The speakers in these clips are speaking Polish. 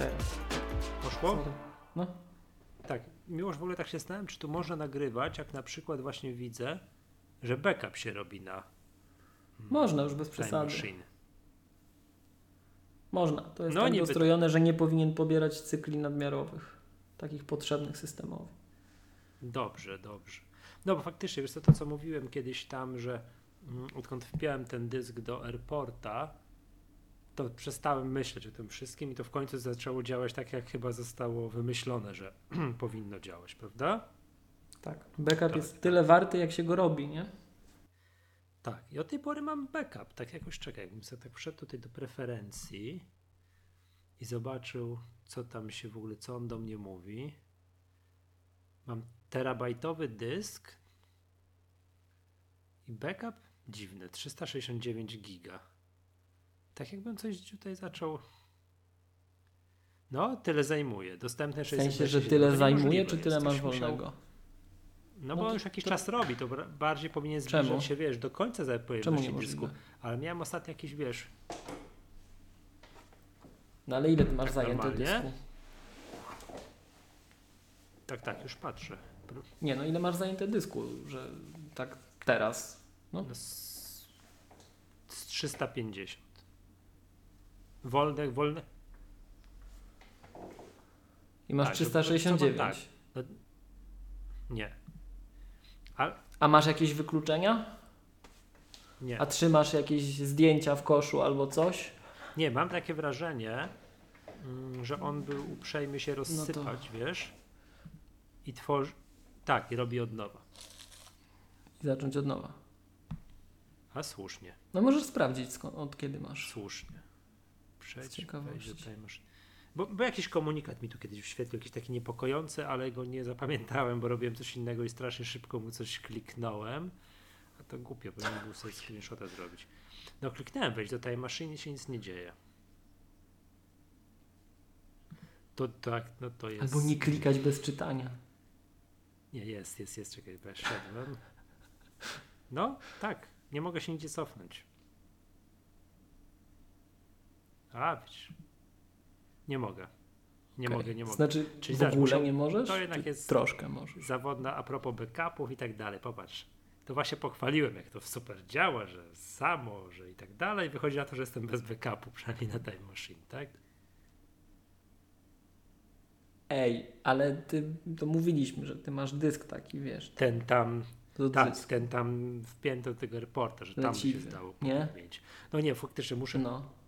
Teraz. Poszło? No. Tak. Miłość w ogóle tak się zastanawiam, czy tu można nagrywać, jak na przykład właśnie widzę, że backup się robi na Można już bez przesady. Machine. Można. To jest No, tak że nie powinien pobierać cykli nadmiarowych. Takich potrzebnych systemowo. Dobrze, dobrze. No bo faktycznie, wiesz co, to co mówiłem kiedyś tam, że mm, odkąd wpiąłem ten dysk do AirPorta, to przestałem myśleć o tym wszystkim i to w końcu zaczęło działać tak, jak chyba zostało wymyślone, że powinno działać, prawda? Tak. Backup Tak. jest tyle warty, jak się go robi, nie? Tak, i od tej pory mam backup. Tak jakoś czekaj, jakbym sobie tak wszedł tutaj do preferencji i zobaczył, co tam się w ogóle, co on do mnie mówi. Mam terabajtowy dysk i backup dziwne, 369 giga. Tak jakbym coś tutaj zaczął. No, tyle zajmuje. Dostępne W sensie, że 627. tyle zajmuje, czy tyle masz wolnego? No, No bo to- już jakiś to- czas robi, to bardziej powinien Czemu? zbliżać się, wiesz, do końca Czemu pojemności dysku. Ale miałem ostatnio jakiś, wiesz, No ale ile ty masz Tak zajęte normalnie? dysku? tak, tak, już patrzę. Nie, no ile masz zajęte dysku, że tak teraz? No. No, z, z 350. Wolne, wolne. I masz Tak, 369. to- to- Nie. A, A masz jakieś wykluczenia? nie. A trzymasz jakieś zdjęcia w koszu albo coś? Nie, mam takie wrażenie, mm, że on był uprzejmy się rozsypać, wiesz, i tworzy. Tak, i robi od nowa. I zacząć od nowa. A słusznie, No możesz sprawdzić skąd, od kiedy masz. słusznie. Przejdź, do tej maszyny. Bo, bo jakiś komunikat mi tu kiedyś wyświetlił, jakiś taki niepokojący, ale go nie zapamiętałem, bo robiłem coś innego i strasznie szybko mu coś kliknąłem. A to głupio, bo nie był sobie screenshota zrobić. No kliknąłem wejść do tej maszyny się nic nie dzieje. To tak, no to jest... Albo nie klikać bez czytania. Nie, jest, jest, jest, czekaj, weszedłem. No, tak, nie mogę się nigdzie cofnąć. A, widzisz. Nie mogę. Nie Okej. mogę, nie mogę. Znaczy Czyli w ogóle nie możesz? to jednak jest- Troszkę możesz. Zawodna a propos backupów i tak dalej. Popatrz. To właśnie pochwaliłem, jak to super działa, że samo, że i tak dalej. Wychodzi na to, że jestem bez backupu, przynajmniej na Time Machine, tak? Ej, ale ty, to mówiliśmy, że ty masz dysk taki, wiesz. Ten tam, tak, ten tam wpięty do tego reporta, że tam by się Leciwy, zdało nie? mieć. No nie, faktycznie muszę No.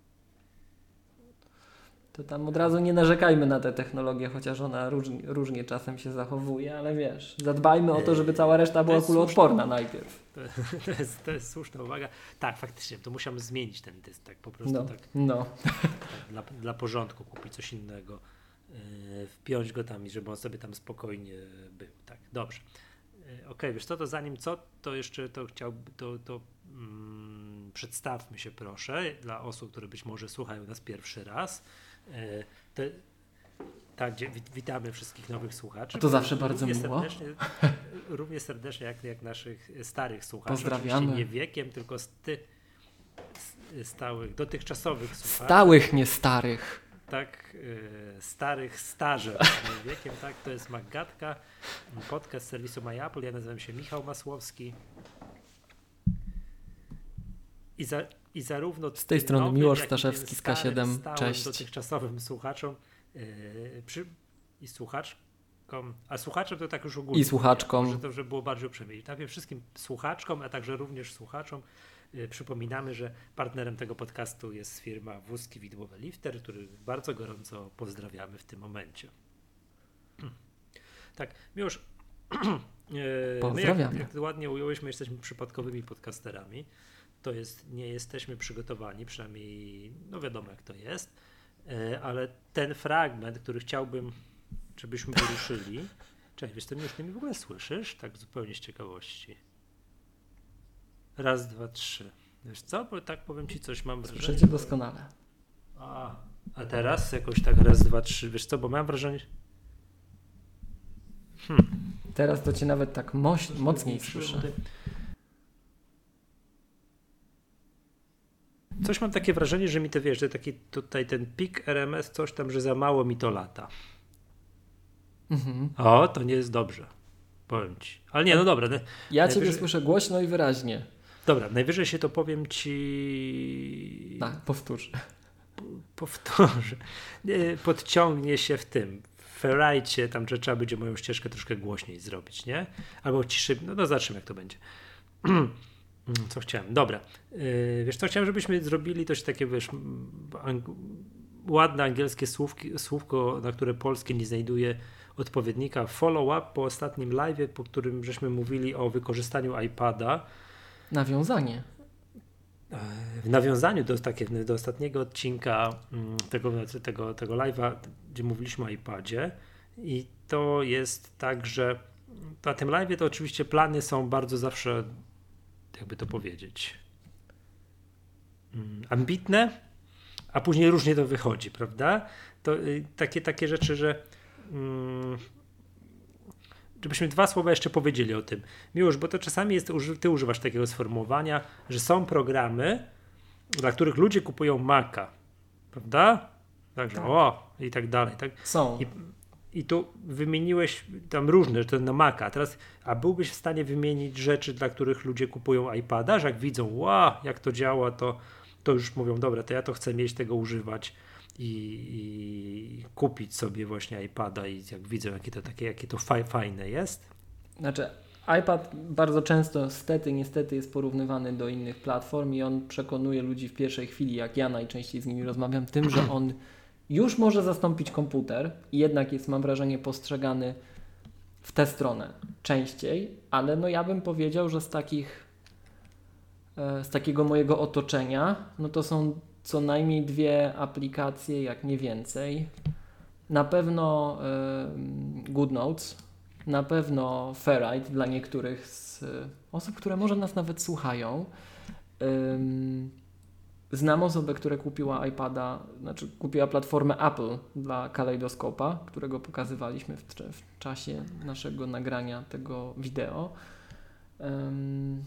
To tam od razu nie narzekajmy na tę technologię, chociaż ona różnie, różnie czasem się zachowuje, ale wiesz, zadbajmy o to, żeby cała reszta była kuloodporna najpierw. To, to, jest, to jest słuszna uwaga. Tak, faktycznie, to musiałem zmienić ten dysk, tak po prostu No, tak, no. tak dla, dla porządku kupić coś innego, yy, wpiąć go tam i żeby on sobie tam spokojnie był. Tak, dobrze. Yy, Okej, wiesz co, to zanim co, to jeszcze to chciałbym, to, to mm, przedstawmy się proszę dla osób, które być może słuchają nas pierwszy raz. Te, tak, witamy wszystkich nowych słuchaczy. To zawsze bardzo Równie miło. Serdecznie, równie serdecznie jak, jak naszych starych słuchaczy. Pozdrawiamy. Oczywiście Nie wiekiem, tylko sty, s- stałych, dotychczasowych słuchaczy. Stałych, nie starych. Tak, y, starych starzem nie wiekiem, tak, to jest Magatka, podcast serwisu MyApple. Ja nazywam się Michał Masłowski. I, za, i zarówno Z tej strony nowym, Miłosz Staszewski z K7. starym, stałym, Cześć. dotychczasowym słuchaczom y, przy, i słuchaczkom, a słuchaczem to tak już ogólnie. I słuchaczkom. Może to, żeby było bardziej uprzejmie. Najpierw wszystkim słuchaczkom, a także również słuchaczom Y, Przypominamy, że partnerem tego podcastu jest firma Wózki Widłowe Lifter, który bardzo gorąco pozdrawiamy w tym momencie. Tak, Miłosz, y, my jak, Pozdrawiamy. jak ładnie ująłeś, my jesteśmy przypadkowymi podcasterami. To jest, nie jesteśmy przygotowani, przynajmniej no wiadomo jak to jest, y, ale ten fragment, który chciałbym, żebyśmy wyruszyli. Cześć, wiesz, ty mnie już ty mnie w ogóle słyszysz? Tak zupełnie z ciekawości. Raz, dwa, trzy. Wiesz co? Bo tak powiem ci coś, mam wrażenie. Słyszycie doskonale. A, a teraz jakoś tak raz, dwa, trzy. Wiesz co? Bo mam wrażenie. Teraz to cię nawet tak moś, mocniej słyszę. Coś mam takie wrażenie, że mi to wiesz, że taki tutaj ten pik RMS, coś tam, że za mało mi to lata. Mhm. O, to nie jest dobrze. Powiem ci. Ale nie, no dobra. Ja Najwyżej- ciebie słyszę głośno i wyraźnie. Dobra, najwyżej się to powiem ci. Tak, powtórz. powtórzę, Nie, podciągnie się w tym. Ferajcie, tam że trzeba będzie moją ścieżkę troszkę głośniej zrobić, nie? Albo ciszy, no, no zobaczymy jak to będzie. Co chciałem? Dobra. Yy, wiesz co, chciałem, żebyśmy zrobili coś takie, wiesz, ang- ładne angielskie słówki, słówko, na które polskie nie znajduje odpowiednika. Follow-up po ostatnim live, po którym żeśmy mówili o wykorzystaniu iPada Nawiązanie. w nawiązaniu do, takie, do ostatniego odcinka mm, tego, tego, tego live'a, gdzie mówiliśmy o iPadzie i to jest tak, że na tym live'ie to oczywiście plany są bardzo zawsze, jakby to powiedzieć, mm, ambitne, a później różnie to wychodzi, prawda? To y, takie, takie rzeczy, że mm, żebyśmy dwa słowa jeszcze powiedzieli o tym. Miłosz, bo to czasami jest, ty używasz takiego sformułowania, że są programy, dla których ludzie kupują Maca, prawda? Także Tak. o, i tak dalej. Tak? Są. I, I tu wymieniłeś tam różne, to na Maca. Teraz, a byłbyś w stanie wymienić rzeczy, dla których ludzie kupują iPada, że jak widzą, wow, jak to działa, to, to już mówią, dobra, to ja to chcę mieć, tego używać i, i kupić sobie właśnie iPada i jak widzą, jakie to takie, jakie to faj, fajne jest. Znaczy, iPad bardzo często, stety, niestety, jest porównywany do innych platform i on przekonuje ludzi w pierwszej chwili, jak ja najczęściej z nimi rozmawiam, tym, że on już może zastąpić komputer i jednak jest, mam wrażenie, postrzegany w tę stronę częściej, ale no ja bym powiedział, że z takich e, z takiego mojego otoczenia, no to są co najmniej dwie aplikacje, jak nie więcej. Na pewno GoodNotes, na pewno Ferrite dla niektórych z osób, które może nas nawet słuchają. Znam osobę, która kupiła iPada, znaczy kupiła platformę Apple dla Kaleidoskopa, którego pokazywaliśmy w, w czasie naszego nagrania tego wideo. Ym,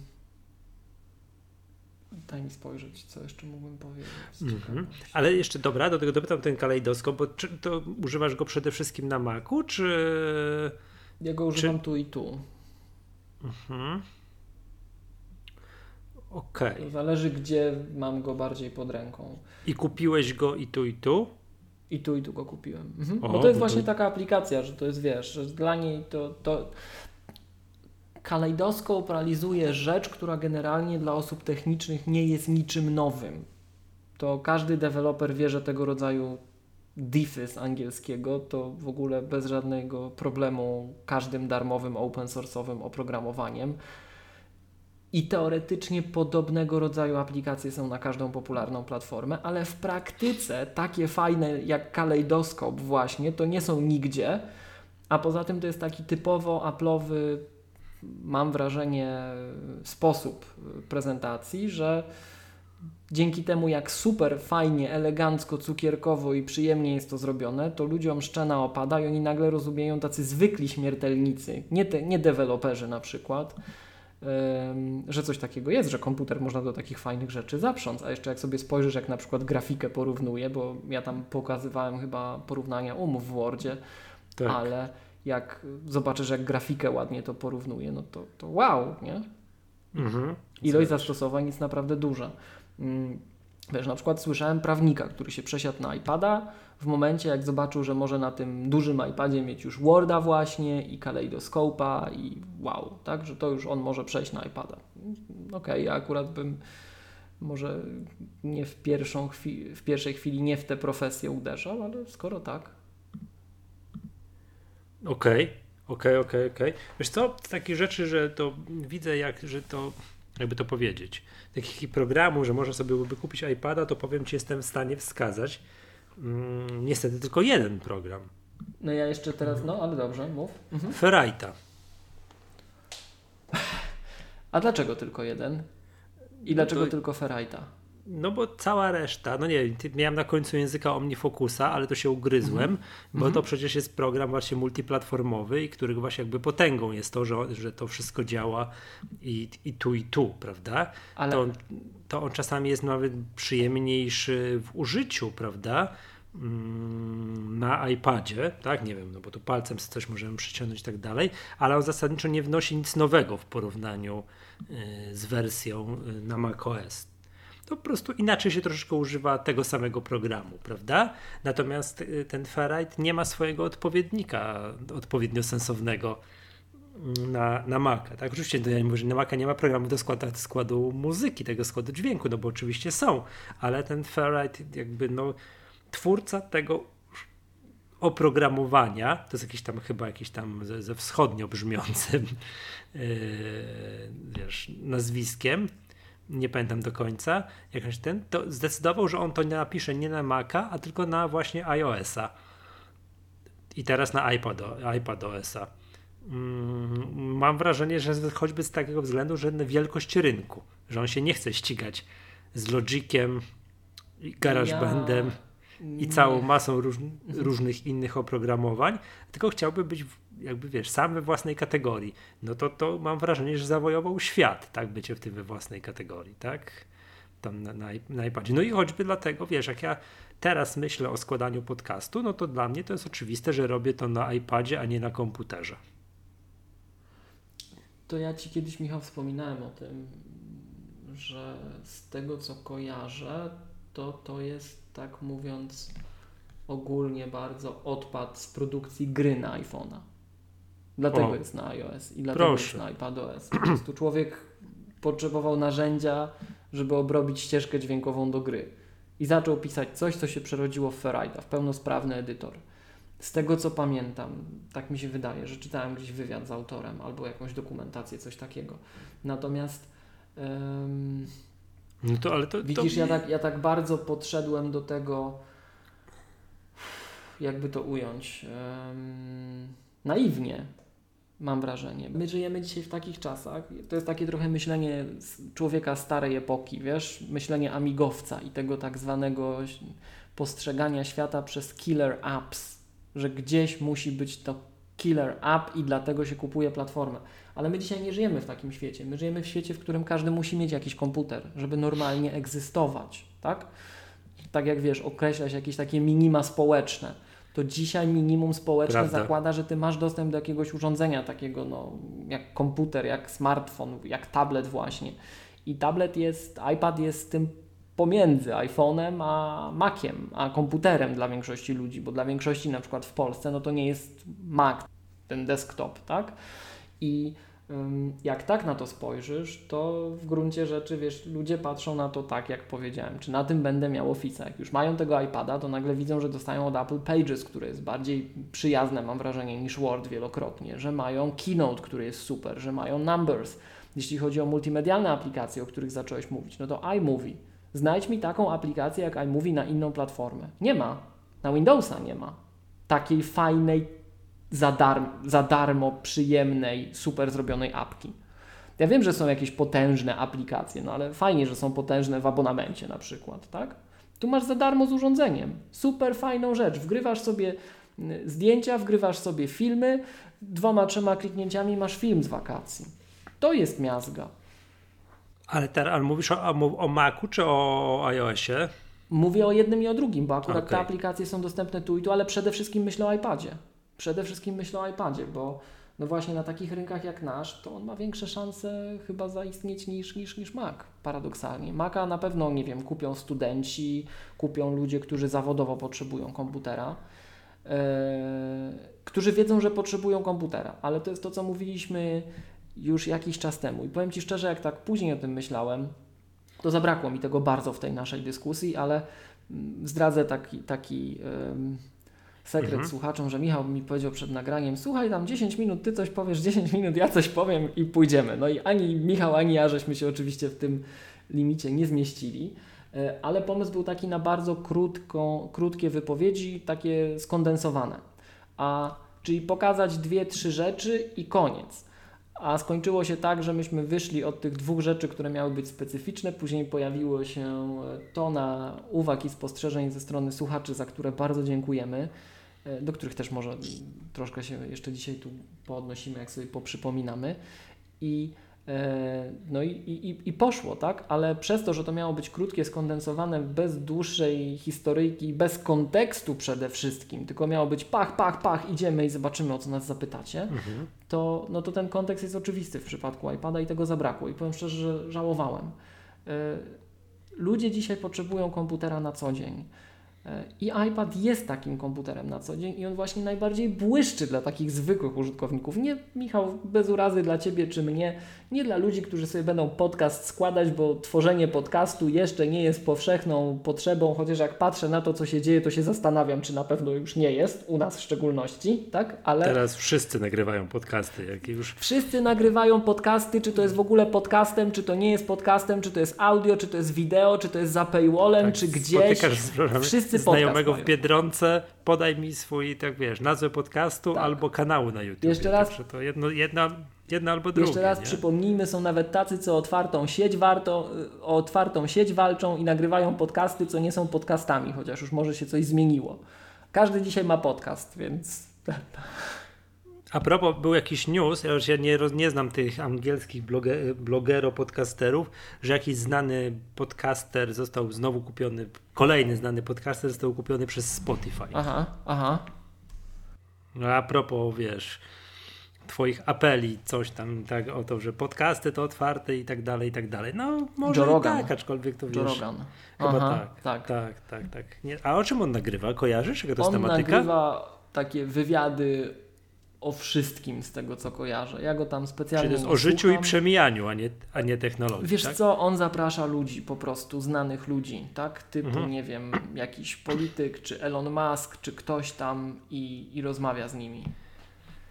daj mi spojrzeć, co jeszcze mógłbym powiedzieć. Mhm. Ale jeszcze dobra, do tego dopytam ten kalejdoskop, bo czy to używasz go przede wszystkim na Macu, czy... Ja go używam tu i tu. Mhm. Okej. To zależy, gdzie mam go bardziej pod ręką. I kupiłeś go i tu, i tu? I tu, i tu go kupiłem. Mhm. O, Bo to jest to- właśnie taka aplikacja, że to jest, wiesz, że dla niej to, to kalejdoskop realizuje rzecz, która generalnie dla osób technicznych nie jest niczym nowym. To każdy deweloper wie, że tego rodzaju diffy z angielskiego to w ogóle bez żadnego problemu każdym darmowym, open source'owym oprogramowaniem. I teoretycznie podobnego rodzaju aplikacje są na każdą popularną platformę, ale w praktyce takie fajne jak kalejdoskop właśnie to nie są nigdzie, a poza tym to jest taki typowo Apple'owy, mam wrażenie, sposób prezentacji, że dzięki temu jak super fajnie, elegancko, cukierkowo i przyjemnie jest to zrobione, to ludziom szczena opada i oni nagle rozumieją tacy zwykli śmiertelnicy, nie, te, nie deweloperzy na przykład, że coś takiego jest, że komputer można do takich fajnych rzeczy zaprząc, a jeszcze jak sobie spojrzysz, jak na przykład grafikę porównuje, bo ja tam pokazywałem chyba porównania umów w Wordzie, Tak. ale jak zobaczysz, jak grafikę ładnie to porównuje, no to, to wow, nie? Mhm. Ilość zastosowań jest naprawdę duża. Mm, Wiesz, na przykład słyszałem prawnika, który się przesiadł na iPada w momencie, jak zobaczył, że może na tym dużym iPadzie mieć już Worda właśnie i Kaleidoskopa i wow, tak, że to już on może przejść na iPada. Okej, ja akurat bym może nie w, pierwszą w pierwszej chwili nie w tę profesję uderzał, ale skoro tak. Okej, okej, okej, okej. Wiesz co, takie rzeczy, że to widzę jak, że to, jakby to powiedzieć, takich programów, że można sobie kupić iPada, to powiem Ci, jestem w stanie wskazać mm, niestety tylko jeden program. No ja jeszcze teraz, no ale dobrze, mów. Mhm. A dlaczego tylko jeden? I No dlaczego to- tylko Ferrite'a? No bo cała reszta, no nie wiem, miałem na końcu języka OmniFocusa, ale to się ugryzłem, bo to przecież jest program właśnie multiplatformowy i których właśnie jakby potęgą jest to, że, że to wszystko działa i, i tu i tu, prawda? Ale- To, on, to on czasami jest nawet przyjemniejszy w użyciu, prawda? Mm, Na iPadzie, tak? Nie wiem, no bo tu palcem coś możemy przyciągnąć i tak dalej, ale on zasadniczo nie wnosi nic nowego w porównaniu y, z wersją y, na macOS to po prostu inaczej się troszeczkę używa tego samego programu, prawda? Natomiast y, ten Ferrite nie ma swojego odpowiednika odpowiednio sensownego mm, na, na Maca. Tak? Oczywiście to ja nie mówię, że na Maca nie ma programu do składu, składu muzyki, tego składu dźwięku, no bo oczywiście są, ale ten Ferrite jakby no twórca tego oprogramowania, to jest jakiś tam chyba jakiś tam ze, ze wschodnio brzmiącym yy, wiesz, nazwiskiem, nie pamiętam do końca, jakoś ten, to zdecydował, że on to napisze nie na Maca, a tylko na właśnie iOS-a. I teraz na iPad, iPadOS-a. Mm, mam wrażenie, że choćby z takiego względu, że na wielkość rynku, że on się nie chce ścigać z Logiciem, GarageBandem i całą masą róż, różnych innych oprogramowań, tylko chciałby być jakby wiesz, sam we własnej kategorii. No to, to mam wrażenie, że zawojował świat, tak, bycie w tym we własnej kategorii, tak? Tam na, na, iPadzie. No i choćby dlatego, wiesz, jak ja teraz myślę o składaniu podcastu, no to dla mnie to jest oczywiste, że robię to na iPadzie, a nie na komputerze. To ja Ci kiedyś, Michał, wspominałem o tym, że z tego co kojarzę, to to jest, tak mówiąc ogólnie bardzo, odpad z produkcji gry na iPhone'a. Dlatego O. jest na iOS i dlatego Proszę. jest na iPadOS. Po prostu człowiek potrzebował narzędzia, żeby obrobić ścieżkę dźwiękową do gry. I zaczął pisać coś, co się przerodziło w Ferrite'a, w pełnosprawny edytor. Z tego co pamiętam, tak mi się wydaje, że czytałem gdzieś wywiad z autorem albo jakąś dokumentację, coś takiego. Natomiast em, No to, ale to, widzisz, to... ja tak, ja tak bardzo podszedłem do tego, jakby to ująć, em, naiwnie. Mam wrażenie. My żyjemy dzisiaj w takich czasach. To jest takie trochę myślenie człowieka starej epoki, wiesz? Myślenie amigowca i tego tak zwanego postrzegania świata przez killer apps, że gdzieś musi być to killer app i dlatego się kupuje platformę. Ale my dzisiaj nie żyjemy w takim świecie. My żyjemy w świecie, w którym każdy musi mieć jakiś komputer, żeby normalnie egzystować, tak? Tak jak wiesz, określać jakieś takie minima społeczne. To dzisiaj minimum społeczne Prawda. zakłada, że ty masz dostęp do jakiegoś urządzenia takiego, no, jak komputer, jak smartfon, jak tablet właśnie. I tablet jest, iPad jest tym pomiędzy iPhone'em a Maciem, a komputerem dla większości ludzi, bo dla większości na przykład w Polsce, no to nie jest Mac, ten desktop, tak? I jak tak na to spojrzysz, to w gruncie rzeczy, wiesz, ludzie patrzą na to tak, jak powiedziałem, czy na tym będę miał Office'a. Jak już mają tego iPada, to nagle widzą, że dostają od Apple Pages, które jest bardziej przyjazne, mam wrażenie, niż Word wielokrotnie, że mają Keynote, który jest super, że mają Numbers. Jeśli chodzi o multimedialne aplikacje, o których zacząłeś mówić, no to iMovie. Znajdź mi taką aplikację jak iMovie na inną platformę. Nie ma. Na Windowsa nie ma. Takiej fajnej, za, darm, za darmo przyjemnej, super zrobionej apki. Ja wiem, że są jakieś potężne aplikacje, no ale fajnie, że są potężne w abonamencie na przykład, tak? Tu masz za darmo z urządzeniem. Super fajną rzecz. Wgrywasz sobie y, zdjęcia, wgrywasz sobie filmy, dwoma, trzema kliknięciami masz film z wakacji. To jest miazga. Ale, teraz, ale mówisz o, o, o Macu czy o iOSie? Mówię o jednym i o drugim, bo akurat te Okej. aplikacje są dostępne tu i tu, ale przede wszystkim myślę o iPadzie. Przede wszystkim myślę o iPadzie, bo no właśnie na takich rynkach jak nasz, to on ma większe szanse chyba zaistnieć niż, niż, niż Mac, paradoksalnie. Maca na pewno, nie wiem, kupią studenci, kupią ludzie, którzy zawodowo potrzebują komputera, yy, którzy wiedzą, że potrzebują komputera, ale to jest to, co mówiliśmy już jakiś czas temu. I powiem Ci szczerze, jak tak później o tym myślałem, to zabrakło mi tego bardzo w tej naszej dyskusji, ale mm, zdradzę taki, taki em, sekret Mhm. słuchaczom, że Michał mi powiedział przed nagraniem, słuchaj tam 10 minut, ty coś powiesz, 10 minut, ja coś powiem i pójdziemy. No i ani Michał, ani ja żeśmy się oczywiście w tym limicie nie zmieścili, e, ale pomysł był taki na bardzo krótką, krótkie wypowiedzi, takie skondensowane. A, czyli pokazać dwie, trzy rzeczy i koniec. A skończyło się tak, że myśmy wyszli od tych dwóch rzeczy, które miały być specyficzne. Później pojawiło się tona uwag i spostrzeżeń ze strony słuchaczy, za które bardzo dziękujemy, do których też może troszkę się jeszcze dzisiaj tu poodnosimy, jak sobie poprzypominamy. I, e, no i, i, i poszło, tak? Ale przez to, że to miało być krótkie, skondensowane, bez dłuższej historyjki, bez kontekstu przede wszystkim, tylko miało być pach, pach, pach, idziemy i zobaczymy, o co nas zapytacie Mhm. to, no to ten kontekst jest oczywisty w przypadku iPada i tego zabrakło. I powiem szczerze, że żałowałem. E, Ludzie dzisiaj potrzebują komputera na co dzień. E, I iPad jest takim komputerem na co dzień i on właśnie najbardziej błyszczy dla takich zwykłych użytkowników. Nie, Michał, bez urazy dla Ciebie czy mnie, nie dla ludzi, którzy sobie będą podcast składać, bo tworzenie podcastu jeszcze nie jest powszechną potrzebą, chociaż jak patrzę na to, co się dzieje, to się zastanawiam, czy na pewno już nie jest, u nas w szczególności, tak? Ale... Teraz wszyscy nagrywają podcasty, jak już Wszyscy nagrywają podcasty, czy to jest w ogóle podcastem, czy to nie jest podcastem, czy to jest audio, czy to jest wideo, czy to jest za paywallem, tak czy gdzieś. Wszyscy znajomego w Biedronce, podaj mi swój, tak wiesz, nazwę podcastu Tak. albo kanału na YouTube. Jeszcze raz- Także to jedno, jedna, jedna albo drugie. Jeszcze raz nie? przypomnijmy, są nawet tacy, co otwartą sieć warto, o otwartą sieć walczą i nagrywają podcasty, co nie są podcastami, chociaż już może się coś zmieniło. Każdy dzisiaj ma podcast, więc A propos, był jakiś news, ja już ja nie, nie znam tych angielskich bloge, blogero-podcasterów, że jakiś znany podcaster został znowu kupiony, kolejny znany podcaster został kupiony przez Spotify. aha, aha. No a propos, wiesz, twoich apeli, coś tam, tak, o to, że podcasty to otwarte i tak dalej, i tak dalej. No, może Joe i Rogan. tak, aczkolwiek to wiesz. Joe Rogan. Chyba Aha, tak, tak, tak, tak. Nie, a o czym on nagrywa? Kojarzysz, jaka to jest On tematyka? nagrywa takie wywiady o wszystkim z tego, co kojarzę. Ja go tam specjalnie Czyli to jest o życiu i przemijaniu, a nie, a nie technologii, Wiesz tak? co, on zaprasza ludzi po prostu, znanych ludzi, tak? Typu, Mhm. nie wiem, jakiś polityk, czy Elon Musk, czy ktoś tam i, i rozmawia z nimi.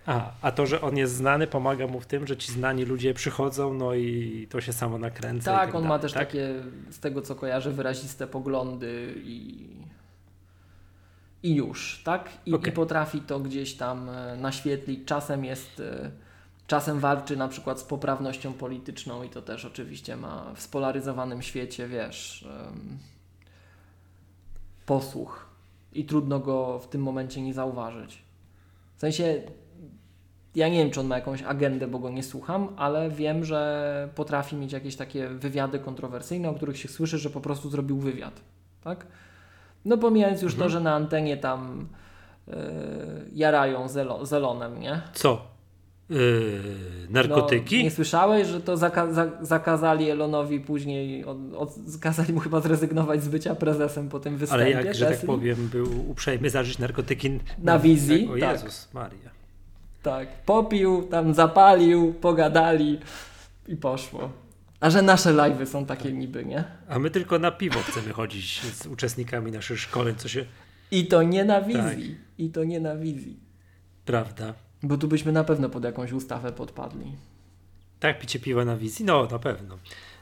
A, a to, że on jest znany, pomaga mu w tym, że ci znani ludzie przychodzą, no i to się samo nakręca. Tak, tak on ma dalej, też tak? takie, z tego co kojarzę, wyraziste poglądy i, i już, tak? I, Okej. I potrafi to gdzieś tam e, naświetlić. Czasem jest, e, czasem walczy na przykład z poprawnością polityczną i to też oczywiście ma w spolaryzowanym świecie, wiesz, posłuch i trudno go w tym momencie nie zauważyć. W sensie, ja nie wiem, czy on ma jakąś agendę, bo go nie słucham, ale wiem, że potrafi mieć jakieś takie wywiady kontrowersyjne, o których się słyszy, że po prostu zrobił wywiad, tak? No pomijając już to, Mhm. że na antenie tam yy, jarają zelo, zelonem, nie? Co? Yy, narkotyki? No, nie słyszałeś, że to zaka za zakazali Elonowi później, od, od, kazali mu chyba zrezygnować z bycia prezesem po tym występie Ale jak, że tak powiem, był uprzejmy zażyć narkotyki Na wizji, Tak, o tak. Jezus Maria. Tak, popił, tam zapalił, pogadali i poszło. A że nasze live'y są takie niby, nie? A my tylko na piwo chcemy chodzić z uczestnikami naszych szkoleń, co się... I to nie na wizji. Tak. I to nie na wizji. Prawda. Bo tu byśmy na pewno pod jakąś ustawę podpadli. Tak, picie piwa na wizji? No, na pewno.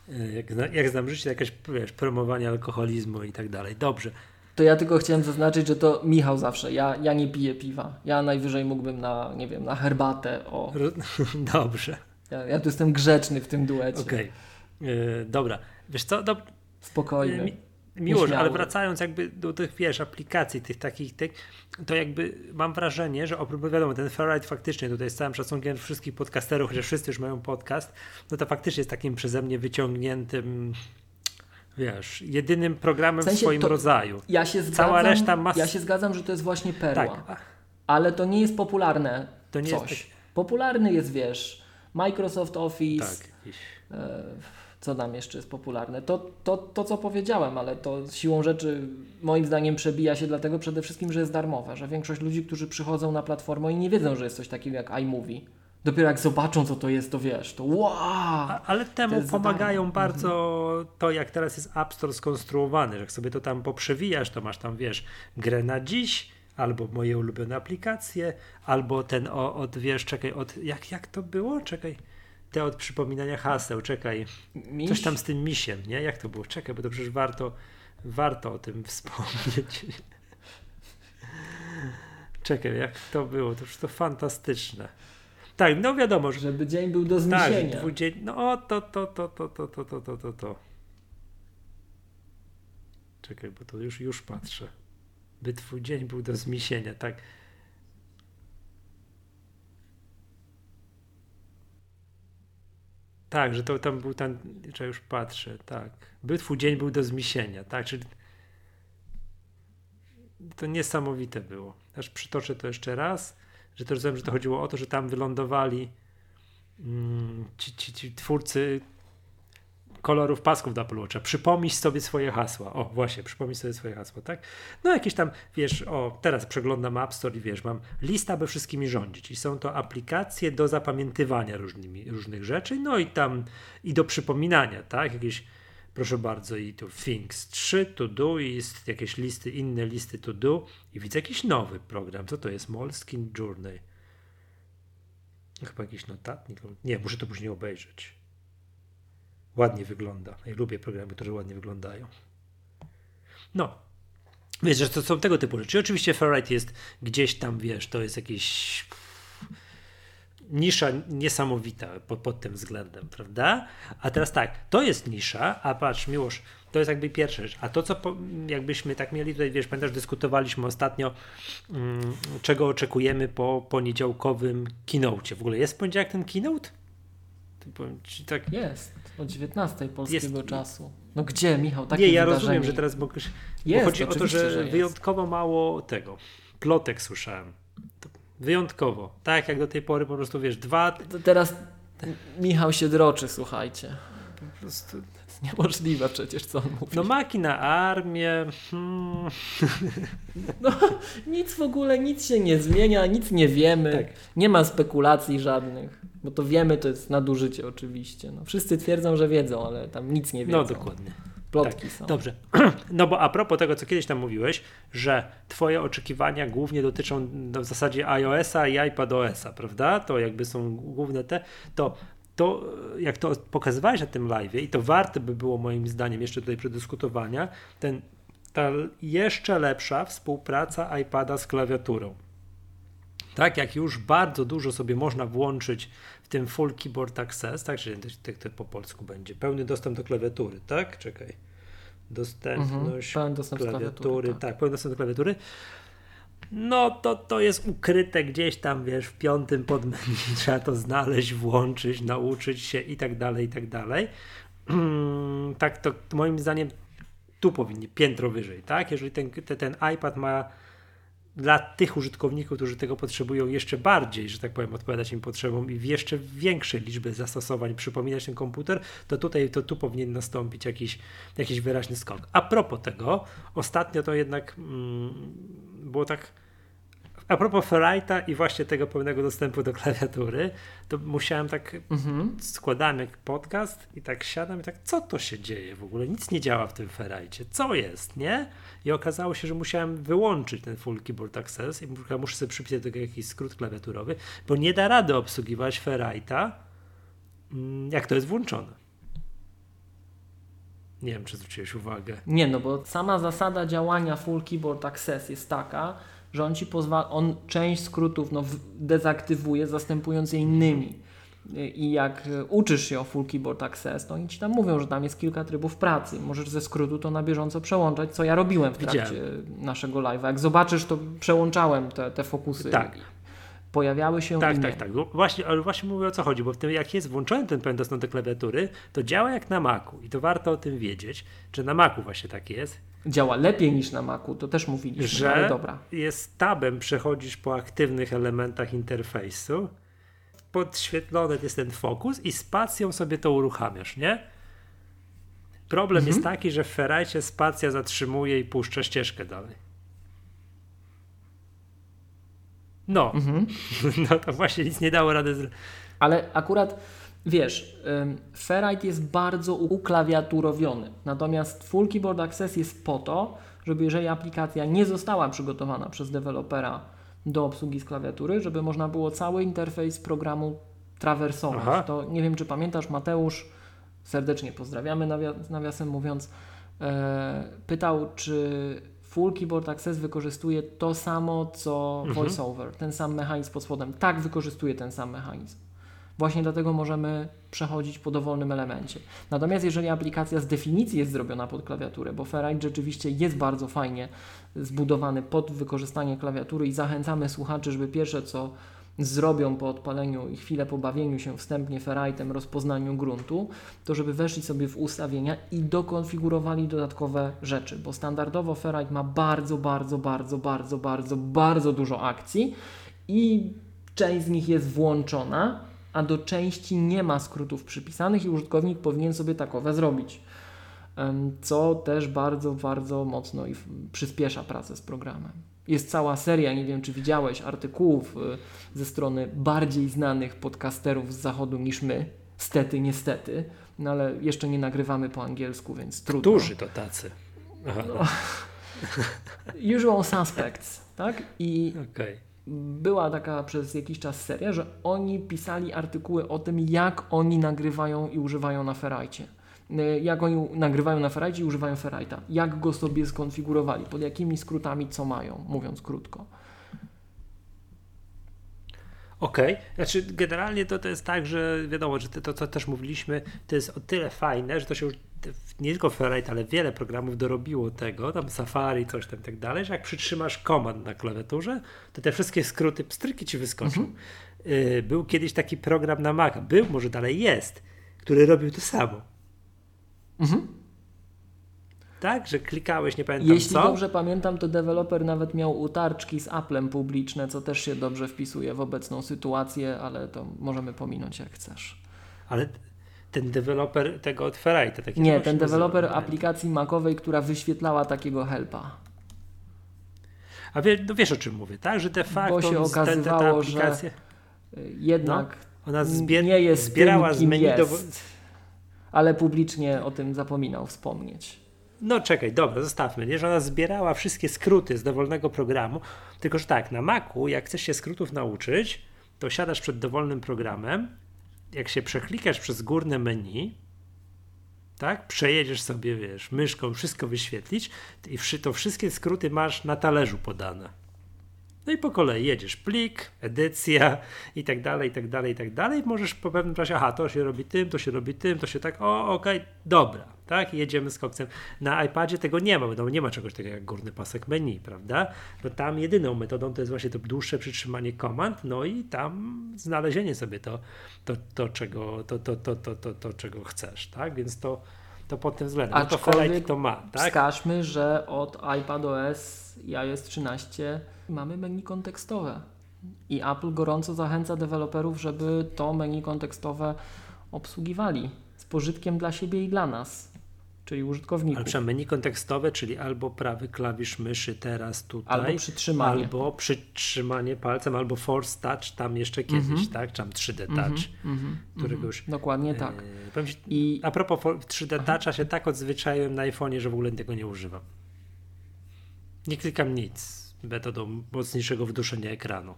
Yy, Jak, jak znam życie, jakieś wiesz, promowanie alkoholizmu i tak dalej. Dobrze. To ja tylko chciałem zaznaczyć, że to Michał zawsze. Ja, ja nie piję piwa. Ja najwyżej mógłbym na, nie wiem, na herbatę. O, Dobrze. ja, ja tu jestem grzeczny w tym duecie. Okej. Yy, dobra. Wiesz co, do, Spokojny. Mi, Miłość, ale wracając jakby do tych, wiesz, aplikacji, tych takich, tych, to jakby mam wrażenie, że oprócz, wiadomo, ten Ferrite faktycznie tutaj z całym szacunkiem wszystkich podcasterów, chociaż wszyscy już mają podcast, no to faktycznie jest takim przeze mnie wyciągniętym, wiesz, jedynym programem W w, sensie swoim to- rodzaju. Ja zgadzam, Cała reszta mas- Ja się zgadzam, że to jest właśnie perła. Tak, Ale to nie jest popularne to nie coś. jest Popularny jest, wiesz, Microsoft Office, tak, e, co tam jeszcze jest popularne. To, to, to, co powiedziałem, ale to siłą rzeczy moim zdaniem przebija się dlatego przede wszystkim, że jest darmowe, że większość ludzi, którzy przychodzą na platformę i nie wiedzą, że jest coś takiego jak iMovie, Dopiero jak zobaczą, co to jest, to wiesz, to wow! A, ale temu pomagają bardzo to, jak teraz jest App Store skonstruowany, że jak sobie to tam poprzewijasz, to masz tam, wiesz, grę na dziś, albo moje ulubione aplikacje, albo ten o, od, wiesz, czekaj, od, jak, jak to było? Czekaj, te od przypominania haseł, czekaj, Miś? coś tam z tym misiem, nie? Jak to było? Czekaj, bo to przecież warto, warto o tym wspomnieć. Czekaj, jak to było? To już to fantastyczne. Tak, no wiadomo, że Żeby dzień był do tak, zniesienia. dwudzień... No to, to, to, to, to, to, to, to, to, to. Czekaj, bo to już, już patrzę. By twój dzień był do zmiesienia, tak. Tak, że to tam był ten, że już patrzę, tak. By twój dzień był do zmiesienia, tak, czyli to niesamowite było. Aż przytoczę to jeszcze raz, że to rozumiem, że to chodziło o to, że tam wylądowali mm, ci, ci, ci twórcy kolorów pasków do Apple Watcha. Przypomnij sobie swoje hasła. O, właśnie, przypomnij sobie swoje hasła, tak? No jakieś tam, wiesz, o, teraz przeglądam App Store i wiesz, mam lista, by wszystkimi rządzić. I są to aplikacje do zapamiętywania różnymi, różnych rzeczy, no i tam i do przypominania, tak? Jakieś, proszę bardzo, i tu Things 3, To Do i jest jakieś listy, inne listy To Do i widzę jakiś nowy program. Co to jest? Moleskine Journey. Chyba jakiś notatnik. Nie, muszę to później obejrzeć. Ładnie wygląda. Ja lubię programy, które ładnie wyglądają. No. Wiesz, że to są tego typu rzeczy. Oczywiście Ferrite jest gdzieś tam, wiesz, to jest jakiś nisza niesamowita pod, pod tym względem, prawda? A teraz tak, to jest nisza, a patrz, Miłosz, to jest jakby pierwsza rzecz. A to, co po, jakbyśmy tak mieli tutaj, wiesz, pamiętasz, dyskutowaliśmy ostatnio, mm, czego oczekujemy po poniedziałkowym keynote. W ogóle jest w poniedziałek ten keynote? Ci tak, Jest, o 19 polskiego Jest- czasu. No gdzie, Michał, takie nie, ja wydarzenie? rozumiem, że teraz mogę. Jest, bo chodzi o to, że, że wyjątkowo mało tego. Plotek słyszałem. Wyjątkowo. Tak jak do tej pory po prostu wiesz, dwa. To teraz Michał się droczy, słuchajcie. Po prostu, niemożliwe przecież, co on mówi. no maki na armię. Hmm, Nic w ogóle, nic się nie zmienia, nic nie wiemy, Tak. nie ma spekulacji żadnych, bo to wiemy, to jest nadużycie oczywiście. No, wszyscy twierdzą, że wiedzą, ale tam nic nie wiedzą. no dokładnie. Plotki są. Dobrze. No bo a propos tego, co kiedyś tam mówiłeś, że twoje oczekiwania głównie dotyczą no, w zasadzie iOS-a i iPadOS-a, prawda? To jakby są główne te, to to jak to pokazywałeś na tym live i to warte by było moim zdaniem jeszcze tutaj przedyskutowania, ten, ta jeszcze lepsza współpraca iPada z klawiaturą. Tak, jak już bardzo dużo sobie można włączyć w tym Full Keyboard Access, tak, czyli to, to po polsku będzie, pełny dostęp do klawiatury, tak? Czekaj. Dostępność Mhm, dostęp klawiatury, klawiatury, tak. tak. pełny dostęp do klawiatury. No to to jest ukryte gdzieś tam, wiesz, w piątym podmenu. Trzeba to znaleźć, włączyć, nauczyć się i tak dalej, i tak dalej. tak to moim zdaniem tu powinni, piętro wyżej, tak? Jeżeli ten, te- ten iPad ma dla tych użytkowników, którzy tego potrzebują jeszcze bardziej, że tak powiem, odpowiadać im potrzebom i w jeszcze większej liczbie zastosowań przypominać ten komputer, to tutaj to tu powinien nastąpić jakiś, jakiś wyraźny skok. A propos tego, ostatnio to jednak mm, było tak a propos Ferrite'a i właśnie tego pełnego dostępu do klawiatury, to musiałem tak Mhm. składałem jak podcast i tak siadam i tak, co to się dzieje w ogóle? Nic nie działa w tym Ferrite. Co jest, nie? I okazało się, że musiałem wyłączyć ten Full Keyboard Access i muszę- muszę sobie przypisać do tego jakiś skrót klawiaturowy, bo nie da rady obsługiwać Ferrite'a, mm, jak to jest włączone. Nie wiem, czy zwróciłeś uwagę. Nie, no bo sama zasada działania Full Keyboard Access jest taka, że on ci pozwala, on część skrótów no, dezaktywuje, zastępując je innymi. I jak uczysz się o Full Keyboard Access, to oni ci tam mówią, że tam jest kilka trybów pracy. Możesz ze skrótu to na bieżąco przełączać, co ja robiłem w trakcie Widziałem. naszego live'a. Jak zobaczysz, to przełączałem te, te fokusy. Tak. Pojawiały się Tak, i tak, tak. Właśnie, ale właśnie mówię o co chodzi, bo w tym jak jest włączony ten dostęp do klawiatury, to działa jak na Macu i to warto o tym wiedzieć, że na Macu właśnie tak jest, Działa lepiej niż na Macu, to też mówiliśmy, że ale dobra. jest tabem przechodzisz po aktywnych elementach interfejsu, podświetlony jest ten fokus i spacją sobie to uruchamiasz, nie? Problem Mhm. jest taki, że w Ferrite spacja zatrzymuje i puszcza ścieżkę dalej. No, mhm. no to właśnie nic nie dało rady. Z... Ale akurat wiesz, Ferrite jest bardzo uklawiaturowiony, natomiast Full Keyboard Access jest po to, żeby jeżeli aplikacja nie została przygotowana przez dewelopera do obsługi z klawiatury, żeby można było cały interfejs programu trawersować. Aha. To nie wiem, czy pamiętasz, Mateusz, serdecznie pozdrawiamy, nawiasem mówiąc, e, pytał, czy Full Keyboard Access wykorzystuje to samo, co mhm. VoiceOver, ten sam mechanizm pod spodem. Tak, wykorzystuje ten sam mechanizm. Właśnie dlatego możemy przechodzić po dowolnym elemencie. Natomiast jeżeli aplikacja z definicji jest zrobiona pod klawiaturę, bo Ferrite rzeczywiście jest bardzo fajnie zbudowany pod wykorzystanie klawiatury i zachęcamy słuchaczy, żeby pierwsze co zrobią po odpaleniu i chwilę po bawieniu się wstępnie ferritem, rozpoznaniu gruntu, to żeby weszli sobie w ustawienia i dokonfigurowali dodatkowe rzeczy, bo standardowo ferrite ma bardzo, bardzo, bardzo, bardzo, bardzo, bardzo dużo akcji i część z nich jest włączona, a do części nie ma skrótów przypisanych i użytkownik powinien sobie takowe zrobić. Co też bardzo, bardzo mocno przyspiesza pracę z programem. Jest cała seria, nie wiem czy widziałeś, artykułów y, ze strony bardziej znanych podcasterów z zachodu niż my. Stety, niestety. No ale jeszcze nie nagrywamy po angielsku, więc trudno. Którzy to tacy? No. Usual Suspects, tak? I okay. Była taka przez jakiś czas seria, że oni pisali artykuły o tym, jak oni nagrywają i używają na Ferajcie. Y, jak oni nagrywają na Ferrite i używają Ferrite'a, jak go sobie skonfigurowali, pod jakimi skrótami co mają, mówiąc krótko. Okej, okay. znaczy generalnie to, to jest tak, że wiadomo, że to, co też mówiliśmy, to jest o tyle fajne, że to się już nie tylko Ferrite, ale wiele programów dorobiło tego, tam Safari, coś tam i tak dalej, że jak przytrzymasz komand na klawiaturze, to te wszystkie skróty, pstryki ci wyskoczą. Mhm. Y, był kiedyś taki program na Maca, był, może dalej jest, który robił to samo Mhm. Tak, że klikałeś, nie pamiętam Jeśli co. dobrze pamiętam, to deweloper nawet miał utarczki z Applem publiczne, co też się dobrze wpisuje w obecną sytuację, ale to możemy pominąć jak chcesz. Ale ten deweloper tego od Ferrite, taki Nie, ten deweloper aplikacji Macowej, która wyświetlała takiego helpa. A wie, no wiesz o czym mówię, tak? Że de facto Bo się okazywało, że jednak no, ona zbier- nie jest zbierała tym, z menu jest. Do ale publicznie o tym zapominał wspomnieć. No czekaj, dobra, zostawmy, nie? Że ona zbierała wszystkie skróty z dowolnego programu, tylko że tak, na Macu, jak chcesz się skrótów nauczyć, to siadasz przed dowolnym programem, jak się przeklikasz przez górne menu, tak, przejedziesz sobie, wiesz, myszką, wszystko wyświetlić i to wszystkie skróty masz na talerzu podane. No i po kolei jedziesz plik, edycja i tak dalej, i tak dalej, i tak dalej. Możesz po pewnym czasie, aha, to się robi tym, to się robi tym, to się tak, o, okej, okay, dobra, tak, jedziemy z koksem. Na iPadzie tego nie ma, bo nie ma czegoś takiego jak górny pasek menu, prawda? No tam jedyną metodą to jest właśnie to dłuższe przytrzymanie komand, no i tam znalezienie sobie to, to, to, czego, to, to, to, to, to, to, czego chcesz, tak? Więc to, to pod tym względem, no to Ferrite to ma, tak? Wskażmy, że od iPadOS iOS 13 mamy menu kontekstowe. I Apple gorąco zachęca deweloperów, żeby to menu kontekstowe obsługiwali z pożytkiem dla siebie i dla nas, czyli użytkowników. Ale menu kontekstowe, czyli albo prawy klawisz myszy teraz tutaj, albo przytrzymanie, albo przytrzymanie palcem, albo force touch tam jeszcze kiedyś, mm -hmm. tak? Czy tam 3D touch, mm -hmm, którego mm -hmm. już... Dokładnie tak. E, I... A propos 3D Aha. toucha się tak odzwyczaiłem na iPhone'ie, że w ogóle tego nie używam. Nie klikam nic metodą mocniejszego wduszenia ekranu.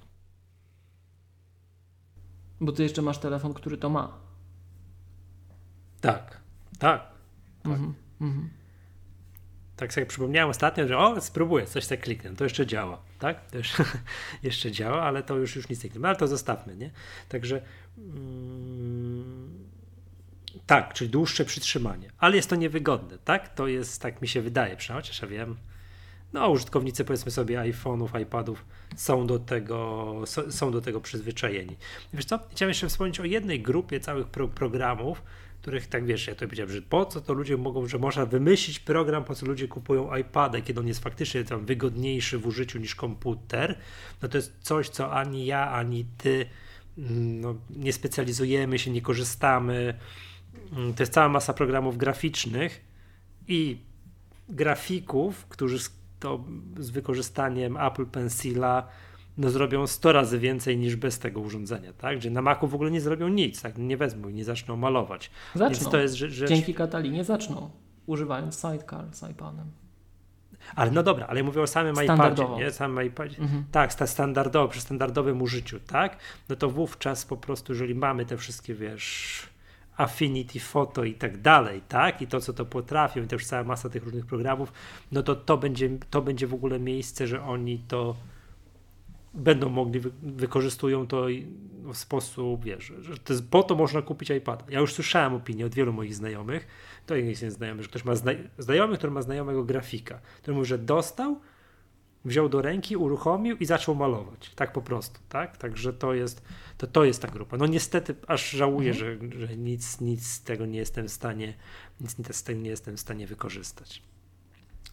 Bo ty jeszcze masz telefon, który to ma. Tak, tak. Tak. Mhm, mhm. Tak sobie przypomniałem ostatnio, że o, spróbuję, coś tak kliknę, to jeszcze działa, tak? To jeszcze, jeszcze działa, ale to już, już nic nie kliknę, ale to zostawmy, nie? Także mm, tak, czyli dłuższe przytrzymanie, ale jest to niewygodne, tak? To jest, tak mi się wydaje, przynajmniej, chociaż ja wiem, no, użytkownicy powiedzmy sobie iPhone'ów, iPadów są do tego, są do tego przyzwyczajeni. Wiesz co, chciałem jeszcze wspomnieć o jednej grupie całych pro programów, których tak wiesz, ja to powiedziałem, że po co to ludzie mogą, że można wymyślić program, po co ludzie kupują iPada, kiedy on jest faktycznie tam wygodniejszy w użyciu niż komputer, no to jest coś, co ani ja, ani ty mm, no, nie specjalizujemy się, nie korzystamy. Mm, to jest cała masa programów graficznych i grafików, którzy to z wykorzystaniem Apple Pencila no zrobią 100 razy więcej niż bez tego urządzenia, tak? Że na Macu w ogóle nie zrobią nic, tak? Nie wezmą i nie zaczną malować. Zaczną. Więc to jest rzecz... Dzięki Katalinie zaczną, używając Sidecar z iPadem. Ale no dobra, ale mówię o samym iPadzie, nie? Samym iPadzie. Mhm. Tak, sta standardowo, przy standardowym użyciu, tak? No to wówczas po prostu, jeżeli mamy te wszystkie, wiesz, Affinity Photo i tak dalej, tak? I to, co to potrafią, i też cała masa tych różnych programów, no to to będzie, to będzie w ogóle miejsce, że oni to będą mogli, wy, wykorzystują to w sposób, wiesz, że to jest, po to można kupić iPad. Ja już słyszałem opinię od wielu moich znajomych, to jest znajomy, że ktoś ma zna, znajomy, który ma znajomego grafika, który mówi, że dostał, wziął do ręki, uruchomił i zaczął malować. Tak po prostu, tak? Także to jest, to, to jest ta grupa. No niestety aż żałuję, mhm. że, że nic, nic z tego nie jestem w stanie, nic z tego nie jestem w stanie wykorzystać.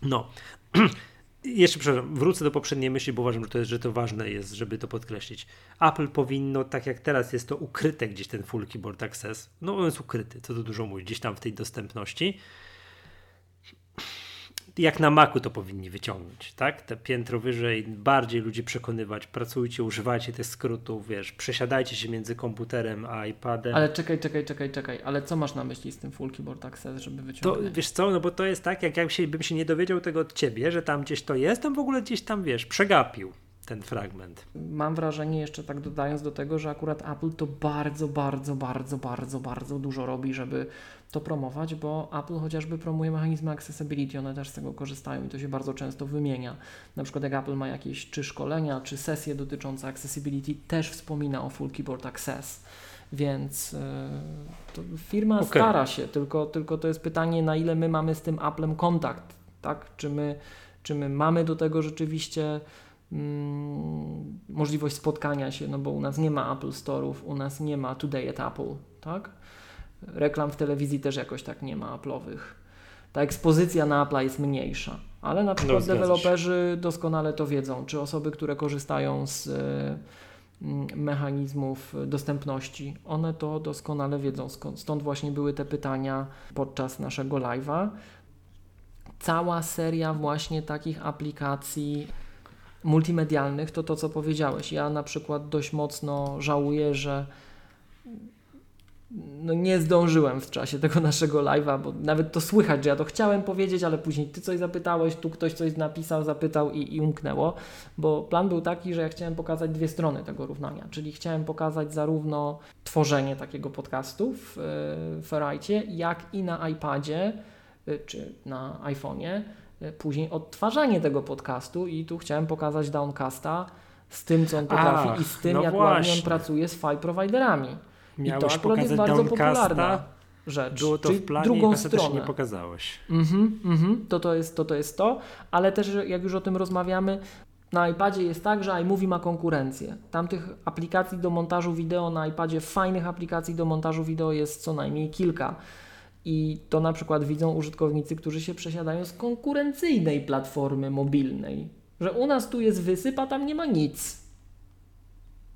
No. Jeszcze przepraszam, wrócę do poprzedniej myśli, bo uważam, że to, jest, że to ważne jest, żeby to podkreślić. Apple powinno, tak jak teraz jest to ukryte gdzieś ten full keyboard access, no on jest ukryty, co to dużo mówi, gdzieś tam w tej dostępności, jak na Macu to powinni wyciągnąć, tak? Te piętro wyżej, bardziej ludzi przekonywać, pracujcie, używajcie tych skrótów, wiesz, przesiadajcie się między komputerem a iPadem. Ale czekaj, czekaj, czekaj, czekaj, ale co masz na myśli z tym Full Keyboard Access, żeby wyciągnąć? To, wiesz co, no bo to jest tak, jak ja się, bym się nie dowiedział tego od ciebie, że tam gdzieś to jest, tam w ogóle gdzieś tam, wiesz, przegapił ten fragment. Mam wrażenie, jeszcze tak dodając do tego, że akurat Apple to bardzo, bardzo, bardzo, bardzo, bardzo dużo robi, żeby to promować, bo Apple chociażby promuje mechanizmy accessibility, one też z tego korzystają i to się bardzo często wymienia. Na przykład jak Apple ma jakieś czy szkolenia, czy sesje dotyczące accessibility, też wspomina o Full Keyboard Access. Więc yy, firma okay. stara się, tylko, tylko to jest pytanie, na ile my mamy z tym Applem kontakt, tak? Czy my, czy my mamy do tego rzeczywiście mm, możliwość spotkania się, no bo u nas nie ma Apple Store'ów, u nas nie ma Today at Apple, tak? Reklam w telewizji też jakoś tak nie ma Apple'owych. Ta ekspozycja na Apple jest mniejsza, ale na przykład no, deweloperzy doskonale to wiedzą, czy osoby, które korzystają z mm, mechanizmów dostępności, one to doskonale wiedzą. Stąd właśnie były te pytania podczas naszego live'a. Cała seria właśnie takich aplikacji multimedialnych to to, co powiedziałeś. Ja na przykład dość mocno żałuję, że no nie zdążyłem w czasie tego naszego live'a, bo nawet to słychać, że ja to chciałem powiedzieć, ale później ty coś zapytałeś, tu ktoś coś napisał, zapytał i, i umknęło, bo plan był taki, że ja chciałem pokazać dwie strony tego równania, czyli chciałem pokazać zarówno tworzenie takiego podcastu w, w Ferrite, jak i na iPadzie y, czy na iPhone'ie, y, później odtwarzanie tego podcastu i tu chciałem pokazać Downcasta z tym, co on potrafi Ach, i z tym, no jak właśnie. ładnie on pracuje z file providerami. Miałeś I to pokazać jest bardzo popularna rzecz. Było to Czyli w planie drugą i stronę nie pokazałeś. Mhm, mhm, to, to, jest, to, to jest to, ale też jak już o tym rozmawiamy, na iPadzie jest tak, że iMovie ma konkurencję. Tam tych aplikacji do montażu wideo na iPadzie, fajnych aplikacji do montażu wideo jest co najmniej kilka. I to na przykład widzą użytkownicy, którzy się przesiadają z konkurencyjnej platformy mobilnej. Że u nas tu jest wysyp, a tam nie ma nic.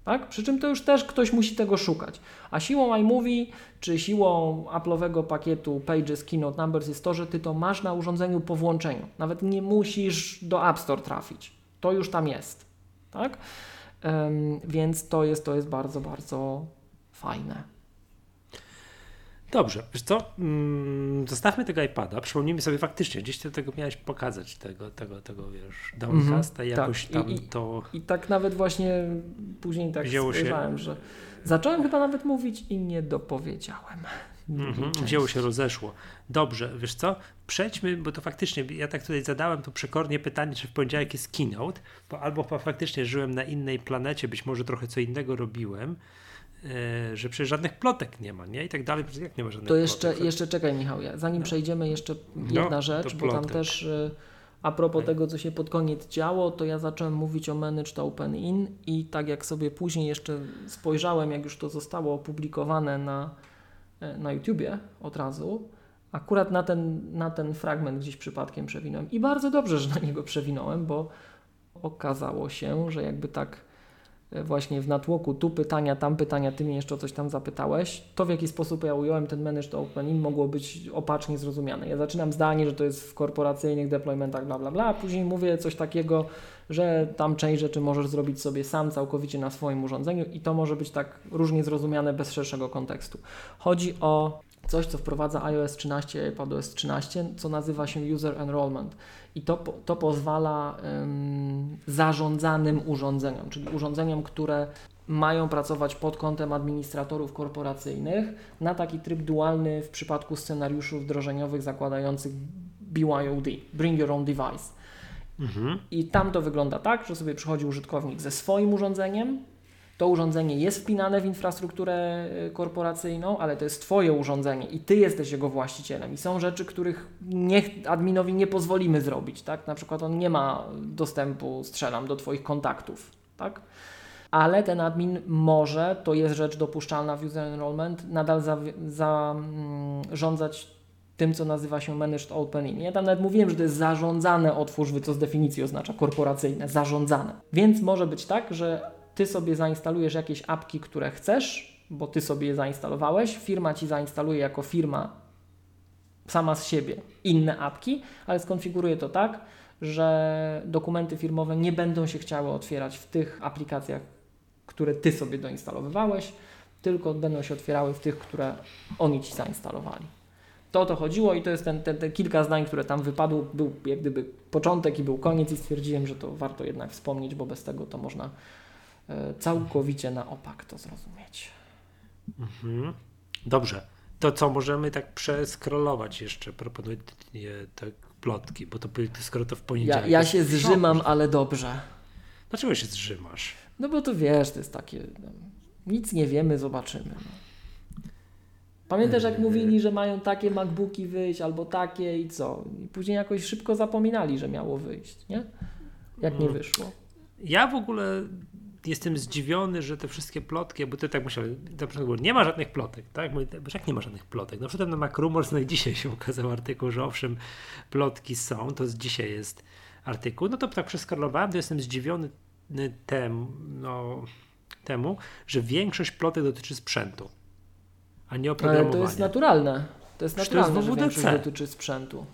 Tak? Przy czym to już też ktoś musi tego szukać. A siłą iMovie czy siłą Apple'owego pakietu Pages, Keynote, Numbers jest to, że Ty to masz na urządzeniu po włączeniu. Nawet nie musisz do App Store trafić. To już tam jest. Tak? Um, więc to jest, to jest bardzo, bardzo fajne. Dobrze, wiesz co, mm, zostawmy tego iPada, przypomnijmy sobie faktycznie, gdzieś ty tego miałeś pokazać, tego, tego, tego wiesz, downcasta mm -hmm, jakoś tak. tam I, to... I, tak nawet właśnie później tak spojrzałem, że zacząłem chyba nawet mówić i nie dopowiedziałem. Mm -hmm, wzięło się, rozeszło. Dobrze, wiesz co, przejdźmy, bo to faktycznie, ja tak tutaj zadałem to przekornie pytanie, czy w poniedziałek jest keynote, bo albo faktycznie żyłem na innej planecie, być może trochę co innego robiłem, że przecież żadnych plotek nie ma, nie? I tak dalej, jak nie ma żadnych To jeszcze, plotek? jeszcze czekaj Michał, ja, zanim no. przejdziemy jeszcze jedna no, rzecz, bo tam też e, a propos tego, co się pod koniec działo, to ja zacząłem mówić o Managed Open In i tak jak sobie później jeszcze spojrzałem, jak już to zostało opublikowane na, e, na YouTubie od razu, akurat na ten, na ten fragment gdzieś przypadkiem przewinąłem i bardzo dobrze, że na niego przewinąłem, bo okazało się, że jakby tak e, właśnie w natłoku tu pytania, tam pytania, ty mnie jeszcze o coś tam zapytałeś, to w jaki sposób ja ująłem ten managed opening mogło być opacznie zrozumiane. Ja zaczynam zdanie, że to jest w korporacyjnych deploymentach bla bla bla, a później mówię coś takiego, że tam część rzeczy możesz zrobić sobie sam całkowicie na swoim urządzeniu i to może być tak różnie zrozumiane bez szerszego kontekstu. Chodzi o coś, co wprowadza iOS 13 i iPadOS 13, co nazywa się User Enrollment. I to, to pozwala um, zarządzanym urządzeniom, czyli urządzeniom, które mają pracować pod kątem administratorów korporacyjnych na taki tryb dualny w przypadku scenariuszów wdrożeniowych zakładających BYOD, Bring Your Own Device. Mhm. I tam to wygląda tak, że sobie przychodzi użytkownik ze swoim urządzeniem, to urządzenie jest wpinane w infrastrukturę y, korporacyjną, ale to jest Twoje urządzenie i Ty jesteś jego właścicielem. I są rzeczy, których adminowi nie pozwolimy zrobić. Tak? Na przykład on nie ma dostępu, strzelam, do Twoich kontaktów. Tak? Ale ten admin może, to jest rzecz dopuszczalna w user enrollment, nadal zarządzać za, mm, tym, co nazywa się managed opening. Ja tam nawet mówiłem, że to jest zarządzane otwórz, co z definicji oznacza korporacyjne, zarządzane. Więc może być tak, że ty sobie zainstalujesz jakieś apki, które chcesz, bo ty sobie je zainstalowałeś, firma ci zainstaluje jako firma sama z siebie inne apki, ale skonfiguruje to tak, że dokumenty firmowe nie będą się chciały otwierać w tych aplikacjach, które ty sobie doinstalowywałeś, tylko będą się otwierały w tych, które oni ci zainstalowali. To o to chodziło i to jest ten, ten, kilka zdań, które tam wypadło, był jak gdyby początek i był koniec i stwierdziłem, że to warto jednak wspomnieć, bo bez tego to można całkowicie na opak to zrozumieć. Mhm. Dobrze. To co, możemy tak przeskrolować jeszcze, proponuję te plotki, bo to skoro to w poniedziałek. Ja, ja się zrzymam, ale dobrze. Dlaczego się zrzymasz? No bo to wiesz, to jest takie, no, nic nie wiemy, zobaczymy. No. Pamiętasz jak mówili, że mają takie MacBooki wyjść albo takie i co? I później jakoś szybko zapominali, że miało wyjść, nie? Jak nie mm. wyszło. Ja w ogóle jestem zdziwiony, że te wszystkie plotki, bo ty tak musiałeś, na przykład nie ma żadnych plotek, tak? Bo jak nie ma żadnych plotek? Na przykład na MacRumors no i dzisiaj się ukazał artykuł, że owszem, plotki są, to z dzisiaj jest artykuł, no to tak przeskrolowałem, to jestem zdziwiony tem, no, temu, że większość plotek dotyczy sprzętu, a nie oprogramowania. Ale to jest naturalne. To jest naturalne, to jest że dotyczy sprzętu.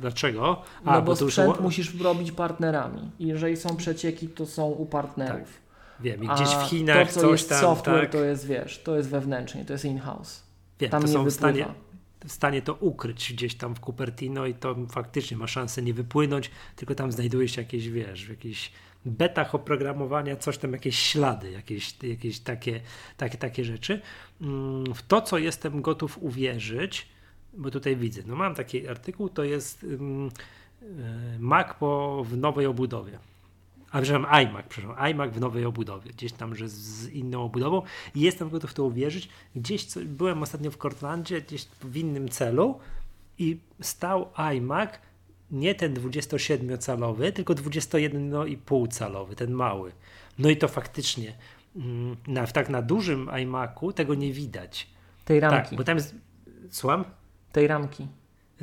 Dlaczego? A, no bo, bo sprzęt już... musisz robić partnerami. I jeżeli są przecieki, to są u partnerów. Tak. Wiem, i gdzieś w Chinach to, co coś jest tam, software, tak? to jest, wiesz, to jest wewnętrznie, to jest in-house. Wiem, tam to są w stanie, w stanie to ukryć gdzieś tam w Cupertino i to faktycznie ma szansę nie wypłynąć, tylko tam znajduje się jakieś, wiesz, w jakichś betach oprogramowania, coś tam, jakieś ślady, jakieś, jakieś takie, takie, takie rzeczy. Mm, w to, co jestem gotów uwierzyć, bo tutaj widzę, no mam taki artykuł, to jest um, Mac po, w nowej obudowie. A przepraszam, iMac, przepraszam, iMac w nowej obudowie, gdzieś tam, że z inną obudową i jestem gotów w to uwierzyć. Gdzieś co, byłem ostatnio w Cortlandzie, gdzieś w innym celu i stał iMac, nie ten 27-calowy, tylko 21,5 calowy, ten mały. No i to faktycznie mm, na, tak na dużym iMacu tego nie widać. Tej ramki. Tak, bo tam jest, słucham? Tej ramki.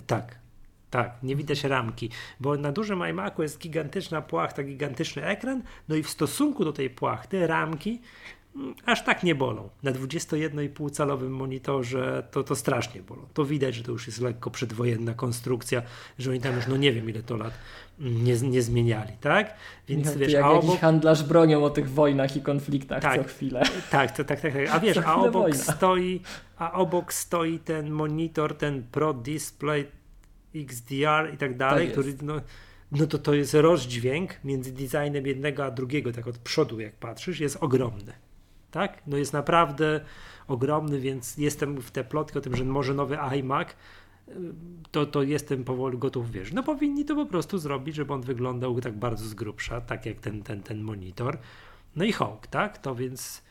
Tak, tak, nie widać ramki, bo na dużym iMacu jest gigantyczna płachta, gigantyczny ekran, no i w stosunku do tej płachty ramki aż tak nie bolą. Na 21,5 calowym monitorze to, to strasznie bolą. To widać, że to już jest lekko przedwojenna konstrukcja, że oni tam już no nie wiem ile to lat nie, nie zmieniali, tak? Więc Michał, wiesz, jak a obok... jakiś handlarz bronią o tych wojnach i konfliktach tak, co chwilę. Tak, tak, tak, tak. A wiesz, a obok stoi, a obok stoi ten monitor, ten Pro Display XDR i tak dalej, tak który no, no to to jest rozdźwięk między designem jednego a drugiego, tak od przodu jak patrzysz, jest ogromny. Tak? No jest naprawdę ogromny, więc jestem w te plotki o tym, że może nowy iMac to, to jestem powoli gotów wierzyć. No powinni to po prostu zrobić, żeby on wyglądał tak bardzo z grubsza, tak jak ten, ten, ten monitor. No i Hawk, tak? To więc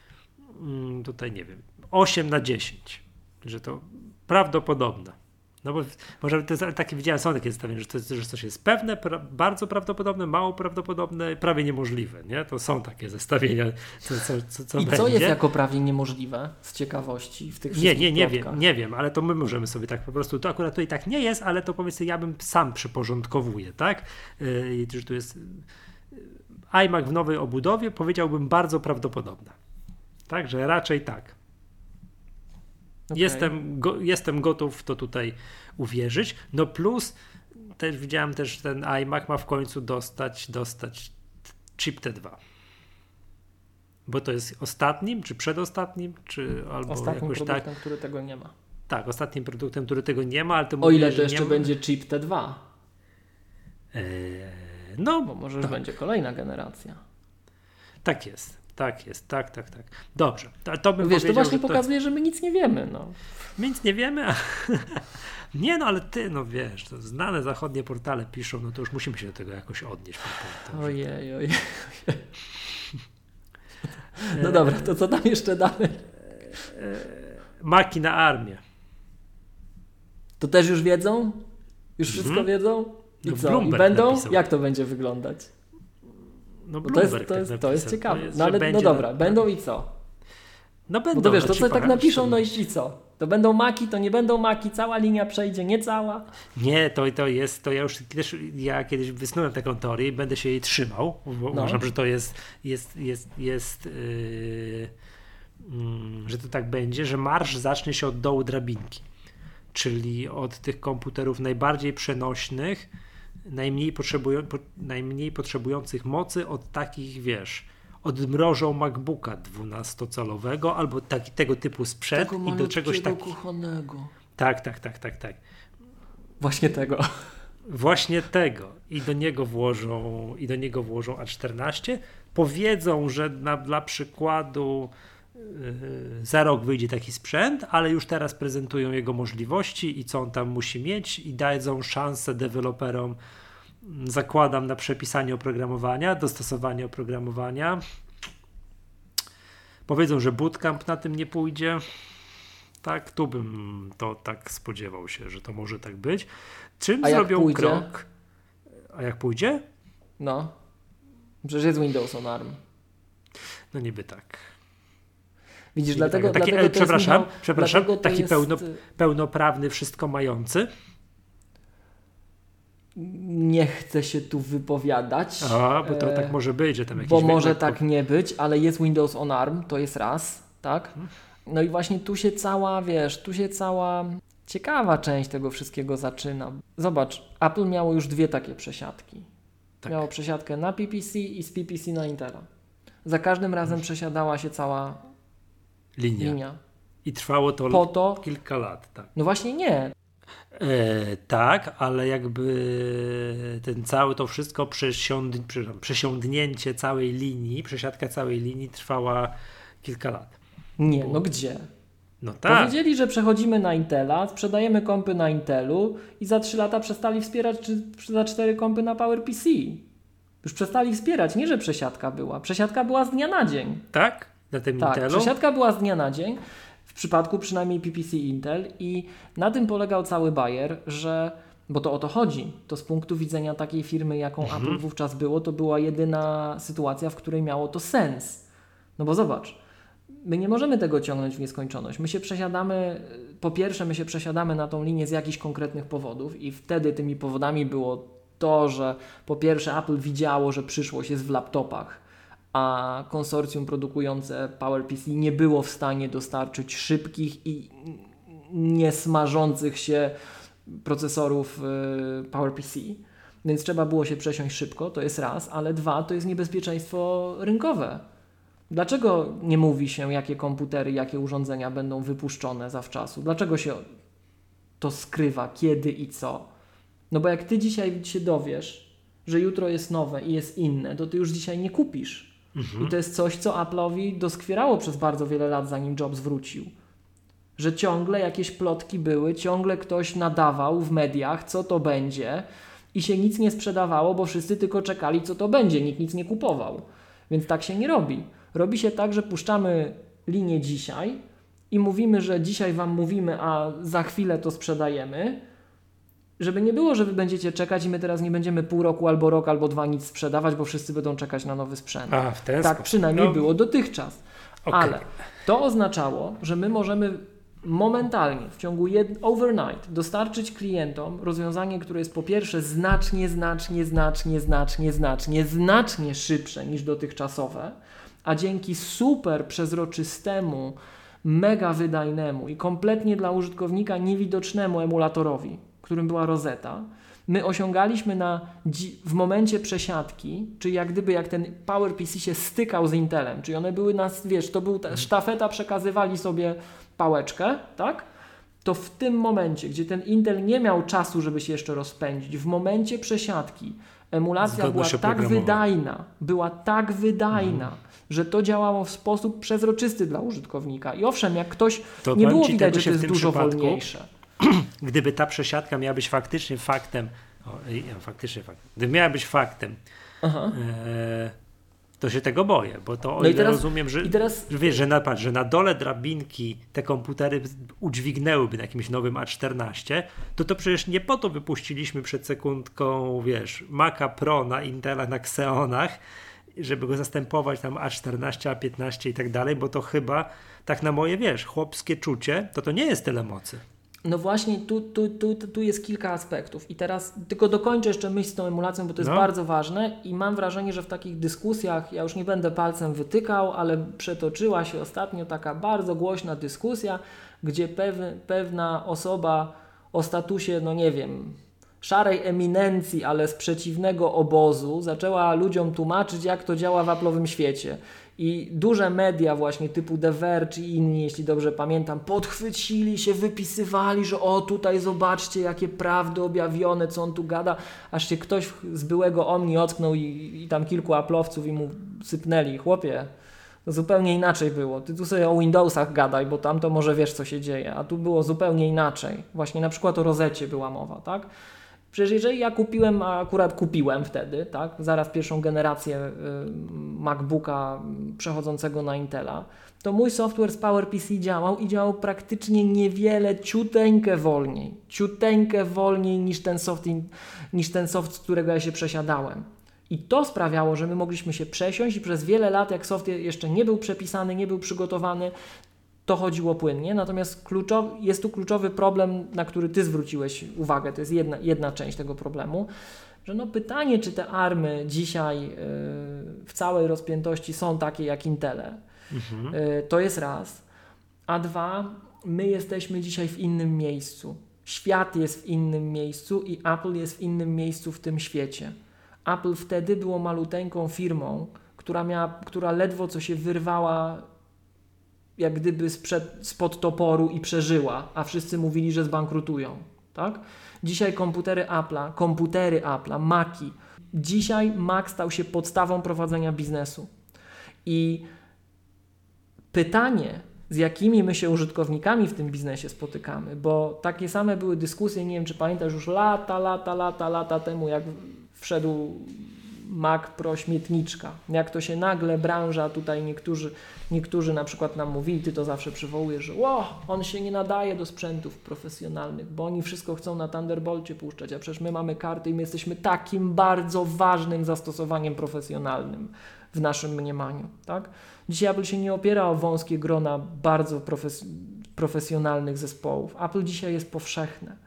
mm, tutaj nie wiem, 8 na 10, że to prawdopodobne. No bo może to jest, takie widziałem, są takie zestawienia, że, to, że coś jest pewne, pra, bardzo prawdopodobne, mało prawdopodobne, prawie niemożliwe, nie? To są takie zestawienia, co, co, co, co I będzie. co jest jako prawie niemożliwe z ciekawości w tych Nie, nie, nie wiem, nie wiem, ale to my możemy sobie tak po prostu, to akurat tutaj tak nie jest, ale to powiedzmy ja bym sam przyporządkowuję, tak? Yy, że tu jest iMac w nowej obudowie powiedziałbym bardzo prawdopodobne. Także raczej tak. Okej. Jestem, go, jestem gotów w to tutaj uwierzyć. No plus też widziałem też ten iMac ma w końcu dostać, dostać chip T2. Bo to jest ostatnim, czy przedostatnim, czy albo Ostatnim jakoś produktem, tak. który tego nie ma. Tak, ostatnim produktem, który tego nie ma, ale to O mówię, ile to jeszcze będzie chip T2, Eee, no, bo może już będzie kolejna generacja. tak jest. Tak jest, tak, tak, tak. Dobrze. To, to bym Wiesz, to właśnie pokazuje, że my nic nie wiemy. No. My nic nie wiemy, a... Nie no, ale ty, no wiesz, to znane zachodnie portale piszą, no to już musimy się do tego jakoś odnieść. pamiętam, że- Ojej, ojej. No dobra, to co tam jeszcze dalej? Maki na armię. To też już wiedzą? Już wszystko Mhm. wiedzą? I No, co? I będą? napisał. Jak to będzie wyglądać? No, Bo to jest, to tak jest, to jest ciekawe. jest, no ale no dobra, będą i co? No będą. Bo to wiesz, to co tak napiszą, no i, A14. i co? To będą maki, to nie będą maki, cała linia przejdzie, nie cała. Nie, to, to jest, to ja już też, ja kiedyś wysnułem taką teorię i będę się jej trzymał, bo No. uważam, że to jest, jest, jest, jest yy, mm, że to tak będzie, że marsz zacznie się od dołu drabinki, czyli od tych komputerów najbardziej przenośnych, najmniej, potrzebują, po, najmniej potrzebujących mocy od takich, wiesz, odmrożą MacBooka 12-calowego albo taki, tego typu sprzęt i do czegoś tak, kochanego. tak, tak, tak, tak, tak. Właśnie tego. Właśnie tego i do niego włożą i do niego włożą A14. Powiedzą, że na, dla przykładu za rok wyjdzie taki sprzęt, ale już teraz prezentują jego możliwości i co on tam musi mieć i dadzą szansę deweloperom zakładam na przepisanie oprogramowania, dostosowanie oprogramowania. Powiedzą, że bootcamp na tym nie pójdzie. Tak, tu bym to tak spodziewał się, że to może tak być. Czym A zrobią pójdzie? krok? A jak pójdzie? No. Przecież jest Windows on ARM. No niby tak. Widzisz, Niby dlatego, tak. Taki, dlatego e, przepraszam, Michał, przepraszam, dlatego taki jest, pełno, pełnoprawny, wszystko mający. Nie chcę się tu wypowiadać. A, bo to e, tak może być, że tam jakiś Bo może lekko- tak nie być, ale jest Windows on ARM, to jest raz, tak? Mhm. No i właśnie tu się cała, wiesz, tu się cała ciekawa część tego wszystkiego zaczyna. Zobacz, Apple miało już dwie takie przesiadki. Tak. Miało przesiadkę na PPC i z PPC na Intela. Za każdym razem przesiadała się cała linia. linia. I trwało to Po to, kilka lat. Tak. no właśnie nie. E, tak, ale jakby ten cały to wszystko przesiąd, przesiądnięcie całej linii, przesiadka całej linii trwała kilka lat. Nie, no gdzie? No tak. Powiedzieli, że przechodzimy na Intela, sprzedajemy kompy na Intelu i za 3 lata przestali wspierać, czy za 4 kompy na PowerPC. Już przestali wspierać, nie że przesiadka była. Przesiadka była z dnia na dzień. Tak? Na tym Tak, Intelu? przesiadka była z dnia na dzień, w przypadku przynajmniej PPC Intel i na tym polegał cały bajer, że, bo to o to chodzi, to z punktu widzenia takiej firmy, jaką Mhm. Apple wówczas było, to była jedyna sytuacja, w której miało to sens. No bo zobacz, my nie możemy tego ciągnąć w nieskończoność. My się przesiadamy, po pierwsze my się przesiadamy na tą linię z jakichś konkretnych powodów i wtedy tymi powodami było to, że po pierwsze Apple widziało, że przyszłość jest w laptopach, a konsorcjum produkujące PowerPC nie było w stanie dostarczyć szybkich i nie smażących się procesorów y, PowerPC. Więc trzeba było się przesiąść szybko, to jest raz, ale dwa, to jest niebezpieczeństwo rynkowe. Dlaczego nie mówi się, jakie komputery, jakie urządzenia będą wypuszczone zawczasu? Dlaczego się to skrywa, kiedy i co? No bo jak ty dzisiaj się dowiesz, że jutro jest nowe i jest inne, to ty już dzisiaj nie kupisz. Mhm. I to jest coś, co Apple'owi doskwierało przez bardzo wiele lat, zanim Jobs wrócił. Że ciągle jakieś plotki były, ciągle ktoś nadawał w mediach, co to będzie, i się nic nie sprzedawało, bo wszyscy tylko czekali, co to będzie, nikt nic nie kupował. Więc tak się nie robi. Robi się tak, że puszczamy linię dzisiaj i mówimy, że dzisiaj Wam mówimy, a za chwilę to sprzedajemy. Żeby nie było, że Wy będziecie czekać i my teraz nie będziemy pół roku albo rok albo dwa nic sprzedawać, bo wszyscy będą czekać na nowy sprzęt. A, w ten Tak sposób. przynajmniej No, było dotychczas. okej. Ale to oznaczało, że my możemy momentalnie, w ciągu jed... overnight, dostarczyć klientom rozwiązanie, które jest po pierwsze znacznie, znacznie, znacznie, znacznie, znacznie, znacznie szybsze niż dotychczasowe, a dzięki super przezroczystemu, mega wydajnemu i kompletnie dla użytkownika niewidocznemu emulatorowi, którym była Rosetta, my osiągaliśmy na, w momencie przesiadki, czyli jak gdyby jak ten PowerPC się stykał z Intelem, czyli one były nas, wiesz, to był ta sztafeta, przekazywali sobie pałeczkę, tak? To w tym momencie, gdzie ten Intel nie miał czasu, żeby się jeszcze rozpędzić, w momencie przesiadki emulacja była tak wydajna, była tak wydajna, mhm. że to działało w sposób przezroczysty dla użytkownika. I owszem, jak ktoś to nie było widać, że to jest dużo wolniejsze. Gdyby ta przesiadka miała być faktycznie faktem, o, faktycznie faktem, gdyby miała być faktem, e, to się tego boję, bo to o no teraz, rozumiem, że, teraz... że wiesz, że na, patrz, że na dole drabinki te komputery udźwignęłyby na jakimś nowym A14, to to przecież nie po to wypuściliśmy przed sekundką, wiesz, Maca Pro na Intelach, na Xeonach, żeby go zastępować tam A14, A15 i tak dalej, bo to chyba tak na moje, wiesz, chłopskie czucie, to to nie jest tyle mocy. No właśnie, tu, tu, tu, tu jest kilka aspektów. I teraz tylko dokończę jeszcze myśl z tą emulacją, bo to jest no. bardzo ważne i mam wrażenie, że w takich dyskusjach, ja już nie będę palcem wytykał, ale przetoczyła się ostatnio taka bardzo głośna dyskusja, gdzie pew, pewna osoba o statusie, no nie wiem, szarej eminencji, ale z przeciwnego obozu, zaczęła ludziom tłumaczyć, jak to działa w Apple'owym świecie. I duże media właśnie typu The Verge i inni, jeśli dobrze pamiętam, podchwycili się, wypisywali, że o tutaj zobaczcie jakie prawdy objawione, co on tu gada, aż się ktoś z byłego Omni ocknął i, i tam kilku aplowców i mu sypnęli. Chłopie, to zupełnie inaczej było. Ty tu sobie o Windowsach gadaj, bo tam to może wiesz co się dzieje, a tu było zupełnie inaczej. Właśnie na przykład o rozecie była mowa, tak? Przecież jeżeli ja kupiłem, a akurat kupiłem wtedy, tak, zaraz pierwszą generację y, MacBooka przechodzącego na Intela, to mój software z PowerPC działał i działał praktycznie niewiele, ciuteńkę wolniej, ciuteńkę wolniej niż ten soft, niż ten soft, z którego ja się przesiadałem. I to sprawiało, że my mogliśmy się przesiąść i przez wiele lat, jak soft jeszcze nie był przepisany, nie był przygotowany, to chodziło płynnie. Natomiast kluczowy, jest tu kluczowy problem, na który Ty zwróciłeś uwagę, to jest jedna, jedna część tego problemu, że no pytanie, czy te army dzisiaj yy, w całej rozpiętości są takie jak Intele, mhm. yy, to jest raz. A dwa, my jesteśmy dzisiaj w innym miejscu. Świat jest w innym miejscu i Apple jest w innym miejscu w tym świecie. Apple wtedy było maluteńką firmą, która, miała, która ledwo co się wyrwała jak gdyby sprzed, spod toporu i przeżyła, a wszyscy mówili, że zbankrutują. Tak? Dzisiaj komputery Apple'a, komputery Apple'a, Maci. Dzisiaj Mac stał się podstawą prowadzenia biznesu. I pytanie, z jakimi my się użytkownikami w tym biznesie spotykamy, bo takie same były dyskusje, nie wiem czy pamiętasz, już lata, lata, lata, lata temu, jak wszedł Mac Pro śmietniczka. Jak to się nagle branża, tutaj niektórzy, niektórzy na przykład nam mówili, ty to zawsze przywołujesz, że o, on się nie nadaje do sprzętów profesjonalnych, bo oni wszystko chcą na Thunderbolcie puszczać, a przecież my mamy karty i my jesteśmy takim bardzo ważnym zastosowaniem profesjonalnym w naszym mniemaniu. Tak? Dzisiaj Apple się nie opiera o wąskie grona bardzo profes profesjonalnych zespołów. Apple dzisiaj jest powszechne.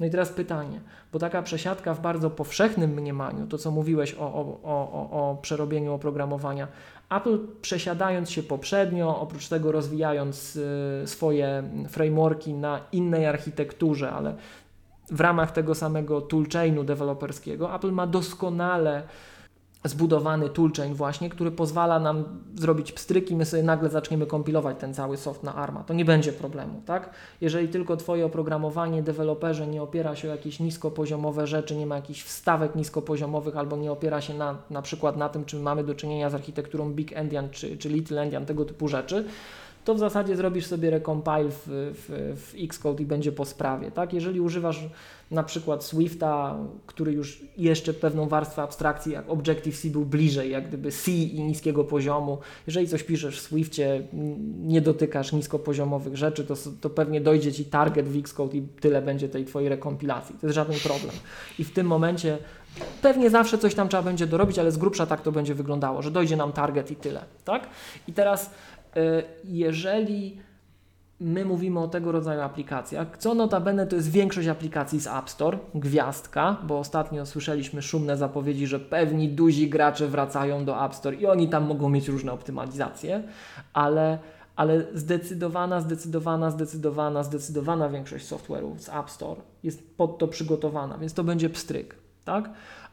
No i teraz pytanie, bo taka przesiadka w bardzo powszechnym mniemaniu, to co mówiłeś o, o, o, o przerobieniu oprogramowania, Apple przesiadając się poprzednio, oprócz tego rozwijając y, swoje frameworki na innej architekturze, ale w ramach tego samego toolchainu deweloperskiego, Apple ma doskonale zbudowany toolchain właśnie, który pozwala nam zrobić pstryki, my sobie nagle zaczniemy kompilować ten cały soft na ARMA. To nie będzie problemu, tak? Jeżeli tylko Twoje oprogramowanie, deweloperze nie opiera się o jakieś niskopoziomowe rzeczy, nie ma jakichś wstawek niskopoziomowych albo nie opiera się na, na przykład na tym, czy mamy do czynienia z architekturą Big Endian czy, czy Little Endian, tego typu rzeczy, to w zasadzie zrobisz sobie recompile w, w, w Xcode i będzie po sprawie. Tak? Jeżeli używasz na przykład Swifta, który już jeszcze pewną warstwę abstrakcji, jak Objective-C był bliżej, jak gdyby C i niskiego poziomu. Jeżeli coś piszesz w Swiftie, nie dotykasz niskopoziomowych rzeczy, to, to pewnie dojdzie Ci target w Xcode i tyle będzie tej Twojej rekompilacji. To jest żaden problem. I w tym momencie Pewnie zawsze coś tam trzeba będzie dorobić, ale z grubsza tak to będzie wyglądało, że dojdzie nam target i tyle, tak? I teraz jeżeli my mówimy o tego rodzaju aplikacjach, co notabene to jest większość aplikacji z App Store, gwiazdka, bo ostatnio słyszeliśmy szumne zapowiedzi, że pewni duzi gracze wracają do App Store i oni tam mogą mieć różne optymalizacje, ale, ale zdecydowana, zdecydowana, zdecydowana, zdecydowana większość software'u z App Store jest pod to przygotowana, więc to będzie pstryk, tak?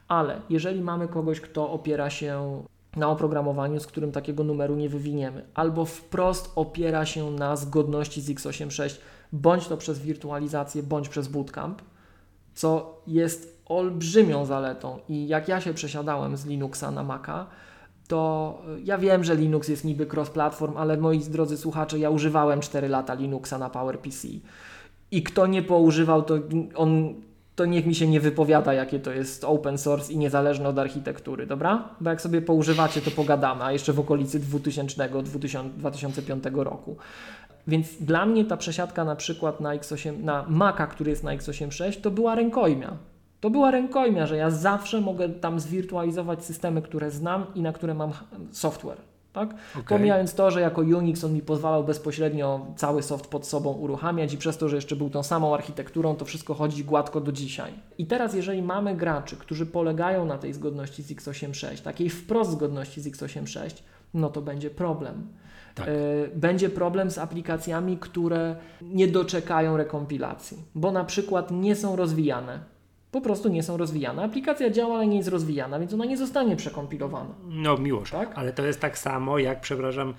Ale jeżeli mamy kogoś, kto opiera się na oprogramowaniu, z którym takiego numeru nie wywiniemy, albo wprost opiera się na zgodności z x86, bądź to przez wirtualizację, bądź przez bootcamp, co jest olbrzymią zaletą. I jak ja się przesiadałem z Linuxa na Maca, to ja wiem, że Linux jest niby cross-platform, ale moi drodzy słuchacze, ja używałem 4 lata Linuxa na PowerPC. I kto nie poużywał, to on to niech mi się nie wypowiada, jakie to jest open source i niezależne od architektury, dobra? Bo jak sobie poużywacie, to pogadamy, a jeszcze w okolicy 2000-2005 roku. Więc dla mnie ta przesiadka na przykład na, X8, na Maca, który jest na x86, to była rękojmia. To była rękojmia, że ja zawsze mogę tam zwirtualizować systemy, które znam i na które mam software. Tak? Okay. Pomijając to, że jako Unix on mi pozwalał bezpośrednio cały soft pod sobą uruchamiać i przez to, że jeszcze był tą samą architekturą, to wszystko chodzi gładko do dzisiaj. I teraz, jeżeli mamy graczy, którzy polegają na tej zgodności z x86, takiej wprost zgodności z x86, no to będzie problem. Tak. E, będzie problem z aplikacjami, które nie doczekają rekompilacji, bo na przykład nie są rozwijane po prostu nie są rozwijane. Aplikacja działa, ale nie jest rozwijana, więc ona nie zostanie przekompilowana. No miłość, tak? ale to jest tak samo jak, przepraszam,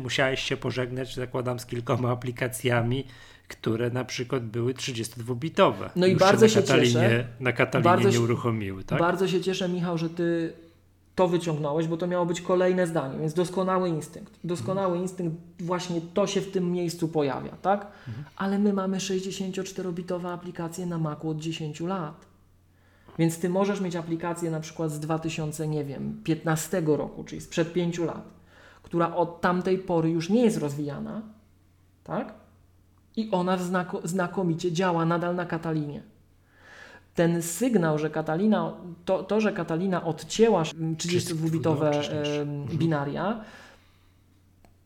musiałeś się pożegnać, zakładam, z kilkoma aplikacjami, które na przykład były 32-bitowe. No i bardzo się Katalinie, cieszę. Na Katalinie nie uruchomiły, tak? Bardzo się cieszę, Michał, że ty to wyciągnąłeś, bo to miało być kolejne zdanie, więc doskonały instynkt. Doskonały mhm. instynkt, właśnie to się w tym miejscu pojawia, tak? Mhm. Ale my mamy 64-bitowe aplikacje na Macu od 10 lat. Więc ty możesz mieć aplikację na przykład z 2000, nie wiem, 15 roku, czyli sprzed 5 lat, która od tamtej pory już nie jest rozwijana, tak? I ona znako znakomicie działa nadal na Katalinie ten sygnał, że Katalina, to, to że Katalina odcięła 32-bitowe mhm. binaria,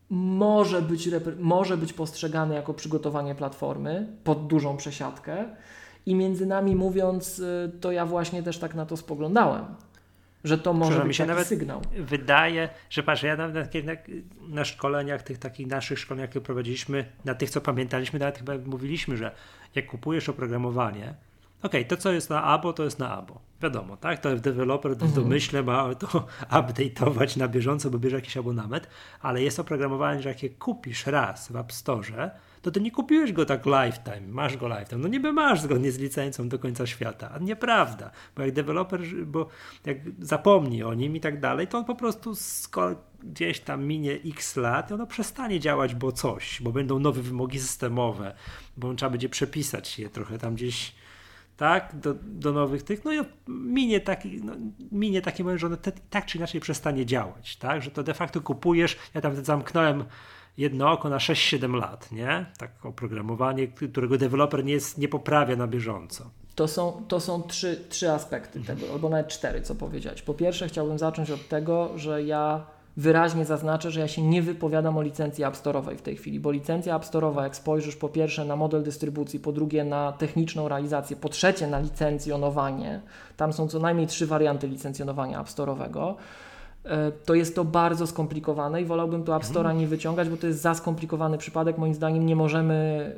może być, może być postrzegane jako przygotowanie platformy pod dużą przesiadkę. I między nami mówiąc, y, to ja właśnie też tak na to spoglądałem. Że to może być taki sygnał. Wydaje, że patrz, ja nawet na, na szkoleniach, tych takich naszych szkoleniach, które prowadziliśmy, na tych, co pamiętaliśmy, nawet chyba mówiliśmy, że jak kupujesz oprogramowanie, okay, to co jest na abo, to jest na abo. Wiadomo, tak? To deweloper w mhm. domyśle ma to update'ować na bieżąco, bo bierze jakiś abonament, ale jest oprogramowanie, że jak je kupisz raz w App Store, to ty nie kupiłeś go tak lifetime, masz go lifetime. No niby masz zgodnie z licencją do końca świata, a nieprawda, bo jak deweloper, bo jak zapomni o nim i tak dalej, to on po prostu gdzieś tam minie x lat i ono przestanie działać, bo coś, bo będą nowe wymogi systemowe, bo trzeba będzie przepisać je trochę tam gdzieś tak, do, do nowych tych, no i minie taki, no, minie taki moment, że ono te, tak czy inaczej przestanie działać, tak, że to de facto kupujesz, ja tam zamknąłem jedno oko na 6-7 lat, nie, tak oprogramowanie, którego deweloper nie, jest, nie poprawia na bieżąco. To są, to są trzy, trzy aspekty mhm. tego, albo nawet cztery, co powiedzieć. Po pierwsze chciałbym zacząć od tego, że ja wyraźnie zaznaczę, że ja się nie wypowiadam o licencji App Store'owej w tej chwili, bo licencja App Store'owa, jak spojrzysz po pierwsze na model dystrybucji, po drugie na techniczną realizację, po trzecie na licencjonowanie, tam są co najmniej trzy warianty licencjonowania App Store'owego, e, to jest to bardzo skomplikowane i wolałbym tu App Store'a mhm. nie wyciągać, bo to jest za skomplikowany przypadek. Moim zdaniem nie możemy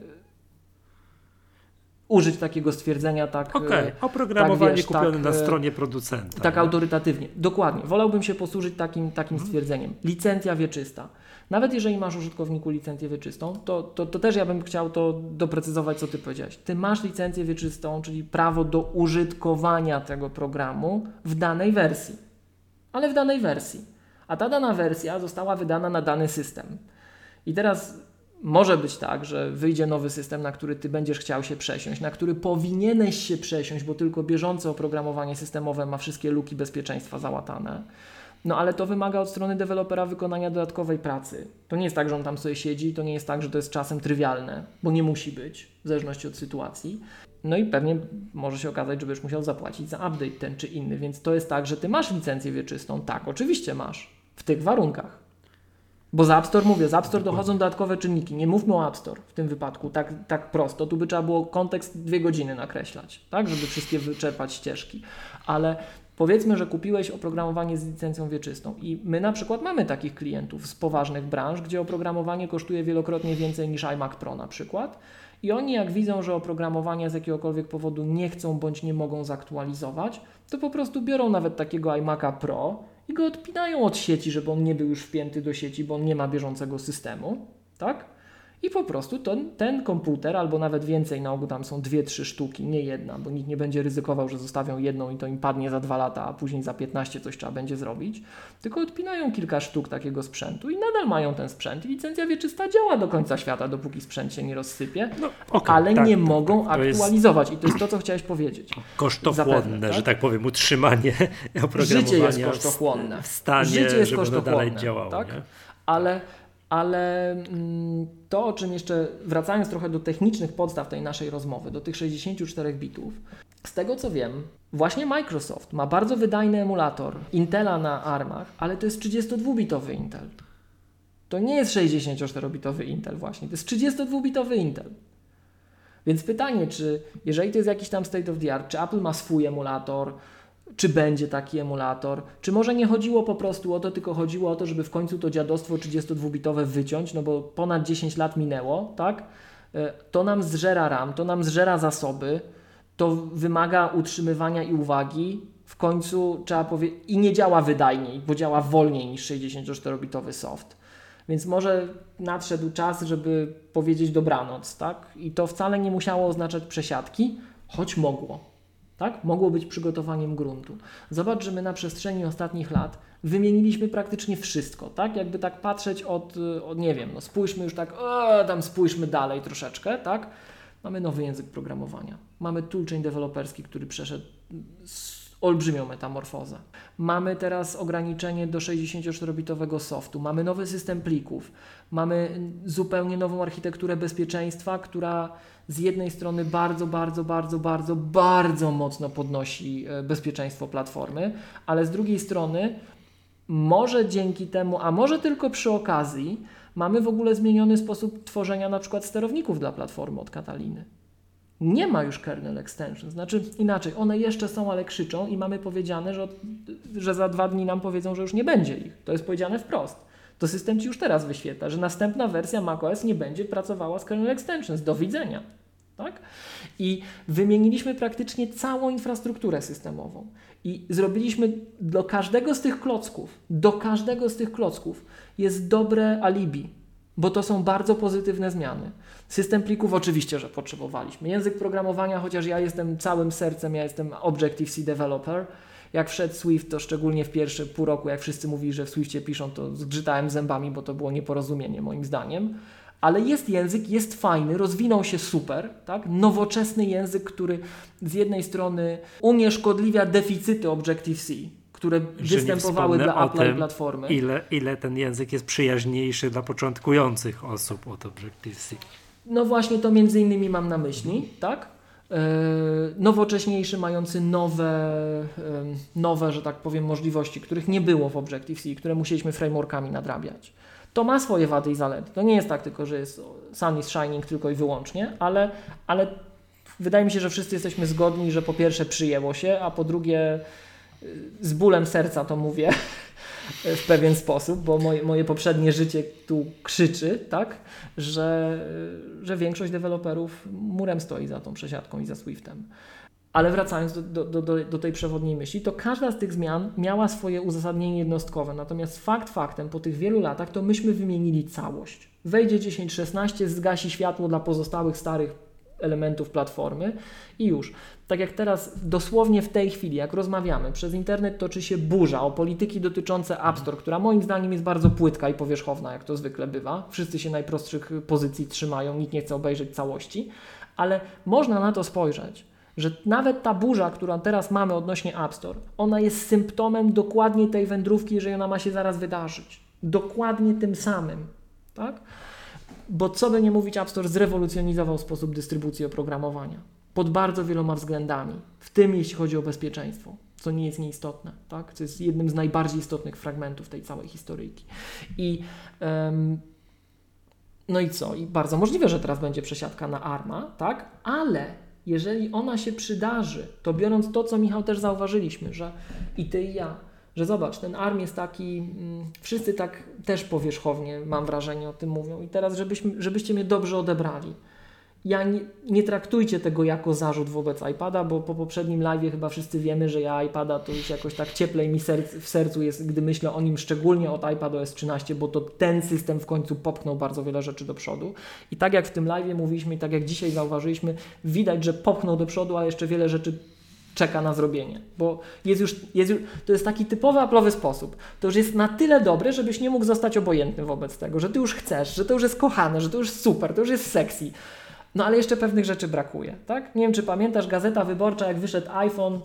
użyć takiego stwierdzenia tak. Okej, okay. E, oprogramowanie tak, wiesz, kupione tak, na e, stronie producenta. Tak nie? autorytatywnie. Dokładnie. Wolałbym się posłużyć takim, takim mhm. stwierdzeniem. Licencja wieczysta. Nawet jeżeli masz użytkowniku licencję wieczystą, to, to, to też ja bym chciał to doprecyzować, co Ty powiedziałeś. Ty masz licencję wieczystą, czyli prawo do użytkowania tego programu w danej wersji. Ale w danej wersji. A ta dana wersja została wydana na dany system. I teraz może być tak, że wyjdzie nowy system, na który ty będziesz chciał się przesiąść, na który powinieneś się przesiąść, bo tylko bieżące oprogramowanie systemowe ma wszystkie luki bezpieczeństwa załatane. No ale to wymaga od strony dewelopera wykonania dodatkowej pracy. To nie jest tak, że on tam sobie siedzi, to nie jest tak, że to jest czasem trywialne, bo nie musi być, w zależności od sytuacji. No i pewnie może się okazać, że będziesz musiał zapłacić za update ten czy inny, więc to jest tak, że ty masz licencję wieczystą. Tak, oczywiście masz, w tych warunkach. Bo z App Store mówię, z App Store dochodzą dodatkowe czynniki. Nie mówmy o App Store w tym wypadku tak, tak prosto. Tu by trzeba było kontekst dwie godziny nakreślać, tak, żeby wszystkie wyczerpać ścieżki. Ale powiedzmy, że kupiłeś oprogramowanie z licencją wieczystą i my na przykład mamy takich klientów z poważnych branż, gdzie oprogramowanie kosztuje wielokrotnie więcej niż iMac Pro na przykład. I oni jak widzą, że oprogramowania z jakiegokolwiek powodu nie chcą bądź nie mogą zaktualizować, to po prostu biorą nawet takiego iMac'a Pro i go odpinają od sieci, żeby on nie był już wpięty do sieci, bo on nie ma bieżącego systemu, tak? I po prostu ten, ten komputer, albo nawet więcej, na ogół tam są dwie, trzy sztuki, nie jedna, bo nikt nie będzie ryzykował, że zostawią jedną i to im padnie za dwa lata, a później za 15 coś trzeba będzie zrobić, tylko odpinają kilka sztuk takiego sprzętu i nadal mają ten sprzęt. I licencja wieczysta działa do końca świata, dopóki sprzęt się nie rozsypie, No, okej, ale tak, nie tak, mogą tak. Aktualizować. I to jest to, co chciałeś powiedzieć. kosztochłonne, Zapewne, tak? że tak powiem, utrzymanie oprogramowania Życie jest kosztochłonne. w stanie, Życie jest żeby kosztochłonne, dalej działało. tak? Ale, ale mm, to, o czym jeszcze wracając trochę do technicznych podstaw tej naszej rozmowy, do tych 64 bitów, z tego co wiem, właśnie Microsoft ma bardzo wydajny emulator Intela na ARMach, ale to jest 32-bitowy Intel. To nie jest 64-bitowy Intel właśnie, to jest 32-bitowy Intel. Więc pytanie, czy jeżeli to jest jakiś tam state of the art, czy Apple ma swój emulator, czy będzie taki emulator, czy może nie chodziło po prostu o to, tylko chodziło o to, żeby w końcu to dziadostwo 32-bitowe wyciąć, no bo ponad 10 lat minęło, tak? E, To nam zżera RAM, to nam zżera zasoby, to wymaga utrzymywania i uwagi. W końcu trzeba powiedzieć, i nie działa wydajniej, bo działa wolniej niż 64-bitowy soft. Więc może nadszedł czas, żeby powiedzieć dobranoc, tak? I to wcale nie musiało oznaczać przesiadki, choć mogło. Tak? Mogło być przygotowaniem gruntu. Zobacz, że my na przestrzeni ostatnich lat wymieniliśmy praktycznie wszystko, tak? Jakby tak patrzeć od, y, od nie wiem, no spójrzmy już tak, e, tam spójrzmy dalej troszeczkę, tak? Mamy nowy język programowania. Mamy toolchain deweloperski, który przeszedł olbrzymią metamorfozę. Mamy teraz ograniczenie do 64-bitowego softu. Mamy nowy system plików. Mamy zupełnie nową architekturę bezpieczeństwa, która z jednej strony bardzo, bardzo, bardzo, bardzo, bardzo mocno podnosi e, bezpieczeństwo platformy, ale z drugiej strony może dzięki temu, a może tylko przy okazji, mamy w ogóle zmieniony sposób tworzenia na przykład sterowników dla platformy od Kataliny. Nie ma już kernel extension, znaczy inaczej, one jeszcze są, ale krzyczą i mamy powiedziane, że, że za dwa dni nam powiedzą, że już nie będzie ich. To jest powiedziane wprost. To system Ci już teraz wyświetla, że następna wersja macOS nie będzie pracowała z kernel extensions. Do widzenia. Tak? I wymieniliśmy praktycznie całą infrastrukturę systemową. I zrobiliśmy do każdego z tych klocków, do każdego z tych klocków jest dobre alibi, bo to są bardzo pozytywne zmiany. System plików oczywiście, że potrzebowaliśmy. Język programowania, chociaż ja jestem całym sercem, ja jestem Objective-C developer. Jak wszedł Swift, to szczególnie w pierwsze pół roku, jak wszyscy mówili, że w Swiftie piszą, to zgrzytałem zębami, bo to było nieporozumienie moim zdaniem. Ale jest język, jest fajny, rozwinął się super, tak? Nowoczesny język, który z jednej strony unieszkodliwia deficyty Objective-C, które Że występowały dla Apple tym, platformy. Ile, ile ten język jest przyjaźniejszy dla początkujących osób od Objective-C. No właśnie to między innymi mam na myśli, tak? Yy, nowocześniejszy, mający nowe, yy, nowe, że tak powiem, możliwości, których nie było w Objective-C, które musieliśmy frameworkami nadrabiać. To ma swoje wady i zalety. To nie jest tak tylko, że jest sun is shining tylko i wyłącznie, ale, ale wydaje mi się, że wszyscy jesteśmy zgodni, że po pierwsze przyjęło się, a po drugie yy, z bólem serca to mówię w pewien sposób, bo moje, moje poprzednie życie tu krzyczy, tak, że, że większość deweloperów murem stoi za tą przesiadką i za Swiftem. Ale wracając do, do, do, do- tej przewodniej myśli, to każda z tych zmian miała swoje uzasadnienie jednostkowe. Natomiast fakt faktem, po tych wielu latach, to myśmy wymienili całość. Wejdzie 10.16, zgasi światło dla pozostałych starych elementów platformy i już. Tak jak teraz, dosłownie w tej chwili, jak rozmawiamy, przez internet toczy się burza o polityki dotyczące App Store, która moim zdaniem jest bardzo płytka i powierzchowna, jak to zwykle bywa. Wszyscy się najprostszych pozycji trzymają, nikt nie chce obejrzeć całości, ale można na to spojrzeć, że nawet ta burza, którą teraz mamy odnośnie App Store, ona jest symptomem dokładnie tej wędrówki, jeżeli ona ma się zaraz wydarzyć. Dokładnie tym samym, tak? Bo co by nie mówić, App Store zrewolucjonizował sposób dystrybucji oprogramowania pod bardzo wieloma względami, w tym jeśli chodzi o bezpieczeństwo. co nie jest nieistotne, tak? co jest jednym z najbardziej istotnych fragmentów tej całej historyjki. I um, no i co? I bardzo możliwe, że teraz będzie przesiadka na ARMA, tak? Ale jeżeli ona się przydarzy, to biorąc to, co Michał też zauważyliśmy, że i ty i ja, że zobacz, ten ARM jest taki, mm, wszyscy tak też powierzchownie, mam wrażenie, o tym mówią. I teraz, żebyśmy, żebyście mnie dobrze odebrali ja nie, nie, traktujcie tego jako zarzut wobec iPada, bo po poprzednim live chyba wszyscy wiemy, że ja iPada to już jakoś tak cieplej mi serc, w sercu jest, gdy myślę o nim szczególnie od iPadOS 13, bo to ten system w końcu popchnął bardzo wiele rzeczy do przodu. I tak jak w tym live mówiliśmy i tak jak dzisiaj zauważyliśmy, widać, że popchnął do przodu, a jeszcze wiele rzeczy czeka na zrobienie, bo jest już, jest już, to jest taki typowy aplowy sposób. To już jest na tyle dobre, żebyś nie mógł zostać obojętny wobec tego, że ty już chcesz, że to już jest kochane, że to już super, to już jest sexy. No ale jeszcze pewnych rzeczy brakuje, tak? Nie wiem, czy pamiętasz, Gazeta Wyborcza, jak wyszedł iPhone,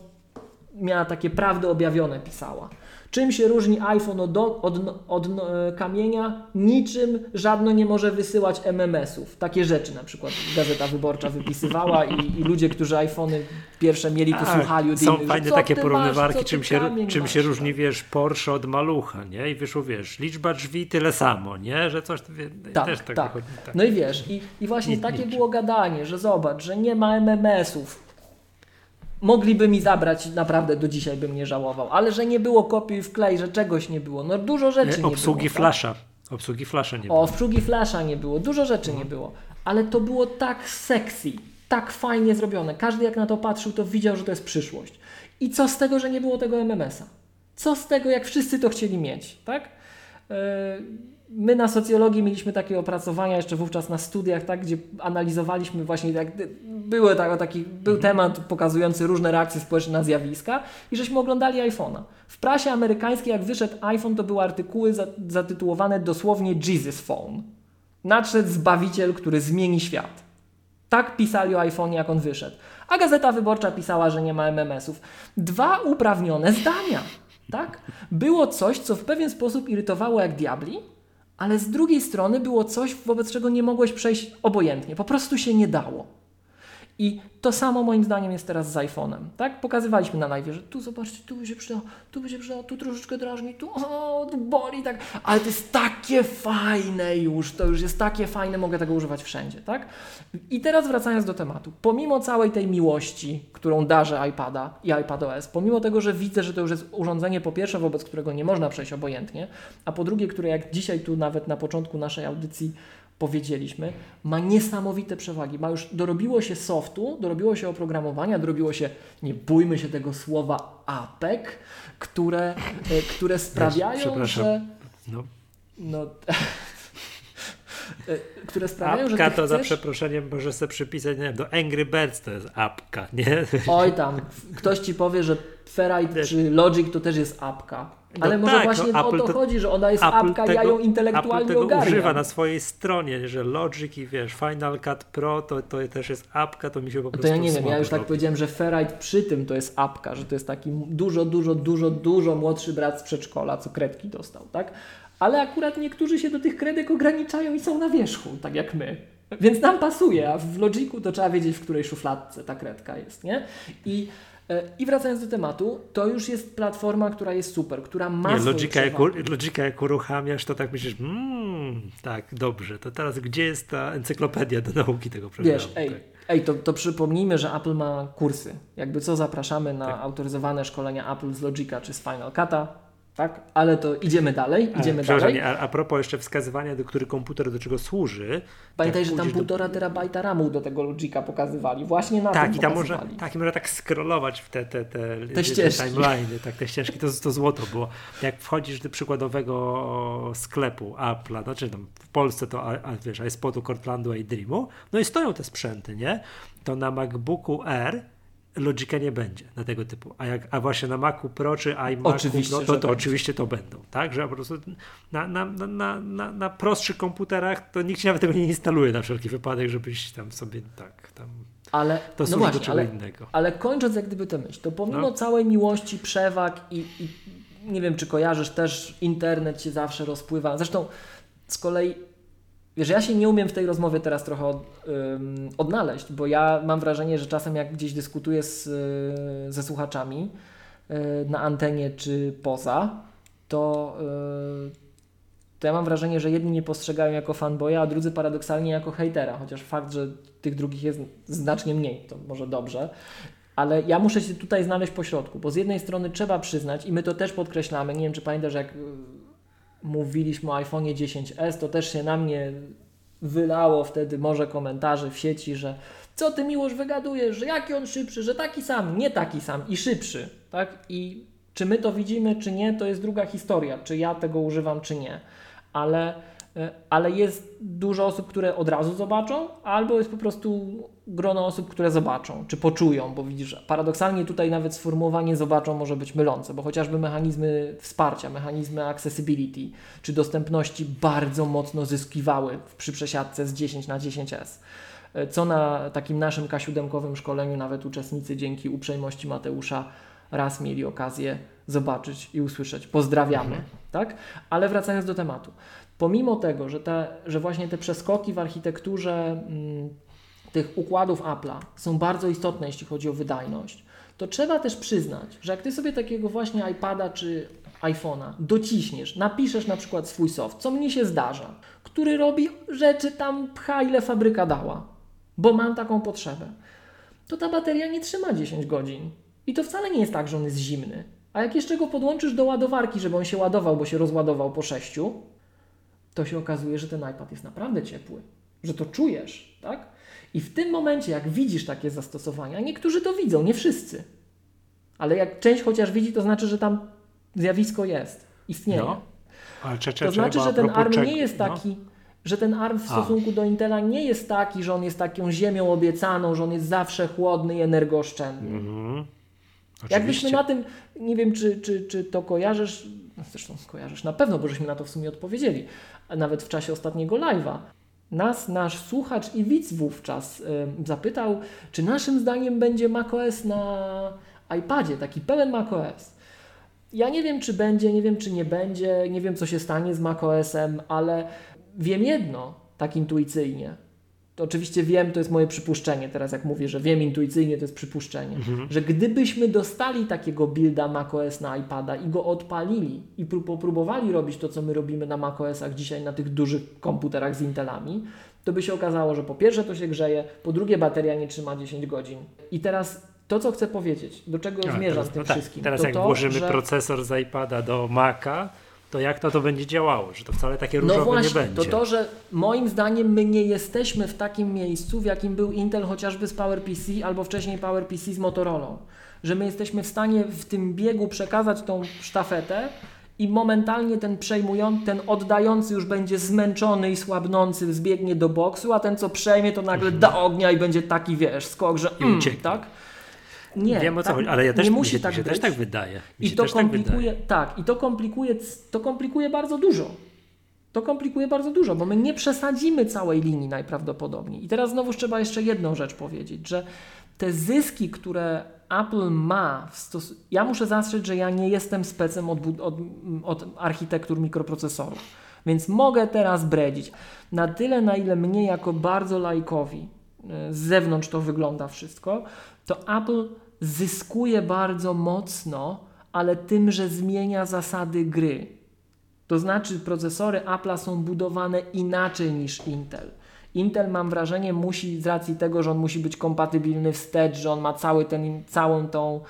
miała takie prawdy objawione, pisała. Czym się różni iPhone od, od, od, e, kamienia? Niczym żadno nie może wysyłać MMS-ów. Takie rzeczy na przykład Gazeta Wyborcza wypisywała i, i ludzie, którzy iPhony pierwsze mieli, to A, słuchali od Są innych, fajne takie porównywarki, masz, czym, się, czym masz, się różni, tak? wiesz, Porsche od malucha, nie? I wyszło, wiesz, liczba drzwi tyle samo, nie? Że coś, tak, też tak, tak. Wychodzi, tak. No i wiesz, i, i właśnie takie było gadanie, że zobacz, że nie ma MMS-ów, mogliby mi zabrać, naprawdę do dzisiaj bym nie żałował, ale że nie było kopiuj w klej, że czegoś nie było, no dużo rzeczy nie, obsługi było. Flasha. Tak? Obsługi flasha nie było. Obsługi flasha nie było, dużo rzeczy nie było, ale to było tak sexy, tak fajnie zrobione. Każdy jak na to patrzył, to widział, że to jest przyszłość. I co z tego, że nie było tego MMS-a? Co z tego, jak wszyscy to chcieli mieć, tak? Yy My na socjologii mieliśmy takie opracowania jeszcze wówczas na studiach, tak, gdzie analizowaliśmy właśnie, jak były tak, taki, był mhm. temat pokazujący różne reakcje społeczne na zjawiska i żeśmy oglądali iPhone'a. W prasie amerykańskiej, jak wyszedł iPhone, to były artykuły zatytułowane dosłownie Jesus Phone. Nadszedł Zbawiciel, który zmieni świat. Tak pisali o iPhone, jak on wyszedł. A Gazeta Wyborcza pisała, że nie ma MMS-ów. Dwa uprawnione zdania. Tak? Było coś, co w pewien sposób irytowało jak diabli, ale z drugiej strony było coś, wobec czego nie mogłeś przejść obojętnie. Po prostu się nie dało. I to samo moim zdaniem jest teraz z iPhone'em. Tak? Pokazywaliśmy na live, że tu zobaczcie, tu by się przydało, tu by się przydało, tu troszeczkę drażni, tu, o, tu boli, tak. Ale to jest takie fajne już, to już jest takie fajne, mogę tego używać wszędzie, tak? I teraz wracając do tematu. Pomimo całej tej miłości, którą darzę iPada i iPadOS, pomimo tego, że widzę, że to już jest urządzenie po pierwsze, wobec którego nie można przejść obojętnie, a po drugie, które jak dzisiaj tu nawet na początku naszej audycji powiedzieliśmy, ma niesamowite przewagi. Ma już dorobiło się softu, dorobiło się oprogramowania, dorobiło się, nie bójmy się tego słowa, APEC, które, e, które sprawiają, że. No. no e, które sprawiają, apka że to chcesz... za przeproszeniem może sobie przypisać, nie wiem, do Angry Birds to jest apka, nie? Oj tam, ktoś ci powie, że Ferrite czy Logic to też jest apka. No Ale może tak, właśnie no, o to, chodzi, że ona jest Apple apka, tego, ja ją intelektualnie Apple tego ogarniam. używa na swojej stronie, że Logic i wiesz, Final Cut Pro to, to też jest apka, to mi się po prostu To ja nie wiem, ja już tak powiedziałem, że Ferrite przy tym to jest apka, że to jest taki dużo, dużo, dużo, dużo młodszy brat z przedszkola, co kredki dostał, tak? Ale akurat niektórzy się do tych kredek ograniczają i są na wierzchu, tak jak my. Więc nam pasuje, a w Logiku to trzeba wiedzieć, w której szufladce ta kredka jest, nie? I I wracając do tematu, to już jest platforma, która jest super, która ma Nie, logika jak, logika jak uruchamiasz, to tak myślisz, mmm, tak, dobrze, to teraz gdzie jest ta encyklopedia do nauki tego programu? Wiesz, ej, tak. ej to, to przypomnijmy, że Apple ma kursy. Jakby co zapraszamy na tak. autoryzowane szkolenia Apple z Logica czy z Final Cut'a tak? Ale to idziemy dalej, idziemy a, dalej. A, a propos jeszcze wskazywania, do który komputer do czego służy. Pamiętaj, że tam półtora do... terabajta RAMu do tego Logika pokazywali, właśnie na tak, tym i tam może, Tak, i można tak scrollować w te, te, te, te, te timeliny, tak, te ścieżki, to, to złoto było. Jak wchodzisz do przykładowego sklepu Apple'a, znaczy tam w Polsce to, a, wiesz, iSpotu, Cortlandu i Dreamu, no i stoją te sprzęty, nie? To na MacBooku R Logica nie będzie na tego typu. A, jak, a właśnie na Macu Pro czy iMacu oczywiście, Pro, to, to oczywiście to będą. Tak, że po prostu na, na, na, na, na prostszych komputerach to nikt się nawet tego nie instaluje na wszelki wypadek, żebyś tam sobie tak tam. Ale, to no właśnie, do czego ale, innego. Ale kończąc jak gdyby tę myśl, to pomimo no. całej miłości, przewag i, i nie wiem, czy kojarzysz też, internet się zawsze rozpływa. Zresztą z kolei Wiesz, ja się nie umiem w tej rozmowie teraz trochę od, um, odnaleźć, bo ja mam wrażenie, że czasem jak gdzieś dyskutuję z, ze słuchaczami, e, na antenie czy poza, to, e, to ja mam wrażenie, że jedni nie postrzegają jako fanboya, a drudzy paradoksalnie jako hejtera, chociaż fakt, że tych drugich jest znacznie mniej, to może dobrze. Ale ja muszę się tutaj znaleźć po środku, bo z jednej strony trzeba przyznać, i my to też podkreślamy, nie wiem czy pamiętasz, jak y, mówiliśmy o iPhone 10s, to też się na mnie wylało wtedy może komentarzy w sieci, że co ty miłość wygadujesz, że jaki on szybszy, że taki sam, nie taki sam i szybszy, tak? I czy my to widzimy, czy nie, to jest druga historia, czy ja tego używam, czy nie. Ale, ale jest dużo osób, które od razu zobaczą, albo jest po prostu grono osób, które zobaczą, czy poczują, bo widzisz, paradoksalnie tutaj nawet sformułowanie zobaczą może być mylące, bo chociażby mechanizmy wsparcia, mechanizmy accessibility, czy dostępności bardzo mocno zyskiwały przy przesiadce z 10 na 10S e, co na takim naszym K7 szkoleniu nawet uczestnicy dzięki uprzejmości Mateusza raz mieli okazję zobaczyć i usłyszeć. Pozdrawiamy, mhm. tak? Ale wracając do tematu. Pomimo tego, że, te, że właśnie te przeskoki w architekturze mm, tych układów Apple'a są bardzo istotne, jeśli chodzi o wydajność, to trzeba też przyznać, że jak Ty sobie takiego właśnie iPada czy iPhone'a dociśniesz, napiszesz na przykład swój soft, co mnie się zdarza, który robi rzeczy tam pcha ile fabryka dała, bo mam taką potrzebę, to ta bateria nie trzyma 10 godzin. I to wcale nie jest tak, że on jest zimny. A jak jeszcze go podłączysz do ładowarki, żeby on się ładował, bo się rozładował po 6, to się okazuje, że ten iPad jest naprawdę ciepły, że to czujesz, tak? I w tym momencie, jak widzisz takie zastosowania, niektórzy to widzą, nie wszyscy, ale jak część chociaż widzi, to znaczy, że tam zjawisko jest, istnieje. No. Ale cze, cze, to znaczy, że ten ARM nie jest no. taki, no. że ten ARM w stosunku A. do Intela nie jest taki, że on jest taką ziemią obiecaną, że on jest zawsze chłodny i energooszczędny. Mhm. Jakbyśmy na tym, nie wiem czy, czy, czy to kojarzysz, zresztą kojarzysz na pewno, bo żeśmy na to w sumie odpowiedzieli, nawet w czasie ostatniego live'a. Nas, nasz słuchacz i widz wówczas y, zapytał, czy naszym zdaniem będzie macOS na iPadzie, taki pełen macOS. Ja nie wiem, czy będzie, nie wiem, czy nie będzie, nie wiem, co się stanie z macOSem, ale wiem jedno, tak intuicyjnie, to oczywiście wiem, to jest moje przypuszczenie, teraz jak mówię, że wiem intuicyjnie, to jest przypuszczenie, mhm. że gdybyśmy dostali takiego builda macOS na iPada i go odpalili i popróbowali robić to, co my robimy na macOSach dzisiaj na tych dużych komputerach z Intelami, to by się okazało, że po pierwsze to się grzeje, po drugie bateria nie trzyma 10 godzin. I teraz to, co chcę powiedzieć, do czego A, zmierzam teraz, tym no tak, wszystkim. Teraz to jak to, włożymy że... procesor z iPada do Maca, to jak to to będzie działało, że to wcale takie różowe no właśnie, nie będzie. To to, że moim zdaniem my nie jesteśmy w takim miejscu, w jakim był Intel chociażby z PowerPC albo wcześniej PowerPC z Motorola. Że my jesteśmy w stanie w tym biegu przekazać tą sztafetę i momentalnie ten przejmujący, ten oddający już będzie zmęczony i słabnący, zbiegnie do boksu, a ten co przejmie to nagle mhm. da ognia i będzie taki, wiesz, skok, że mm, tak? Nie, Wiem o co tak, chodzi, ale ja też, nie musi mi się, tak się też tak wydaje. Mi I to tak komplikuje, tak, tak, i to komplikuje, to komplikuje bardzo dużo. To komplikuje bardzo dużo, bo my nie przesadzimy całej linii najprawdopodobniej. I teraz znowu trzeba jeszcze jedną rzecz powiedzieć, że te zyski, które Apple ma, stos- ja muszę zastrzec, że ja nie jestem specem od, od, od architektur mikroprocesorów, więc mogę teraz bredzić. Na tyle, na ile mnie jako bardzo lajkowi e, z zewnątrz to wygląda wszystko, to Apple zyskuje bardzo mocno, ale tym, że zmienia zasady gry. To znaczy, procesory Apple'a są budowane inaczej niż Intel. Intel, mam wrażenie, musi z racji tego, że on musi być kompatybilny wstecz, że on ma cały ten, całą tą,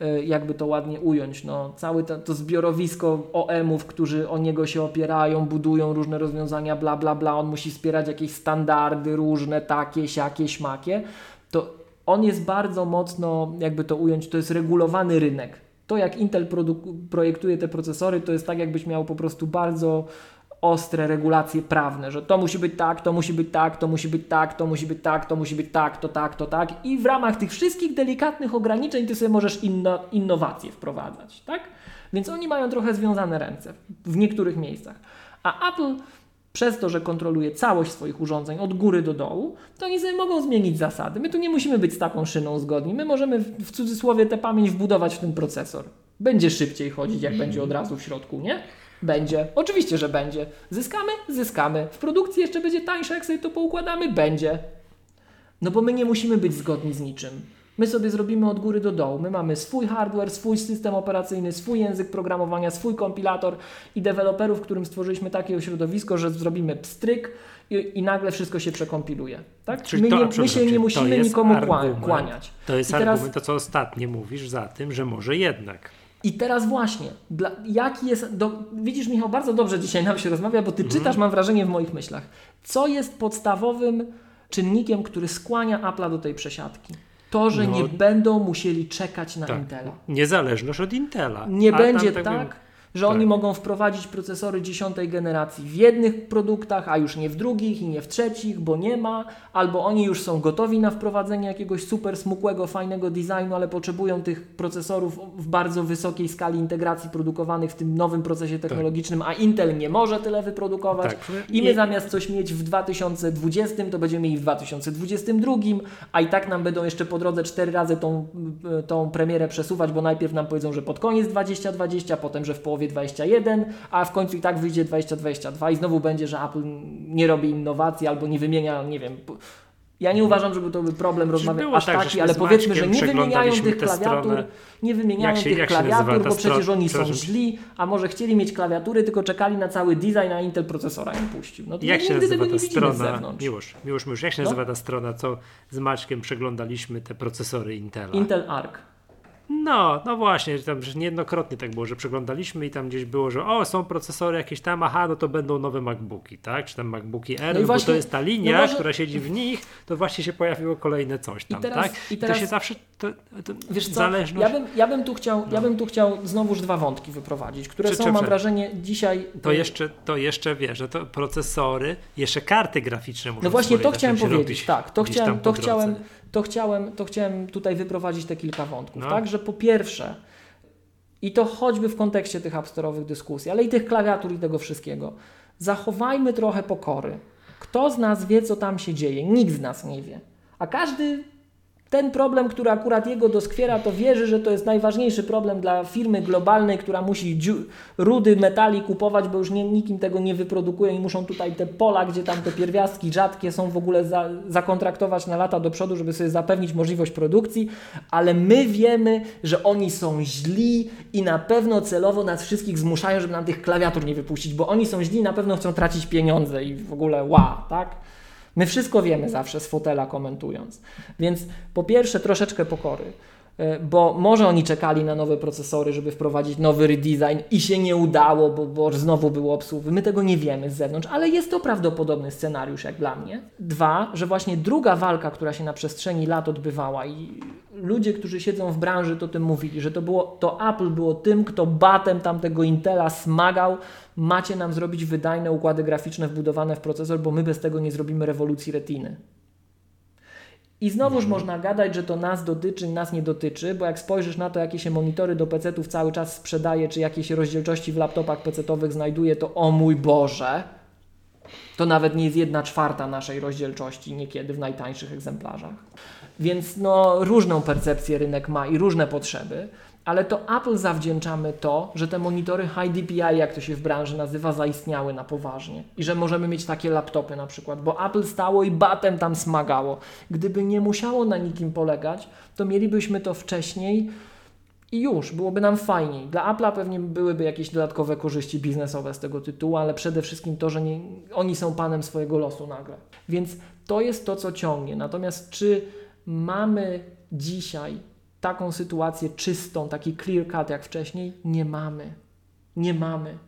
e, jakby to ładnie ująć, no, całe to, to zbiorowisko OM-ów, którzy o niego się opierają, budują różne rozwiązania, bla, bla, bla. On musi wspierać jakieś standardy różne, takie, siakie, śmakie. To on jest bardzo mocno, jakby to ująć, to jest regulowany rynek. To jak Intel projektuje te procesory, to jest tak, jakbyś miał po prostu bardzo ostre regulacje prawne, że to musi być tak, to musi być tak, to musi być tak, to musi być tak, to musi być tak, to tak, to tak i w ramach tych wszystkich delikatnych ograniczeń ty sobie możesz inno, innowacje wprowadzać, tak? Więc oni mają trochę związane ręce w niektórych miejscach. A Apple przez to, że kontroluje całość swoich urządzeń od góry do dołu, to oni sobie mogą zmienić zasady. My tu nie musimy być z taką szyną zgodni. My możemy w cudzysłowie tę pamięć wbudować w ten procesor. Będzie szybciej chodzić, jak będzie od razu w środku, nie? Będzie. Oczywiście, że będzie. Zyskamy? Zyskamy. W produkcji jeszcze będzie tańsze, jak sobie to poukładamy? Będzie. No bo my nie musimy być zgodni z niczym. My sobie zrobimy od góry do dołu. My mamy swój hardware, swój system operacyjny, swój język programowania, swój kompilator i deweloperów, którym stworzyliśmy takie środowisko, że zrobimy pstryk i, i nagle wszystko się przekompiluje. Tak? Czyli My, to- nie, my się nie musimy nikomu argument. kłaniać. To jest I teraz- argument, to co ostatnio mówisz za tym, że może jednak. I teraz właśnie, dla, jaki jest. Do, widzisz, Michał, bardzo dobrze dzisiaj nam się rozmawia, bo ty Mhm. czytasz, mam wrażenie, w moich myślach. Co jest podstawowym czynnikiem, który skłania Apple'a do tej przesiadki? To, że No, nie będą musieli czekać na Tak. Intela. Niezależność od Intela. Nie A będzie tak tak, że tak. oni mogą wprowadzić procesory dziesiątej generacji w jednych produktach, a już nie w drugich i nie w trzecich, bo nie ma, albo oni już są gotowi na wprowadzenie jakiegoś super smukłego, fajnego designu, ale potrzebują tych procesorów w bardzo wysokiej skali integracji produkowanych w tym nowym procesie technologicznym, a Intel nie może tyle wyprodukować. Tak. I my zamiast coś mieć w 2020, to będziemy mieli w 2022, a i tak nam będą jeszcze po drodze cztery razy tą, tą premierę przesuwać, bo najpierw nam powiedzą, że pod koniec 2020, potem, że w połowie 21, a w końcu i tak wyjdzie 2022 i znowu będzie, że Apple nie robi innowacji albo nie wymienia, nie wiem. Ja nie uważam, żeby to był problem rozmawiać aż tak, taki, ale powiedzmy, że nie wymieniają tych klawiatur, stronę. nie wymieniają się- tych klawiatur, bo przecież oni są źli, a może chcieli mieć klawiatury, tylko czekali na cały design, a Intel procesora im puścił. No to Jak się nazywa tego ta strona? zewnątrz. Miłosz, Miłosz, Miłosz, jak się No. nazywa ta strona, co z Maćkiem przeglądaliśmy te procesory Intela? Intel Arc. No, no właśnie, tam że niejednokrotnie tak było, że przeglądaliśmy i tam gdzieś było, że o, są procesory jakieś tam, aha, no to będą nowe MacBooki, tak? Czy tam MacBooki R, No i bo właśnie- to jest ta linia, no może- która siedzi w nich, to właśnie się pojawiło kolejne coś tam, teraz- tak? i I teraz- to się zawsze, to, to Wiesz co, zależność... ja bym, ja, bym tu chciał, ja bym tu chciał znowuż dwa wątki wyprowadzić, które Czy- są, czy- mam wrażenie, dzisiaj... To jeszcze, to jeszcze wiesz, że to procesory, jeszcze karty graficzne muszą No właśnie to chciałem powiedzieć, tak, to chciałem, to, chciałem, to, chciałem, to chciałem tutaj wyprowadzić te kilka wątków, No. tak, że po pierwsze, i to choćby w kontekście tych apstorowych dyskusji, ale i tych klawiatur i tego wszystkiego, zachowajmy trochę pokory. Kto z nas wie, co tam się dzieje? Nikt z nas nie wie. A każdy ten problem, który akurat jego doskwiera, to wierzy, że to jest najważniejszy problem dla firmy globalnej, która musi rudy metali kupować, bo już nie, nikim tego nie wyprodukuje i muszą tutaj te pola, gdzie tam te pierwiastki rzadkie są w ogóle za, zakontraktować na lata do przodu, żeby sobie zapewnić możliwość produkcji, ale my wiemy, że oni są źli i na pewno celowo nas wszystkich zmuszają, żeby nam tych klawiatur nie wypuścić, bo oni są źli na pewno chcą tracić pieniądze i w ogóle ła, tak? My wszystko wiemy zawsze z fotela komentując. Więc po pierwsze troszeczkę pokory, e, bo może oni czekali na nowe procesory, żeby wprowadzić nowy redesign i się nie udało, bo, bo znowu było obsługi. My tego nie wiemy z zewnątrz, ale jest to prawdopodobny scenariusz jak dla mnie. Dwa, że właśnie druga walka, która się na przestrzeni lat odbywała i ludzie, którzy siedzą w branży, to tym mówili, że to, było, to Apple było tym, kto batem tamtego Intela smagał, macie nam zrobić wydajne układy graficzne wbudowane w procesor, bo my bez tego nie zrobimy rewolucji retiny. I znowuż można gadać, że to nas dotyczy, nas nie dotyczy, bo jak spojrzysz na to, jakie się monitory do PC-ów cały czas sprzedaje, czy jakie się rozdzielczości w laptopach PC-owych znajduje, to o mój Boże, to nawet nie jest jedna czwarta naszej rozdzielczości niekiedy w najtańszych egzemplarzach. Więc no, różną percepcję rynek ma i różne potrzeby, ale to Apple zawdzięczamy to, że te monitory High DPI, jak to się w branży nazywa, zaistniały na poważnie i że możemy mieć takie laptopy na przykład, bo Apple stało i batem tam smagało. Gdyby nie musiało na nikim polegać, to mielibyśmy to wcześniej i już, byłoby nam fajniej. Dla Apple'a pewnie byłyby jakieś dodatkowe korzyści biznesowe z tego tytułu, ale przede wszystkim to, że nie, oni są panem swojego losu nagle. Więc to jest to, co ciągnie. Natomiast czy mamy dzisiaj taką sytuację czystą, taki clear cut jak wcześniej? Nie mamy. Nie mamy.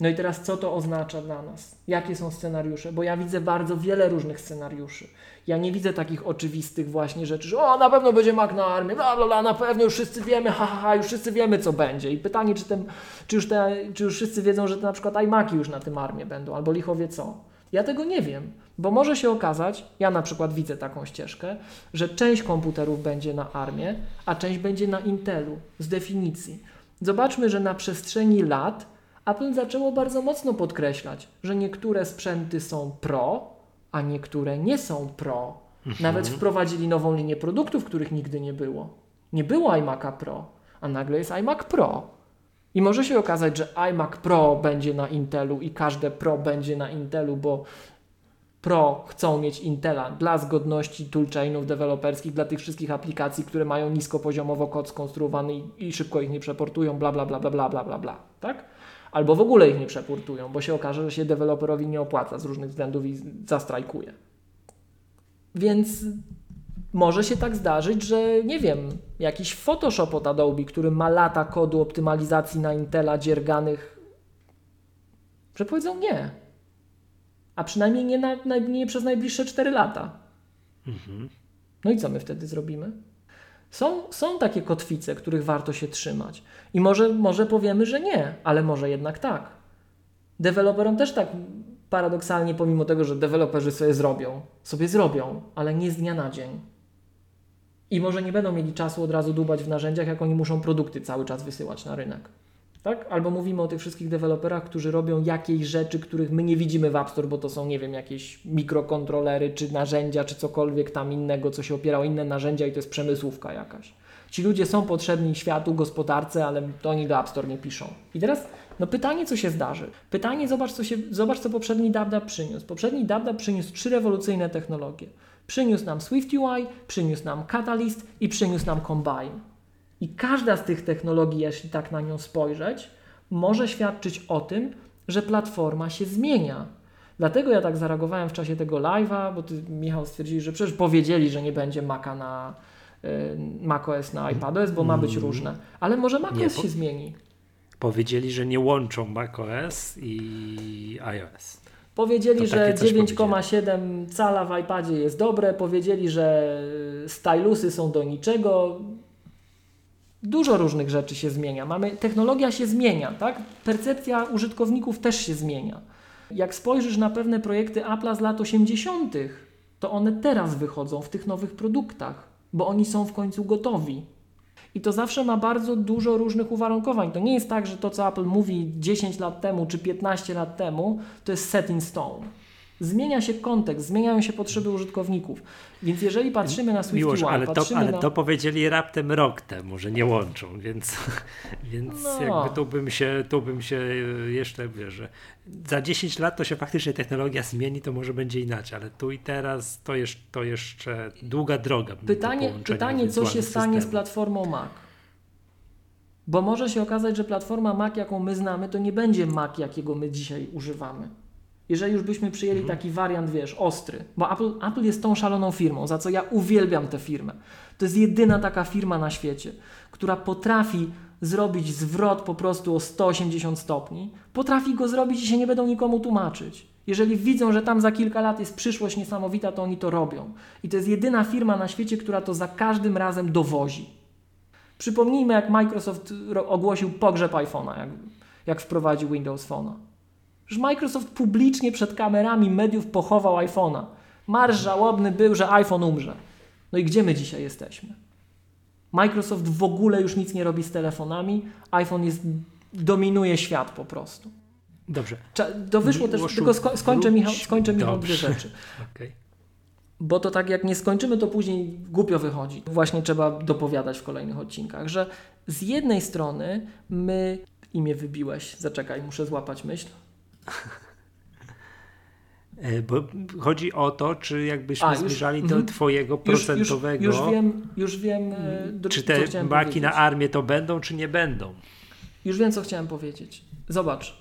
No i teraz co to oznacza dla nas? Jakie są scenariusze? Bo ja widzę bardzo wiele różnych scenariuszy. Ja nie widzę takich oczywistych właśnie rzeczy, że o, na pewno będzie Mac na armię, bla, bla, bla, na pewno już wszyscy wiemy, ha, ha, ha, już wszyscy wiemy, co będzie. I pytanie, czy, ten, czy, już te, czy już wszyscy wiedzą, że na przykład iMaki już na tym armię będą, albo licho wie co. Ja tego nie wiem, bo może się okazać, ja na przykład widzę taką ścieżkę, że część komputerów będzie na armię, a część będzie na Intelu, z definicji. Zobaczmy, że na przestrzeni lat Apple zaczęło bardzo mocno podkreślać, że niektóre sprzęty są pro, a niektóre nie są pro. Nawet wprowadzili nową linię produktów, których nigdy nie było. Nie było iMac'a Pro, a nagle jest iMac Pro. I może się okazać, że iMac Pro będzie na Intelu i każde Pro będzie na Intelu, bo Pro chcą mieć Intela dla zgodności toolchainów deweloperskich, dla tych wszystkich aplikacji, które mają niskopoziomowo kod skonstruowany i, i szybko ich nie przeportują, bla, bla, bla, bla, bla, bla, bla, bla, tak? Albo w ogóle ich nie przeportują, bo się okaże, że się deweloperowi nie opłaca z różnych względów i zastrajkuje. Więc może się tak zdarzyć, że nie wiem, jakiś Photoshop od Adobe, który ma lata kodu optymalizacji na Intela dzierganych, że powiedzą nie. A przynajmniej nie, na, nie przez najbliższe 4 lata. Mhm. No i co my wtedy zrobimy? Są, są takie kotwice, których warto się trzymać. I może, może powiemy, że nie, ale może jednak tak. Deweloperom też tak paradoksalnie, pomimo tego, że deweloperzy sobie zrobią, sobie zrobią, ale nie z dnia na dzień. I może nie będą mieli czasu od razu dubać w narzędziach, jak oni muszą produkty cały czas wysyłać na rynek. Tak? Albo mówimy o tych wszystkich deweloperach, którzy robią jakieś rzeczy, których my nie widzimy w App Store, bo to są, nie wiem, jakieś mikrokontrolery, czy narzędzia, czy cokolwiek tam innego, co się opiera o inne narzędzia i to jest przemysłówka jakaś. Ci ludzie są potrzebni światu, gospodarce, ale to oni do App Store nie piszą. I teraz no pytanie, co się zdarzy. Pytanie, zobacz, co, się, zobacz, co poprzedni DabDab przyniósł. Poprzedni DabDab przyniósł trzy rewolucyjne technologie. Przyniósł nam SwiftUI, przyniósł nam Catalyst i przyniósł nam Combine. I każda z tych technologii, jeśli tak na nią spojrzeć, może świadczyć o tym, że platforma się zmienia. Dlatego ja tak zareagowałem w czasie tego live'a, bo ty, Michał, stwierdzili, że przecież powiedzieli, że nie będzie Maca na y, macOS na iPadOS, bo ma być różne. Ale może macOS po- się zmieni. Powiedzieli, że nie łączą macOS i iOS. Powiedzieli, To że takie coś 9,7 cala w iPadzie jest dobre, powiedzieli, że stylusy są do niczego. Dużo różnych rzeczy się zmienia. Mamy, technologia się zmienia, tak? Percepcja użytkowników też się zmienia. Jak spojrzysz na pewne projekty Apple'a z lat 80., to one teraz wychodzą w tych nowych produktach, bo oni są w końcu gotowi. I to zawsze ma bardzo dużo różnych uwarunkowań. To nie jest tak, że to, co Apple mówi 10 lat temu czy 15 lat temu, to jest set in stone. Zmienia się kontekst, zmieniają się potrzeby użytkowników. Więc jeżeli patrzymy na SwiftUI, Miłosz, ale, to, ale na... to powiedzieli raptem rok temu, że nie łączą, więc, więc No. jakby tu bym się, tu bym się jeszcze, wiesz, że za 10 lat to się faktycznie technologia zmieni, to może będzie inaczej, ale tu i teraz to, jeszcze, to jeszcze długa droga. Pytanie, pytanie co się stanie z platformą Mac? Bo może się okazać, że platforma Mac, jaką my znamy, to nie będzie Mac, jakiego my dzisiaj używamy. Jeżeli już byśmy przyjęli Mhm. taki wariant, wiesz, ostry, bo Apple, Apple jest tą szaloną firmą, za co ja uwielbiam tę firmę. To jest jedyna taka firma na świecie, która potrafi zrobić zwrot po prostu o 180 stopni, potrafi go zrobić i się nie będą nikomu tłumaczyć. Jeżeli widzą, że tam za kilka lat jest przyszłość niesamowita, to oni to robią. I to jest jedyna firma na świecie, która to za każdym razem dowozi. Przypomnijmy, jak Microsoft ro- ogłosił pogrzeb iPhone'a, jak, jak wprowadził Windows Phone'a. Że Microsoft publicznie przed kamerami mediów pochował iPhone'a. Marsz żałobny był, że iPhone umrze. No i gdzie my dzisiaj jesteśmy? Microsoft w ogóle już nic nie robi z telefonami. iPhone jest, dominuje świat po prostu. Dobrze, To wyszło też, tylko sko- skończę, wróć- Michał, skończę Michał dwie rzeczy. okej. Bo to tak jak nie skończymy, to później głupio wychodzi. Właśnie trzeba dopowiadać w kolejnych odcinkach, że z jednej strony my imię wybiłeś, zaczekaj, muszę złapać myśl. E, Bo chodzi o to, czy jakbyśmy A, już- zmierzali do mhm. twojego Już, już, procentowego, już wiem, już wiem, e, do, czy co te chciałem maki powiedzieć. na armię to będą, czy nie będą. Już wiem, co chciałem powiedzieć. Zobacz,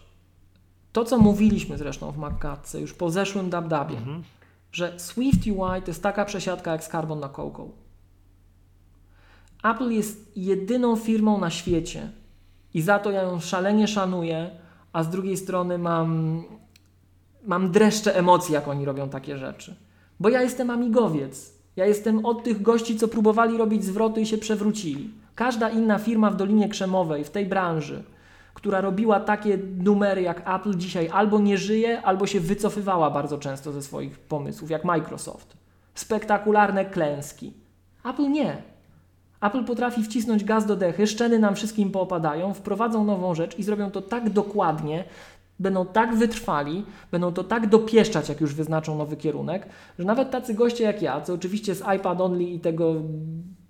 to co mówiliśmy zresztą w MacCatce już po zeszłym DabDabie, Mhm. że Swift UI to jest taka przesiadka jak z Carbon na Cocoa. Apple jest jedyną firmą na świecie i za to ja ją szalenie szanuję, a z drugiej strony mam, mam dreszcze emocji, jak oni robią takie rzeczy. Bo ja jestem amigowiec. Ja jestem od tych gości, co próbowali robić zwroty i się przewrócili. Każda inna firma w Dolinie Krzemowej, w tej branży, która robiła takie numery jak Apple dzisiaj albo nie żyje, albo się wycofywała bardzo często ze swoich pomysłów, jak Microsoft. Spektakularne klęski. Apple nie. Apple potrafi wcisnąć gaz do dechy, szczeny nam wszystkim poopadają, wprowadzą nową rzecz i zrobią to tak dokładnie, będą tak wytrwali, będą to tak dopieszczać, jak już wyznaczą nowy kierunek, że nawet tacy goście jak ja, co oczywiście z iPad only i tego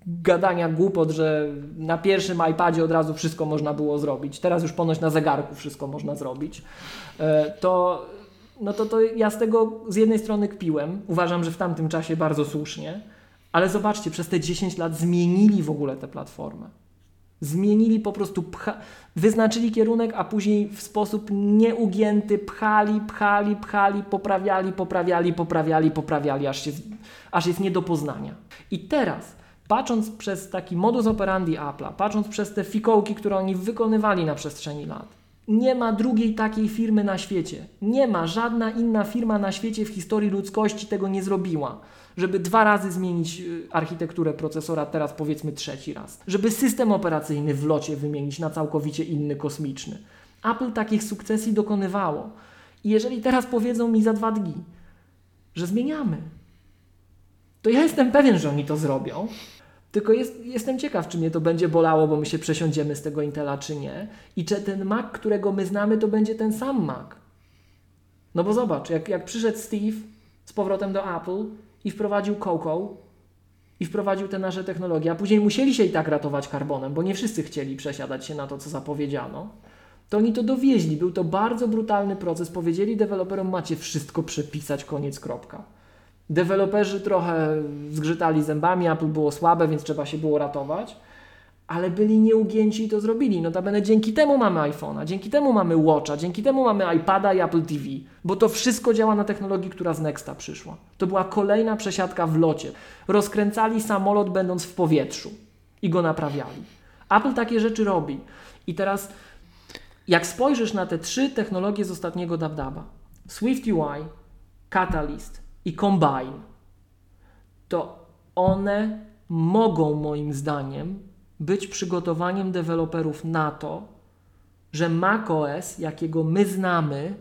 gadania głupot, że na pierwszym iPadzie od razu wszystko można było zrobić, teraz już ponoć na zegarku wszystko można zrobić, e, to no to, to ja z tego z jednej strony kpiłem. Uważam, że w tamtym czasie bardzo słusznie. Ale zobaczcie, przez te 10 lat zmienili w ogóle tę platformę. Zmienili po prostu, pcha, wyznaczyli kierunek, a później w sposób nieugięty pchali, pchali, pchali, poprawiali, poprawiali, poprawiali, poprawiali, aż, się, aż jest nie do poznania. I teraz, patrząc przez taki modus operandi Apple'a, patrząc przez te fikołki, które oni wykonywali na przestrzeni lat, nie ma drugiej takiej firmy na świecie. Nie ma, żadna inna firma na świecie w historii ludzkości tego nie zrobiła żeby dwa razy zmienić y, architekturę procesora, teraz powiedzmy trzeci raz, żeby system operacyjny w locie wymienić na całkowicie inny kosmiczny. Apple takich sukcesji dokonywało. I jeżeli teraz powiedzą mi za dwa dni, że zmieniamy, to ja jestem pewien, że oni to zrobią. Tylko jest, jestem ciekaw, czy mnie to będzie bolało, bo my się przesiądziemy z tego Intela, czy nie. I czy ten Mac, którego my znamy, to będzie ten sam Mac. No bo zobacz, jak, jak przyszedł Steve z powrotem do Apple, i wprowadził Coco i wprowadził te nasze technologie, a później musieli się i tak ratować karbonem, bo nie wszyscy chcieli przesiadać się na to, co zapowiedziano, to oni to dowieźli. Był to bardzo brutalny proces. Powiedzieli deweloperom, macie wszystko przepisać, koniec, kropka. Deweloperzy trochę zgrzytali zębami, Apple było słabe, więc trzeba się było ratować ale byli nieugięci i to zrobili. Notabene dzięki temu mamy iPhone'a, dzięki temu mamy Watcha, dzięki temu mamy iPada i Apple TV, bo to wszystko działa na technologii, która z Nexta przyszła. To była kolejna przesiadka w locie. Rozkręcali samolot będąc w powietrzu i go naprawiali. Apple takie rzeczy robi. I teraz jak spojrzysz na te trzy technologie z ostatniego DabDaba, Swift UI, Catalyst i Combine, to one mogą moim zdaniem być przygotowaniem deweloperów na to, że macOS, jakiego my znamy,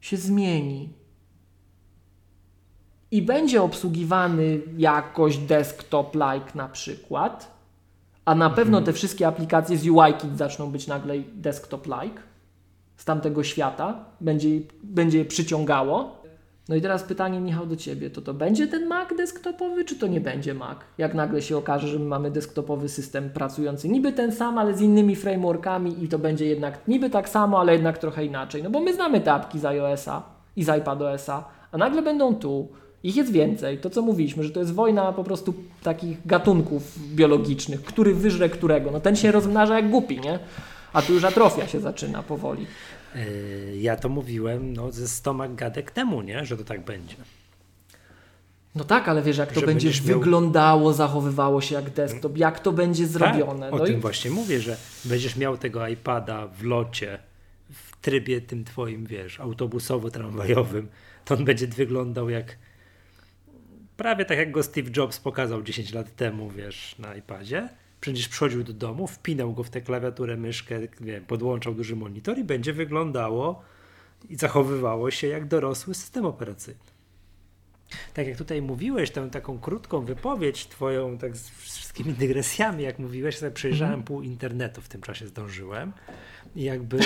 się zmieni. I będzie obsługiwany jakoś desktop-like na przykład, a na pewno te wszystkie aplikacje z UIKit zaczną być nagle desktop-like z tamtego świata, będzie, będzie je przyciągało. No i teraz pytanie, Michał, do Ciebie. To to będzie ten Mac desktopowy, czy to nie będzie Mac? Jak nagle się okaże, że my mamy desktopowy system pracujący niby ten sam, ale z innymi frameworkami i to będzie jednak niby tak samo, ale jednak trochę inaczej. No bo my znamy te apki z iOS-a i z iPadOS-a, a nagle będą tu. Ich jest więcej. To, co mówiliśmy, że to jest wojna po prostu takich gatunków biologicznych, który wyżre którego. No ten się rozmnaża jak głupi, nie? A tu już atrofia się zaczyna powoli. Yy, ja to mówiłem no, ze stomak gadek temu, nie? że to tak będzie. No tak, ale wiesz, jak to będzie miał... wyglądało, zachowywało się jak desktop, jak to będzie tak, zrobione. Tak, o tym i... właśnie mówię, że będziesz miał tego iPada w locie, w trybie tym twoim, wiesz, autobusowo-tramwajowym, to on będzie wyglądał jak prawie tak jak go Steve Jobs pokazał 10 lat temu, wiesz, na iPadzie Przecież przychodził do domu, wpinał go w tę klawiaturę, myszkę, wiem, podłączał duży monitor i będzie wyglądało i zachowywało się jak dorosły system operacyjny. Tak jak tutaj mówiłeś, tę taką krótką wypowiedź twoją, tak z wszystkimi dygresjami, jak mówiłeś, sobie przejrzałem mm -hmm. pół internetu w tym czasie zdążyłem i jakby e,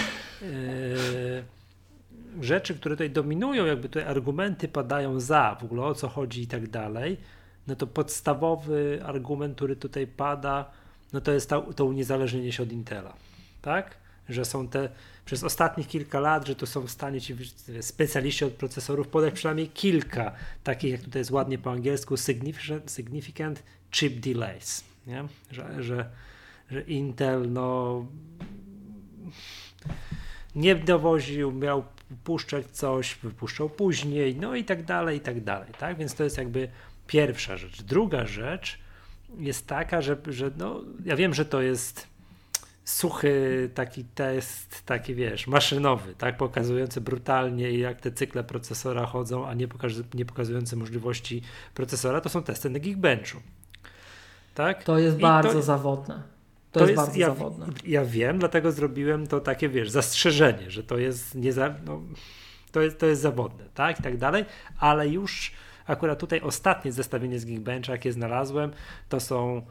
rzeczy, które tutaj dominują, jakby tutaj argumenty padają za, w ogóle o co chodzi i tak dalej, no to podstawowy argument, który tutaj pada, no to jest to, to uniezależnienie się od Intela, tak? Że są te przez ostatnich kilka lat, że to są w stanie ci specjaliści od procesorów podać przynajmniej kilka takich, jak tutaj jest ładnie po angielsku, significant, significant chip delays, nie? Że, że, że Intel no nie dowoził, miał puszczać coś, wypuszczał później, no i tak dalej, i tak dalej, tak? Więc to jest jakby pierwsza rzecz. Druga rzecz, jest taka, że, że no, ja wiem, że to jest suchy taki test, taki wiesz, maszynowy, tak, pokazujący brutalnie jak te cykle procesora chodzą, a nie, pokaz nie pokazujący możliwości procesora, to są testy na Geekbenchu. Tak? To jest I bardzo to, zawodne. To, to jest, jest, bardzo ja, zawodne. Ja wiem, dlatego zrobiłem to takie, wiesz, zastrzeżenie, że to jest nie za, no, to jest, to jest zawodne, tak, i tak dalej, ale już Akurat tutaj ostatnie zestawienie z Geekbencha, jakie znalazłem, to są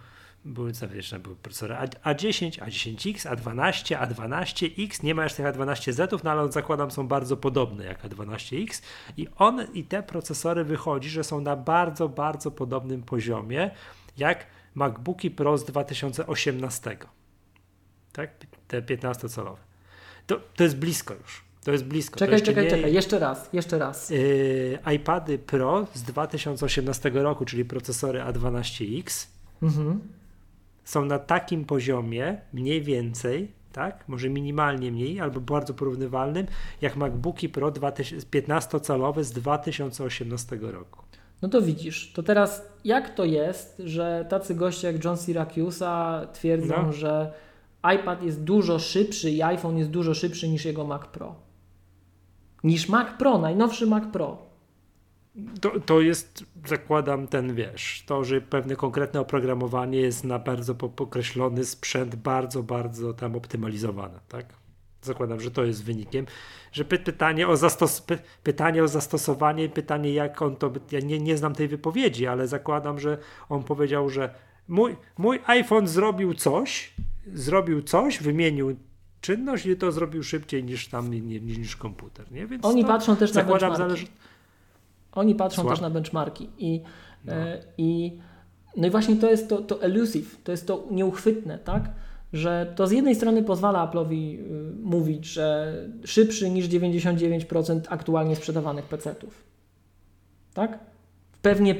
były zawieszone były procesory A10, A10X, A12, A12X, nie ma jeszcze tych A12Z, no ale zakładam są bardzo podobne jak A12X i on i te procesory wychodzi, że są na bardzo, bardzo podobnym poziomie jak MacBooki Pro z 2018. Tak? Te 15-calowe. To, to jest blisko już. To jest blisko. Czekaj, czekaj, nie... czekaj, jeszcze raz, jeszcze raz. Yy, iPady Pro z 2018 roku, czyli procesory A12X, mhm. są na takim poziomie, mniej więcej, tak? Może minimalnie mniej, albo bardzo porównywalnym, jak MacBooki Pro 15-calowe z 2018 roku. No to widzisz, to teraz jak to jest, że tacy goście jak John Syracusa twierdzą, no. że iPad jest dużo szybszy i iPhone jest dużo szybszy niż jego Mac Pro? Niż Mac Pro, najnowszy Mac Pro. To, to jest, zakładam, ten wiesz, to, że pewne konkretne oprogramowanie jest na bardzo pokreślony sprzęt, bardzo, bardzo tam optymalizowane, tak? Zakładam, że to jest wynikiem, że py pytanie, o zastos py pytanie o zastosowanie, pytanie jak on to, ja nie, nie znam tej wypowiedzi, ale zakładam, że on powiedział, że mój, mój iPhone zrobił coś, zrobił coś, wymienił czynność i to zrobił szybciej niż tam niż, niż komputer. Nie? Więc Oni patrzą też na benchmarki. Zależy... Oni patrzą Słucham? też na benchmarki i, no. e, i no i właśnie to jest to, to elusive, to jest to nieuchwytne, tak? Że to z jednej strony pozwala Apple'owi y, mówić, że szybszy niż 99% aktualnie sprzedawanych PC-ów. Tak? Pewnie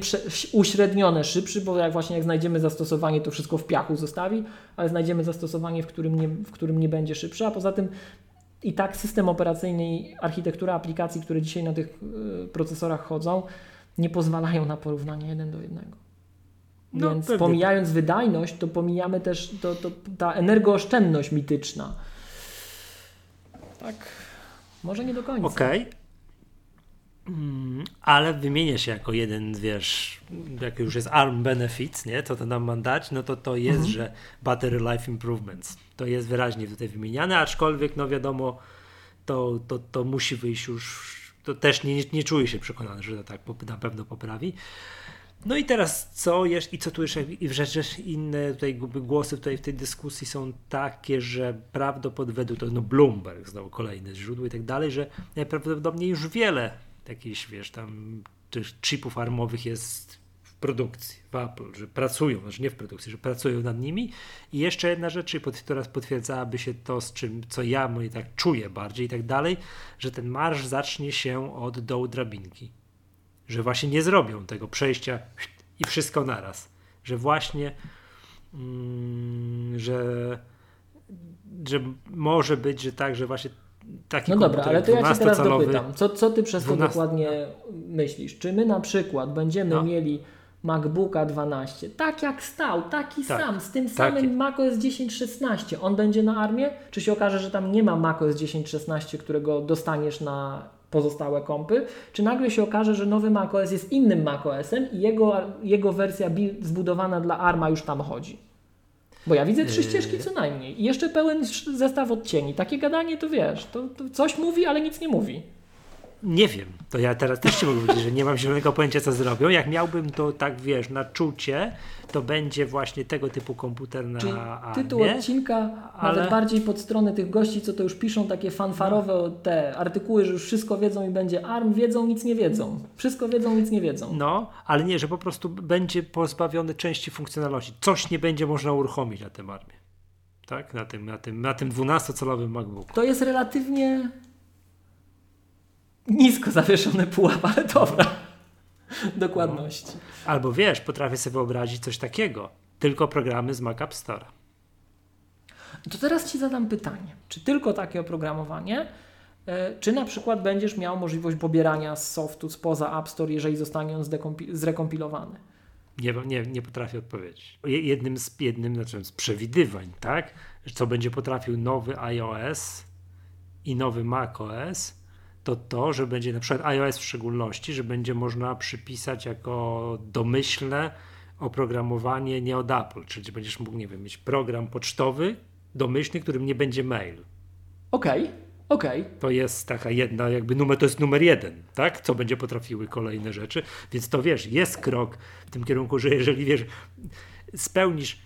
uśrednione szybszy, bo jak właśnie jak znajdziemy zastosowanie, to wszystko w piachu zostawi, ale znajdziemy zastosowanie, w którym nie, w którym nie będzie szybsze, a poza tym i tak system operacyjny i architektura aplikacji, które dzisiaj na tych y, procesorach chodzą, nie pozwalają na porównanie jeden do jednego. No, Więc pewnie. pomijając wydajność, to pomijamy też to, to, ta energooszczędność mityczna. Tak, może nie do końca. Okej, okay. Mm, ale wymienia się jako jeden, wiesz, jak już jest ARM Benefits, nie, to to nam ma dać, no to to jest, mhm. że Battery Life Improvements. To jest wyraźnie tutaj wymieniane, aczkolwiek, no wiadomo, to, to, to musi wyjść już, to też nie, nie czuję się przekonany, że to tak na pewno poprawi. No i teraz co jeszcze, i co tu jeszcze, i rzeczy inne tutaj głosy tutaj w tej dyskusji są takie, że prawdopodobnie, to no Bloomberg znowu kolejne źródło i tak dalej, że najprawdopodobniej już wiele jakichś, wiesz, tam tych chipów armowych jest w produkcji, w Apple, że pracują, znaczy nie w produkcji, że pracują nad nimi. I jeszcze jedna rzecz, która potwierdzałaby się to, z czym, co ja moje tak czuję bardziej i tak dalej, że ten marsz zacznie się od dołu drabinki. Że właśnie nie zrobią tego przejścia i wszystko naraz. Że właśnie, mm, że, że może być, że tak, że właśnie taki No dobra, ale to ja Cię teraz dopytam, co, co Ty przez 12... to dokładnie myślisz? Czy my na przykład będziemy no. mieli MacBooka 12, tak jak stał, taki tak, sam, z tym samym taki. macOS 10.16, on będzie na armię? Czy się okaże, że tam nie ma macOS 10.16, którego dostaniesz na pozostałe kompy, czy nagle się okaże, że nowy macOS jest innym macOSem i jego, jego wersja zbudowana dla ARMA już tam chodzi? Bo ja widzę trzy yy. ścieżki co najmniej. I jeszcze pełen zestaw odcieni. Takie gadanie to wiesz, to, to coś mówi, ale nic nie mówi. Nie wiem, to ja teraz też ci mogę powiedzieć, że nie mam zielonego pojęcia, co zrobią. Jak miałbym to tak, wiesz, na czucie, to będzie właśnie tego typu komputer na Czyli tytuł odcinka, ale... nawet bardziej pod stronę tych gości, co to już piszą takie fanfarowe no. te artykuły, że już wszystko wiedzą i będzie ARM, wiedzą, nic nie wiedzą. Wszystko wiedzą, nic nie wiedzą. No, ale nie, że po prostu będzie pozbawiony części funkcjonalności. Coś nie będzie można uruchomić na tym ARMie. Tak? Na tym, na tym, na tym 12-calowym MacBooku. To jest relatywnie nisko zawieszony pułap, ale dobra. Dokładności. No. Albo wiesz, potrafię sobie wyobrazić coś takiego. Tylko programy z Mac App Store. To teraz Ci zadam pytanie. Czy tylko takie oprogramowanie, e, czy na przykład będziesz miał możliwość pobierania z softu spoza App Store, jeżeli zostanie on zrekompilowany? Nie, nie, nie potrafię odpowiedzieć. Jednym z, jednym znaczy z przewidywań, tak, co będzie potrafił nowy iOS i nowy macOS, to to, że będzie na przykład iOS w szczególności, że będzie można przypisać jako domyślne oprogramowanie nie od Apple, czyli będziesz mógł, nie wiem, mieć program pocztowy domyślny, którym nie będzie mail. Okej, okay, okej. Okay. To jest taka jedna, jakby numer, to jest numer jeden, tak? Co będzie potrafiły kolejne rzeczy, więc to wiesz, jest krok w tym kierunku, że jeżeli wiesz, spełnisz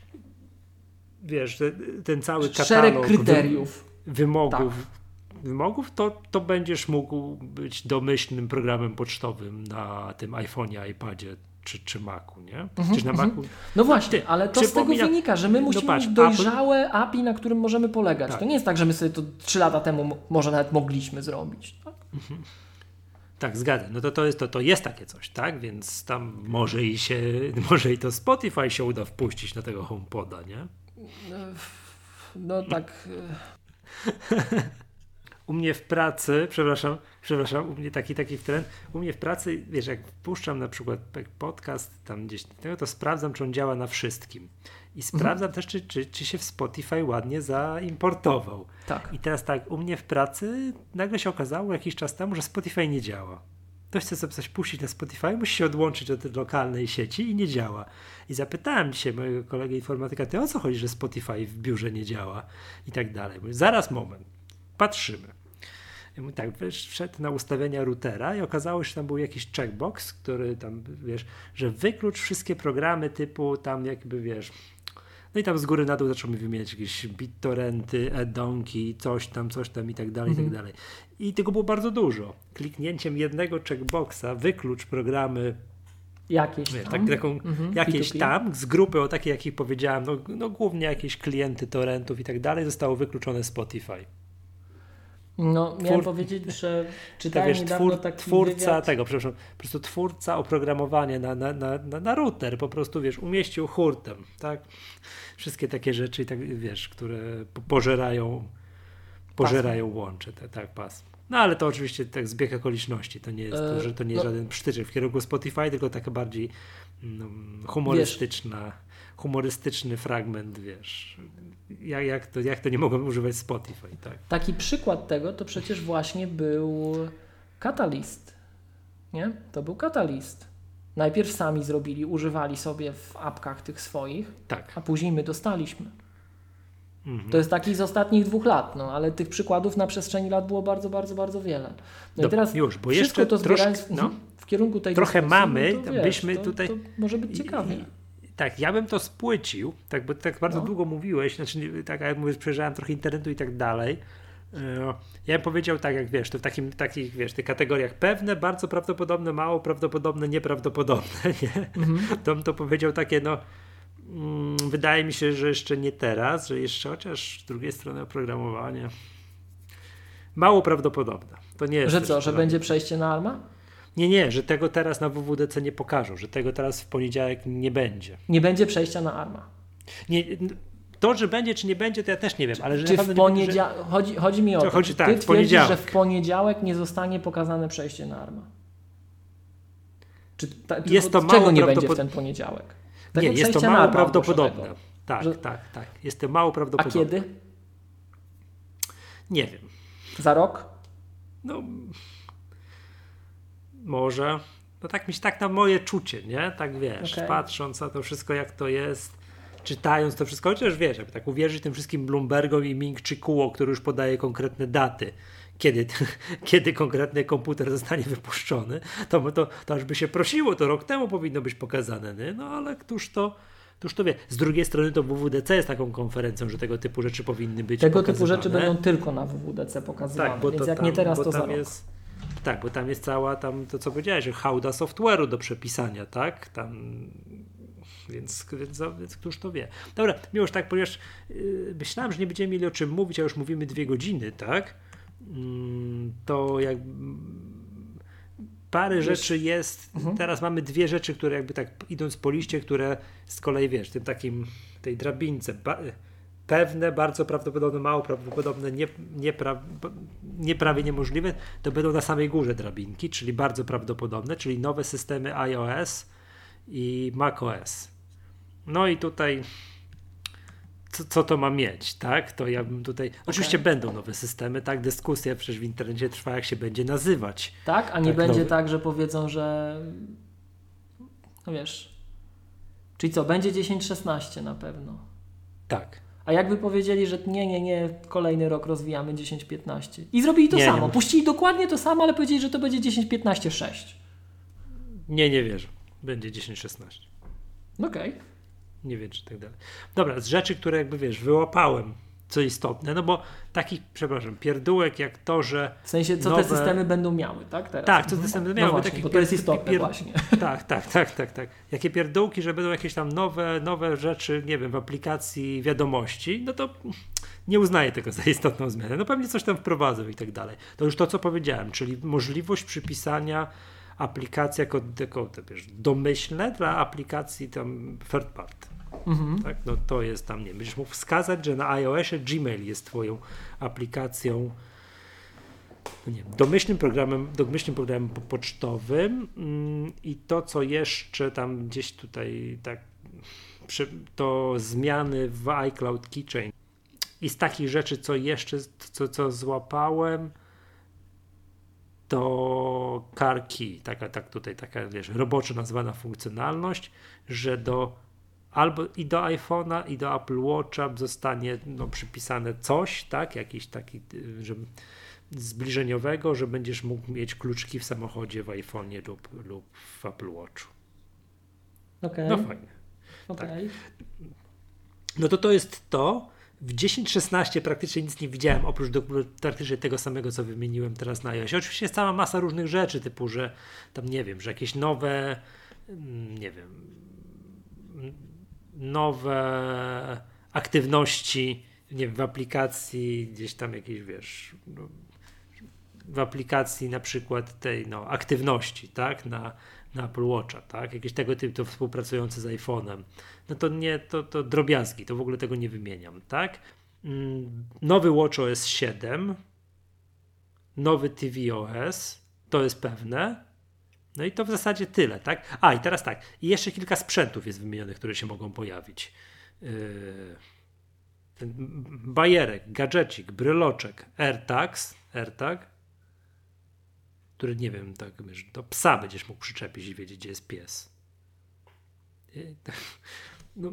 wiesz, ten, ten cały katalog Szereg kryteriów. wymogów, tak wymogów, to, to będziesz mógł być domyślnym programem pocztowym na tym iPhone'ie, iPadzie czy, czy Macu, nie? Mhm, Czy na Macu. No właśnie, Ty, ale to z tego wynika, że my musimy No patrz, mieć dojrzałe API, na którym możemy polegać. Tak. To nie jest tak, że my sobie to 3 lata temu mo- może nawet mogliśmy zrobić. Tak? Tak, zgadzam. No to, to, jest, to, to jest takie coś, tak? Więc tam może i się, może i to Spotify się uda wpuścić na tego HomePoda, nie? No tak. U mnie w pracy, przepraszam, przepraszam, u mnie taki taki trend, u mnie w pracy, wiesz, jak wpuszczam na przykład podcast tam gdzieś, to sprawdzam, czy on działa na wszystkim. I sprawdzam też, czy, czy, czy się w Spotify ładnie zaimportował. Tak. I teraz tak, u mnie w pracy nagle się okazało jakiś czas temu, że Spotify nie działa. Ktoś chce sobie coś puścić na Spotify, musi się odłączyć od lokalnej sieci i nie działa. I zapytałem dzisiaj mojego kolegę informatyka, ty o co chodzi, że Spotify w biurze nie działa i tak dalej. Mówię, zaraz moment, patrzymy. Tak, wszedł na ustawienia routera i okazało się, że tam był jakiś checkbox, który tam, wiesz, że wyklucz wszystkie programy typu tam jakby, wiesz, no i tam z góry na dół zaczął mi wymieniać jakieś BitTorrenty, Edonki, coś tam, coś tam i tak dalej, i tak dalej. I tego było bardzo dużo. Kliknięciem jednego checkboxa wyklucz programy Jakieś tam. tak, taką, Mhm, jakieś P2P. tam z grupy o takiej, jakich powiedziałem, no, no głównie jakieś klienty torrentów i tak dalej, zostało wykluczone Spotify. No, miałem Twór- powiedzieć, że czytałem wiesz, twór, taki twórca wywiad. tego, przepraszam, po prostu twórca oprogramowania na, na, na, na, router, po prostu wiesz, umieścił hurtem, tak? Wszystkie takie rzeczy, i tak, wiesz, które po- pożerają, pożerają łącze, te, tak, pas. No ale to oczywiście tak zbieg okoliczności, to nie jest, to, E, że to nie jest no. żaden przytyczek w kierunku Spotify, tylko taka bardziej mm, humorystyczna, humorystyczny fragment, wiesz, jak, jak, to, jak to nie mogłem używać Spotify, tak? Taki przykład tego to przecież właśnie był Catalyst. Nie? To był Catalyst. Najpierw sami zrobili, używali sobie w apkach tych swoich, Tak. a później my dostaliśmy. Mhm. To jest taki z ostatnich dwóch lat, no ale tych przykładów na przestrzeni lat było bardzo, bardzo, bardzo wiele. No i Dobra, teraz już, bo wszystko jeszcze to zbierając troszkę- no. w kierunku tej Trochę dyskusji, mamy, no to wiesz, byśmy to, tutaj- To może być ciekawie. Tak, ja bym to spłycił, tak, bo tak bardzo No. długo mówiłeś, znaczy tak jak mówię, przejrzałem trochę internetu i tak dalej. E, Ja bym powiedział tak, jak wiesz, to w takim, takich, wiesz, tych kategoriach pewne, bardzo prawdopodobne, mało prawdopodobne, nieprawdopodobne, nie? Mhm. To bym to powiedział takie, no, mm, wydaje mi się, że jeszcze nie teraz, że jeszcze, chociaż z drugiej strony oprogramowanie mało prawdopodobne. To nie jest Że co, że będzie przejście na ARMA? Nie, nie, że tego teraz na WWDC nie pokażą, że tego teraz w poniedziałek nie będzie. Nie będzie przejścia na ARMA. Nie, to, że będzie czy nie będzie, to ja też nie wiem, ale że Czy w nie będzie, że- poniedziałek, chodzi, chodzi mi o To chodzi tak, ty twierdzisz, poniedziałek. że w poniedziałek nie zostanie pokazane przejście na ARMA? Czy ta, czy Jest to czego mało nie będzie w prawdopod- ten poniedziałek? Nie, Tego jest to mało prawdopodobne. Tak, Że- tak, tak. Jest to mało A prawdopodobne. kiedy? Nie wiem. Za rok? No, może. No tak mi się tak na moje czucie, nie? Tak wiesz, Okej. patrząc na to wszystko, jak to jest, czytając to wszystko, chociaż wiesz, jakby tak uwierzyć tym wszystkim Bloombergom i Ming Kuo, który już podaje konkretne daty, kiedy, kiedy konkretny komputer zostanie wypuszczony, to, to, to aż by się prosiło, to rok temu powinno być pokazane, nie? No ale któż to, któż to wie. Z drugiej strony to WWDC jest taką konferencją, że tego typu rzeczy powinny być Tego typu pokazywane. rzeczy będą tylko na WWDC pokazywane, Tak, bo więc to jak tam, nie teraz, to za rok. jest, Tak, bo tam jest cała tam to, co powiedziałeś, że hałda software'u do przepisania, tak? Tam, więc, więc, więc któż to wie. Dobra, Miłosz, tak, ponieważ yy, myślałem, że nie będziemy mieli o czym mówić, a już mówimy dwie godziny, tak? Mm, to jak parę Wiesz- rzeczy jest, Mhm. teraz mamy dwie rzeczy, które jakby tak idąc po liście, które z kolei wiesz, tym takim, tej drabince, ba, pewne, bardzo prawdopodobne, mało prawdopodobne, nie, nie, pra, nie prawie niemożliwe, to będą na samej górze drabinki, czyli bardzo prawdopodobne, czyli nowe systemy iOS i macOS. No i tutaj co, co to ma mieć, tak? To ja bym tutaj. Oczywiście będą nowe systemy, tak? Dyskusja przecież w internecie trwa, jak się będzie nazywać. Tak? A nie Tak, będzie nowy. tak, że powiedzą, że no wiesz. Czyli co, będzie 10-16 na pewno. Tak. A jakby powiedzieli, że nie, nie, nie, kolejny rok rozwijamy 10-15. I zrobili to Nie, nie samo. może. Puścili dokładnie to samo, ale powiedzieli, że to będzie 10-15-6. Nie, nie wierzę. Będzie 10-16. No Okej. Nie wiem, czy tak dalej. Dobra, z rzeczy, które jakby wiesz, wyłapałem co istotne, no bo takich, przepraszam, pierdółek jak to, że. W sensie, co nowe... te systemy będą miały, tak? Teraz? Tak, co te systemy będą no miały. Właśnie, bo to jest istotne, pier... właśnie. Tak, tak, tak, tak, tak. Jakie pierdółki, że będą jakieś tam nowe, nowe rzeczy, nie wiem, w aplikacji wiadomości, no to nie uznaję tego za istotną zmianę. No pewnie coś tam wprowadzą i tak dalej. To już to, co powiedziałem, czyli możliwość przypisania aplikacji jako, jako wiesz, domyślne dla aplikacji tam third party. Mhm. Tak? No to jest tam, nie będziesz mógł wskazać, że na iOSie Gmail jest twoją aplikacją no nie domyślnym programem, domyślnym programem pocztowym mm, i to, co jeszcze tam gdzieś tutaj tak to zmiany w iCloud Keychain i z takich rzeczy, co jeszcze, co, co złapałem, to CarKey, taka, tak tutaj taka, wiesz, roboczo nazwana funkcjonalność, że do albo i do iPhone'a, i do Apple Watcha zostanie no, przypisane coś, tak, jakiś taki, że zbliżeniowego, że będziesz mógł mieć kluczki w samochodzie w iPhone'ie lub, lub w Apple Watchu. Okay. No fajnie. Okay. Tak. No to to jest to. W 10.16 praktycznie nic nie widziałem, oprócz do, praktycznie tego samego, co wymieniłem teraz na iOS. Oczywiście jest cała masa różnych rzeczy, typu, że tam nie wiem, że jakieś nowe, mm, nie wiem, nowe aktywności nie wiem, w aplikacji, gdzieś tam jakieś, wiesz, no, w aplikacji na przykład tej no, aktywności, tak, na, na Apple Watcha, tak, jakieś tego typu współpracujące z iPhone'em, no to nie, to, to drobiazgi, to w ogóle tego nie wymieniam, tak. Mm, nowy Watch OS 7, nowy tvOS, to jest pewne, no i to w zasadzie tyle, tak? A i teraz tak, i jeszcze kilka sprzętów jest wymienionych, które się mogą pojawić. Yy, ten bajerek, gadżecik, bryloczek, AirTags, AirTag, który nie wiem, tak do psa będziesz mógł przyczepić i wiedzieć, gdzie jest pies. Yy, no,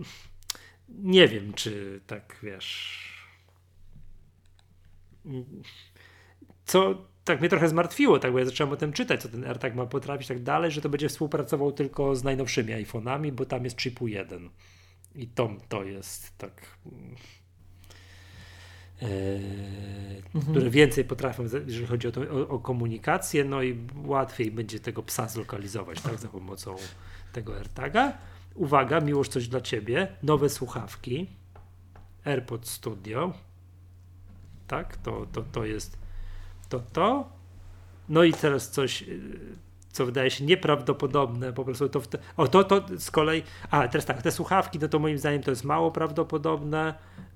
nie wiem, czy tak wiesz. Co tak mnie trochę zmartwiło, tak, bo ja zacząłem o tym czytać, co ten AirTag ma potrafić tak dalej, że to będzie współpracował tylko z najnowszymi iPhone'ami, bo tam jest chipu 1. I to, to jest tak. Yy, mhm. które więcej potrafią, jeżeli chodzi o, to, o, o, komunikację, no i łatwiej będzie tego psa zlokalizować, tak, za pomocą tego AirTaga. Uwaga, miłość coś dla ciebie, nowe słuchawki, AirPod Studio, tak, to, to, to jest to to. No i teraz coś, y, co wydaje się nieprawdopodobne, po prostu to, te, o to, to z kolei, a teraz tak, te słuchawki, no to moim zdaniem to jest mało prawdopodobne,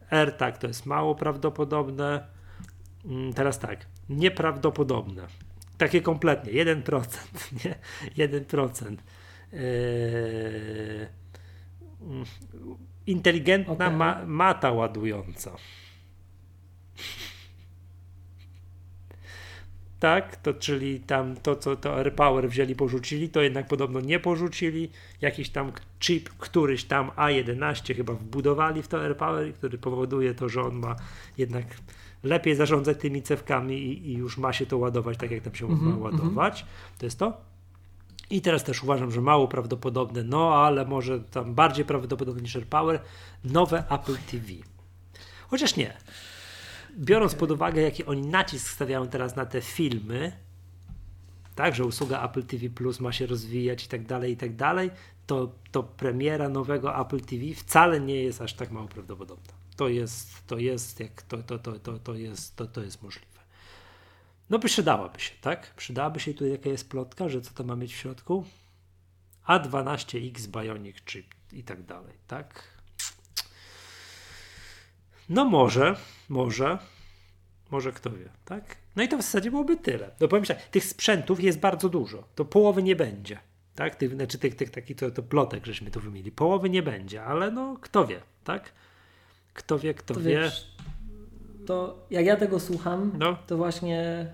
AirTag to jest mało prawdopodobne, mm, teraz tak, nieprawdopodobne, takie kompletnie, 1%, nie, 1%. Yy, mm, inteligentna okay. ma, mata ładująca. Tak, to czyli tam to, co to AirPower wzięli, porzucili, to jednak podobno nie porzucili. Jakiś tam chip, któryś tam A11 chyba wbudowali w to AirPower, który powoduje to, że on ma jednak lepiej zarządzać tymi cewkami i, i już ma się to ładować tak, jak tam się mm -hmm, ma ładować. Mm -hmm. To jest to. I teraz też uważam, że mało prawdopodobne, no ale może tam bardziej prawdopodobne niż AirPower, nowe Apple TV. Chociaż nie biorąc pod uwagę, jaki oni nacisk stawiają teraz na te filmy, tak, że usługa Apple TV Plus ma się rozwijać i tak dalej, i tak dalej, to, to premiera nowego Apple TV wcale nie jest aż tak mało prawdopodobna. To jest, to jest, jak to, to, to, to, to jest, to, to jest możliwe. No by przydałaby się, tak? Przydałaby się tutaj jaka jest plotka, że co to ma mieć w środku? A12X Bionic Chip i tak dalej, tak? No może, może, może kto wie, tak? No i to w zasadzie byłoby tyle. No powiem tak, tych sprzętów jest bardzo dużo, to połowy nie będzie, tak? Tych, znaczy tych, tych takich to, to plotek, żeśmy tu wymienili, połowy nie będzie, ale no kto wie, tak? Kto wie, kto to wie. Wiesz, to jak ja tego słucham, no. to właśnie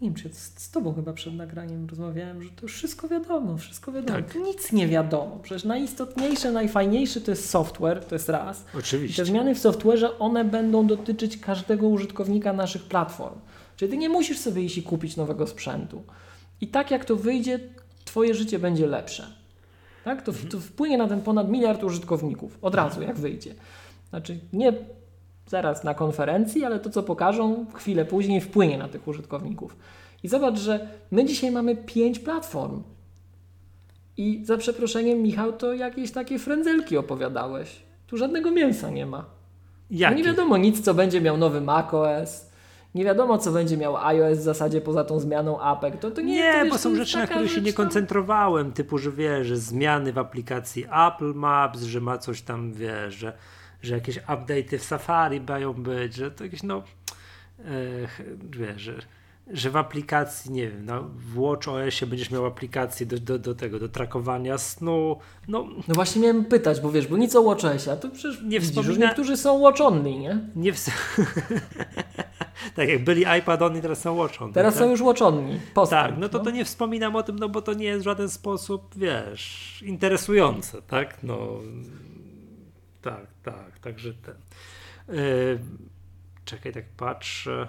nie wiem, czy z, tobą chyba przed nagraniem rozmawiałem, że to już wszystko wiadomo, wszystko wiadomo. Tak. Nic nie wiadomo. Przecież najistotniejsze, najfajniejsze to jest software, to jest raz. Oczywiście. I te zmiany w software'ze, one będą dotyczyć każdego użytkownika naszych platform. Czyli ty nie musisz sobie iść i kupić nowego sprzętu. I tak jak to wyjdzie, twoje życie będzie lepsze. Tak? To, to wpłynie na ten ponad miliard użytkowników od razu, jak wyjdzie. Znaczy nie zaraz na konferencji, ale to co pokażą chwilę później wpłynie na tych użytkowników. I zobacz, że my dzisiaj mamy pięć platform. I za przeproszeniem, Michał, to jakieś takie frędzelki opowiadałeś. Tu żadnego mięsa nie ma. No nie wiadomo nic, co będzie miał nowy macOS. Nie wiadomo, co będzie miał iOS w zasadzie poza tą zmianą APEK. To, to nie, nie to, wiesz, bo są rzeczy, na które się nie tam- koncentrowałem, typu, że wiesz, że zmiany w aplikacji Apple Maps, że ma coś tam, wiesz, że, że jakieś update'y w Safari mają być, że to jakieś, no, e, wiesz, że, że w aplikacji, nie wiem, no, w WatchOSie będziesz miał aplikację do, do, do tego, do trakowania snu, no, No właśnie miałem pytać, bo wiesz, bo nic o WatchOSie, a to przecież Nie widzisz, wspomina- niektórzy są Watch Only, nie? nie w... tak jak byli iPad on i teraz są Watch on. Teraz tak? są już Watch Only. Postęp, Tak, no to to nie wspominam o tym, no bo to nie jest w żaden sposób, wiesz, interesujące, tak? No, tak, także ten. Yy, czekaj, tak patrzę.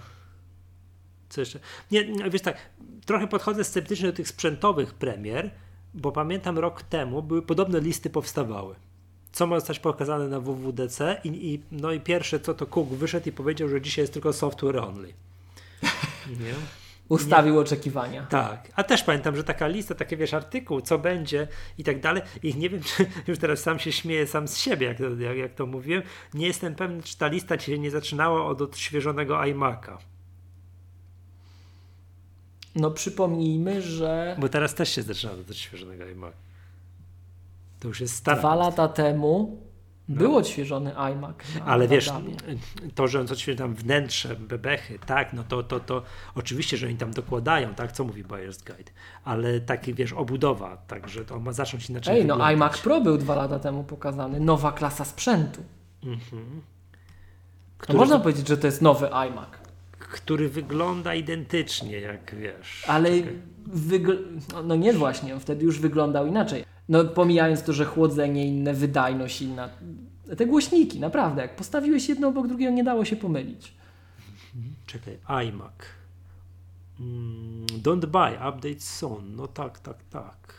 Co jeszcze? Nie, nie, wiesz tak, trochę podchodzę sceptycznie do tych sprzętowych premier, bo pamiętam rok temu były podobne listy powstawały. Co ma zostać pokazane na WWDC i, i, no i pierwsze co to Cook wyszedł i powiedział, że dzisiaj jest tylko software only. Nie? Ustawił oczekiwania. Tak, a też pamiętam, że taka lista, takie wiesz, artykuł, co będzie i tak dalej. I nie wiem, czy już teraz sam się śmieję sam z siebie, jak to, jak, jak to mówiłem. Nie jestem pewny, czy ta lista się nie zaczynała od odświeżonego iMac'a. No przypomnijmy, że Bo teraz też się zaczyna od odświeżonego iMac'a. To już jest stara. dwa lata temu był odświeżony iMac. na Ale wiesz, Wardabie. to, że on odświeży tam wnętrze, bebechy, tak, no to, to, to oczywiście, że oni tam dokładają, tak, co mówi Buyer's Guide, ale taki, wiesz, obudowa, także to ma zacząć inaczej Ej, no wyglądać. iMac Pro był dwa lata temu pokazany. Nowa klasa sprzętu. Mhm. Który można powiedzieć, że to jest nowy iMac. który wygląda identycznie, jak wiesz. Ale wygl- no, no nie właśnie, on wtedy już wyglądał inaczej. No pomijając to, że chłodzenie inne, wydajność inna. Te głośniki, naprawdę, jak postawiłeś jedno obok drugiego, nie dało się pomylić. Czekaj, iMac. Mm, don't buy, update soon. No tak, tak, tak.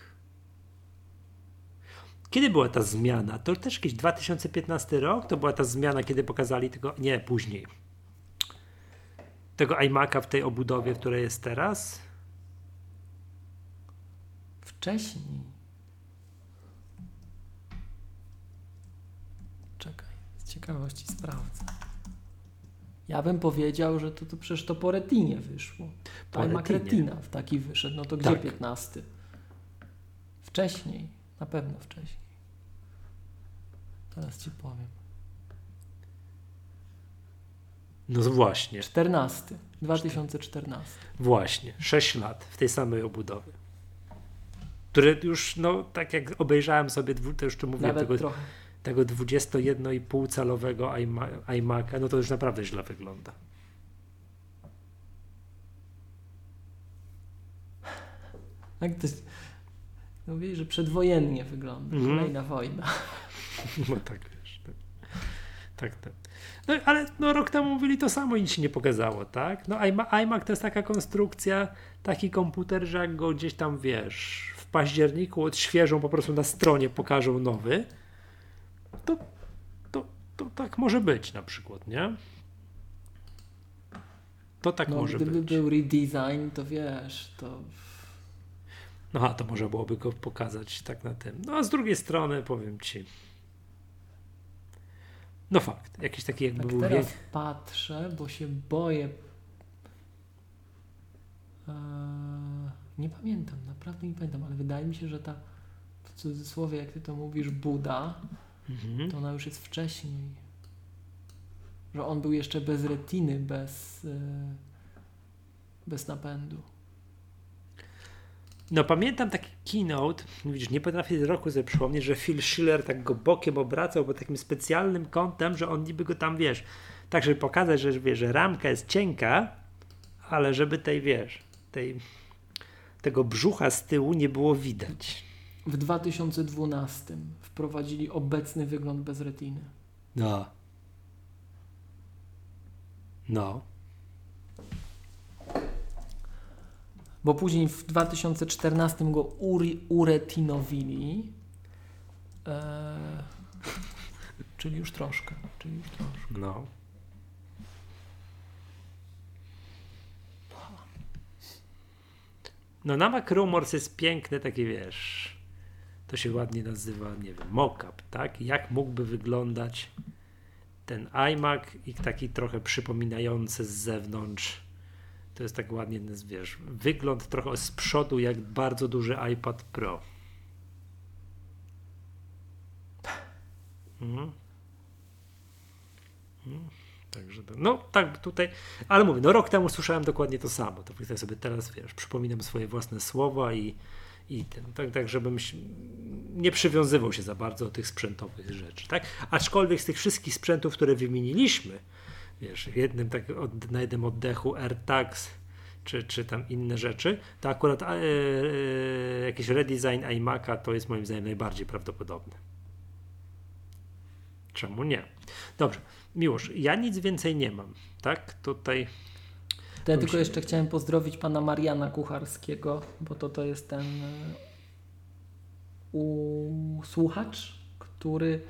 Kiedy była ta zmiana? To też jakiś 2015 rok? To była ta zmiana, kiedy pokazali tego. Nie, później. Tego iMac'a w tej obudowie, w której jest teraz? Wcześniej. Czekaj, z ciekawości sprawdzę. Ja bym powiedział, że to, to przecież to po retinie wyszło. Po iMac Retinie. Retina w taki wyszedł. No to gdzie Tak. 15? Wcześniej. Na pewno wcześniej. Teraz ci powiem. No właśnie, 14. 2014. właśnie. 6 lat w tej samej obudowie. Które już, no tak jak obejrzałem sobie, to już tu mówię, Nawet tego, trochę. Tego 21,5 calowego iMa- iMac'a, no to już naprawdę źle wygląda. Jak to no mówię, że przedwojennie wygląda. Mhm. Kolejna wojna. No tak, wiesz. Tak, tak. tak. No ale no, rok temu mówili to samo i nic się nie pokazało, tak? No iMac to jest taka konstrukcja, taki komputer, że jak go gdzieś tam, wiesz, w październiku odświeżą po prostu na stronie, pokażą nowy, to, to, to tak może być na przykład, nie? To tak No, może gdyby być. był redesign, to wiesz, to No a to można byłoby go pokazać tak na tym. No a z drugiej strony powiem ci. No fakt, jakiś taki jakby tak był teraz wiek. patrzę, bo się boję. Eee, nie pamiętam, naprawdę nie pamiętam, ale wydaje mi się, że ta w cudzysłowie, jak ty to mówisz, Buda, Mhm. to ona już jest wcześniej. Że on był jeszcze bez retiny, bez, e, bez napędu. No pamiętam taki keynote, widzisz, nie potrafię roku sobie przypomnieć, że Phil Schiller tak go bokiem obracał, bo takim specjalnym kątem, że on niby go tam, wiesz, tak żeby pokazać, że, wiesz, że ramka jest cienka, ale żeby tej, wiesz, tej, tego brzucha z tyłu nie było widać w 2012 wprowadzili obecny wygląd bez retiny. No. No. Bo później w 2014 go uri, uretinowili. Eee, czyli już troszkę. Czyli już troszkę. No. No, Namak Rumors jest piękny, taki wiesz to się ładnie nazywa, nie wiem, mockup, tak? Jak mógłby wyglądać ten iMac i taki trochę przypominający z zewnątrz. To jest tak ładnie, wiesz, wygląd trochę z przodu jak bardzo duży iPad Pro. Mhm. Mhm. Także to, no tak tutaj, ale mówię, no rok temu słyszałem dokładnie to samo. To tak sobie teraz, wiesz, przypominam swoje własne słowa i, i ten, tak, tak, żebym nie przywiązywał się za bardzo do tych sprzętowych rzeczy, tak? Aczkolwiek z tych wszystkich sprzętów, które wymieniliśmy, wiesz, jednym tak od, na jednym oddechu AirTags, czy, czy tam inne rzeczy, to akurat e, e, jakiś redesign iMac'a to jest moim zdaniem najbardziej prawdopodobne. Czemu nie? Dobrze. Miłosz, ja nic więcej nie mam, tak? Tutaj. To ja tylko jeszcze chciałem pozdrowić pana Mariana Kucharskiego, bo to, to jest ten e, słuchacz, który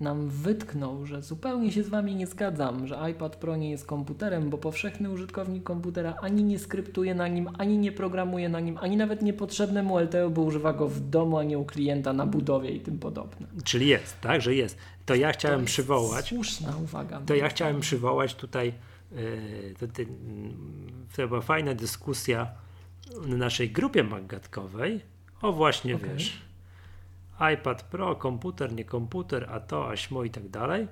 nam wytknął, że zupełnie się z Wami nie zgadzam, że iPad Pro nie jest komputerem, bo powszechny użytkownik komputera ani nie skryptuje na nim, ani nie programuje na nim, ani nawet niepotrzebne mu LTE, bo używa go w domu, a nie u klienta na budowie i tym podobne. Czyli jest, tak, że jest. To ja chciałem to przywołać. Słuszna uwaga. To ja chciałem przywołać tutaj. Yy, to, to, to była fajna dyskusja na naszej grupie magatkowej. O właśnie, okay. wiesz iPad Pro, komputer, nie komputer, a to, aśmo i tak dalej.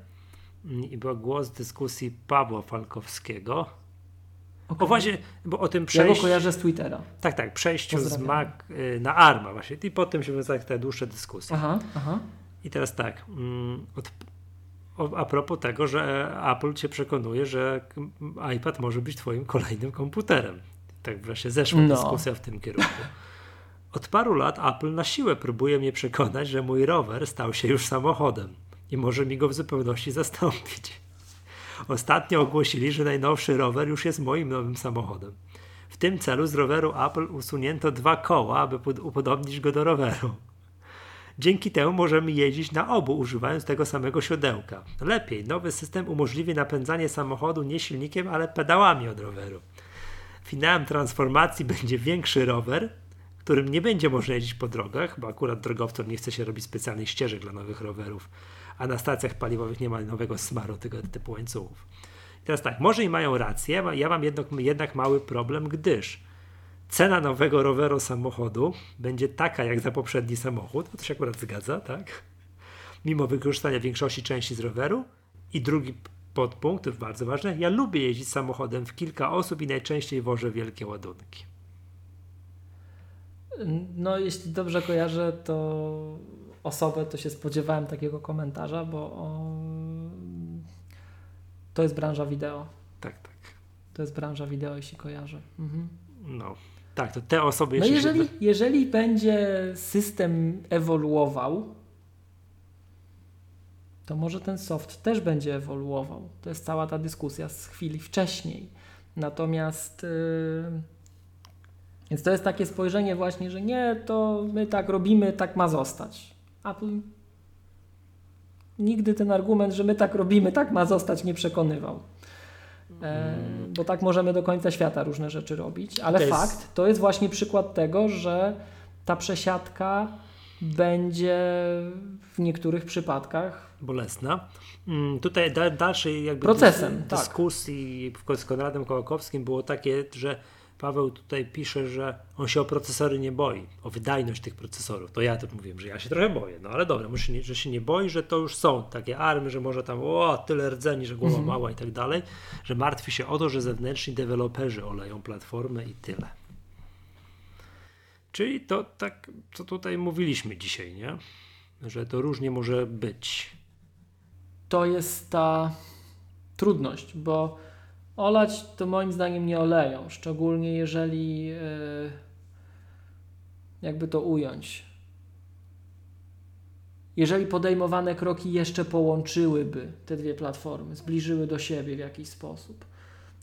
I był głos dyskusji Pawła Falkowskiego. Okay. O właśnie, bo o tym przejściu. Ja go kojarzę z Twittera. Tak, tak, przejściu z Mac y, na ARMA właśnie. I potem się wywiązała ta dłuższa dyskusja. Aha, aha. I teraz tak, mm, od, a propos tego, że Apple cię przekonuje, że iPad może być twoim kolejnym komputerem. Tak właśnie zeszła no. dyskusja w tym kierunku. Od paru lat Apple na siłę próbuje mnie przekonać, że mój rower stał się już samochodem i może mi go w zupełności zastąpić. Ostatnio ogłosili, że najnowszy rower już jest moim nowym samochodem. W tym celu z roweru Apple usunięto dwa koła, aby upodobnić go do roweru. Dzięki temu możemy jeździć na obu, używając tego samego siodełka. Lepiej, nowy system umożliwi napędzanie samochodu nie silnikiem, ale pedałami od roweru. Finałem transformacji będzie większy rower, którym nie będzie można jeździć po drogach, bo akurat drogowcom nie chce się robić specjalnych ścieżek dla nowych rowerów, a na stacjach paliwowych nie ma nowego smaru tego typu łańcuchów. Teraz tak, może i mają rację, ja mam jednak, jednak mały problem, gdyż cena nowego roweru samochodu będzie taka jak za poprzedni samochód, to się akurat zgadza, tak? Mimo wykorzystania większości części z roweru. I drugi podpunkt, to bardzo ważne, ja lubię jeździć samochodem w kilka osób i najczęściej wożę wielkie ładunki. No, jeśli dobrze kojarzę, to osobę, to się spodziewałem takiego komentarza, bo o... to jest branża wideo. Tak, tak. To jest branża wideo, jeśli kojarzę. Mhm. No, tak, to te osoby No jeżeli, się... jeżeli będzie system ewoluował, to może ten soft też będzie ewoluował. To jest cała ta dyskusja z chwili wcześniej. Natomiast... Yy więc to jest takie spojrzenie właśnie, że nie, to my tak robimy, tak ma zostać. A nigdy ten argument, że my tak robimy, tak ma zostać, nie przekonywał. E, bo tak możemy do końca świata różne rzeczy robić, ale to jest... fakt to jest właśnie przykład tego, że ta przesiadka będzie w niektórych przypadkach bolesna. Mm, tutaj da, dalszej jakby procesem dys, dyskusji tak. z Konradem Kołakowskim było takie, że Paweł tutaj pisze, że on się o procesory nie boi, o wydajność tych procesorów. To ja też mówiłem, że ja się trochę boję. No ale dobra, może że się nie boi, że to już są takie army, że może tam o, tyle rdzeni, że głowa mhm. mała i tak dalej, że martwi się o to, że zewnętrzni deweloperzy oleją platformę i tyle. Czyli to tak, co tutaj mówiliśmy dzisiaj, nie? Że to różnie może być. To jest ta trudność, bo Olać to moim zdaniem nie oleją, szczególnie jeżeli e, jakby to ująć. Jeżeli podejmowane kroki jeszcze połączyłyby te dwie platformy, zbliżyły do siebie w jakiś sposób,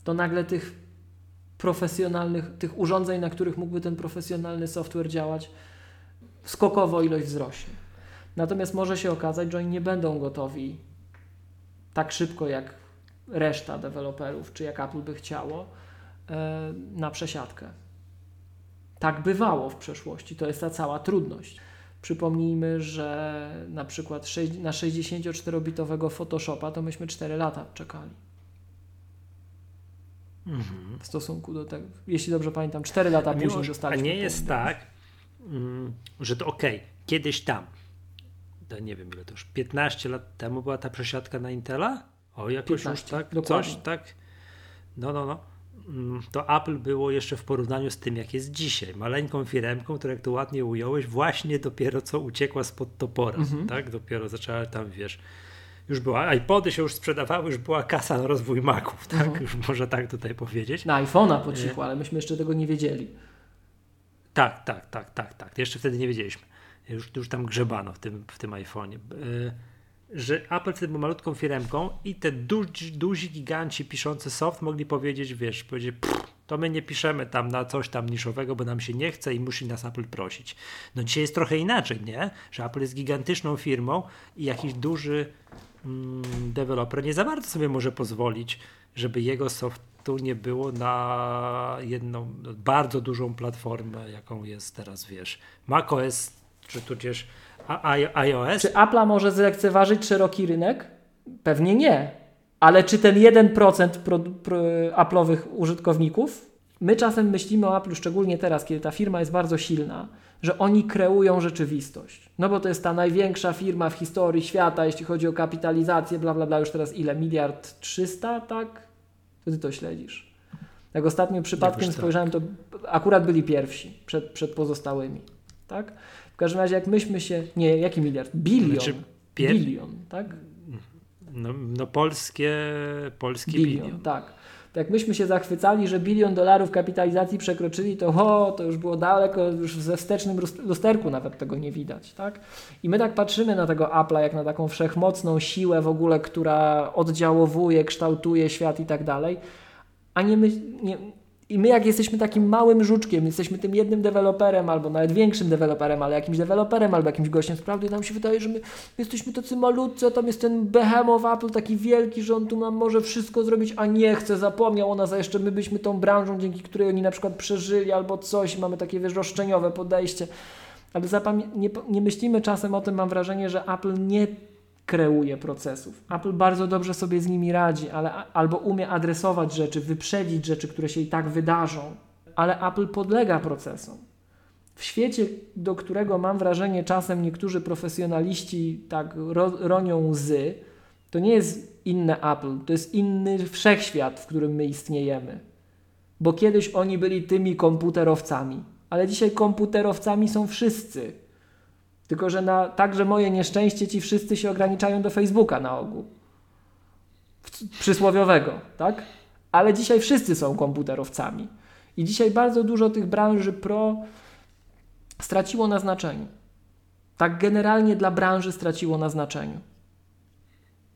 to nagle tych profesjonalnych, tych urządzeń, na których mógłby ten profesjonalny software działać, skokowo ilość wzrośnie. Natomiast może się okazać, że oni nie będą gotowi tak szybko jak reszta deweloperów, czy jak Apple by chciało, e, na przesiadkę. Tak bywało w przeszłości, to jest ta cała trudność. Przypomnijmy, że na przykład na 64-bitowego Photoshopa to myśmy 4 lata czekali. Mhm. W stosunku do tego, jeśli dobrze pamiętam, 4 lata Mimo, później dostaliśmy. A nie jest tak, mm, że to okej, okay, kiedyś tam, to nie wiem ile to już, 15 lat temu była ta przesiadka na Intela? O, jakoś 15, już tak, dokładnie. coś tak. No, no, no. Mm, to Apple było jeszcze w porównaniu z tym, jak jest dzisiaj. Maleńką firemką, która jak to ładnie ująłeś, właśnie dopiero co uciekła spod topora, mhm. tak? Dopiero zaczęła tam, wiesz, już była, iPody się już sprzedawały, już była kasa na rozwój Maców, tak? Mhm. Już może tak tutaj powiedzieć. Na iPhone'a po cichu, ale myśmy jeszcze tego nie wiedzieli. Tak, tak, tak, tak, tak. Jeszcze wtedy nie wiedzieliśmy. Już, już tam grzebano w tym, w tym iPhone'ie. Że Apple wtedy był malutką firmką i te duzi, duzi giganci piszący soft mogli powiedzieć, wiesz, powiedzieć, to my nie piszemy tam na coś tam niszowego, bo nam się nie chce i musi nas Apple prosić. No dzisiaj jest trochę inaczej, nie? Że Apple jest gigantyczną firmą i jakiś duży mm, deweloper nie za bardzo sobie może pozwolić, żeby jego softu nie było na jedną bardzo dużą platformę, jaką jest teraz, wiesz, macOS, czy tudzież a iOS? Czy Apple może zlekceważyć szeroki rynek? Pewnie nie. Ale czy ten 1% pro, pro, Apple'owych użytkowników? My czasem myślimy o Apple, szczególnie teraz, kiedy ta firma jest bardzo silna, że oni kreują rzeczywistość. No bo to jest ta największa firma w historii świata, jeśli chodzi o kapitalizację, bla, bla, bla, już teraz ile? Miliard trzysta, tak? To ty to śledzisz. Jak ostatnim przypadkiem tak. spojrzałem, to akurat byli pierwsi przed, przed pozostałymi, tak? W każdym razie, jak myśmy się. Nie, jaki miliard? Bilion. Znaczy, pier... Bilion, tak? No, no polskie, polskie bilion, bilion. Tak. Jak myśmy się zachwycali, że bilion dolarów kapitalizacji przekroczyli, to o, to już było daleko, już ze wstecznym lusterku nawet tego nie widać. Tak? I my tak patrzymy na tego Apple'a jak na taką wszechmocną siłę w ogóle, która oddziałowuje, kształtuje świat i tak dalej, a nie, my, nie, i my, jak jesteśmy takim małym żuczkiem, jesteśmy tym jednym deweloperem, albo nawet większym deweloperem, ale jakimś deweloperem, albo jakimś gościem z prawdy, nam się wydaje, że my jesteśmy tacy malutcy, a tam jest ten behemoth Apple taki wielki, że on tu nam może wszystko zrobić, a nie chce, zapomniał o nas, a jeszcze my byśmy tą branżą, dzięki której oni na przykład przeżyli, albo coś, mamy takie, wiesz, roszczeniowe podejście. Ale nie, nie myślimy czasem o tym, mam wrażenie, że Apple nie kreuje procesów. Apple bardzo dobrze sobie z nimi radzi, ale albo umie adresować rzeczy, wyprzedzić rzeczy, które się i tak wydarzą, ale Apple podlega procesom. W świecie, do którego mam wrażenie czasem niektórzy profesjonaliści tak ro, ronią łzy, to nie jest inne Apple, to jest inny wszechświat, w którym my istniejemy. Bo kiedyś oni byli tymi komputerowcami, ale dzisiaj komputerowcami są wszyscy tylko, że na także moje nieszczęście ci wszyscy się ograniczają do Facebooka na ogół. Przysłowiowego, tak? Ale dzisiaj wszyscy są komputerowcami. I dzisiaj bardzo dużo tych branży pro straciło na znaczeniu. Tak generalnie dla branży straciło na znaczeniu.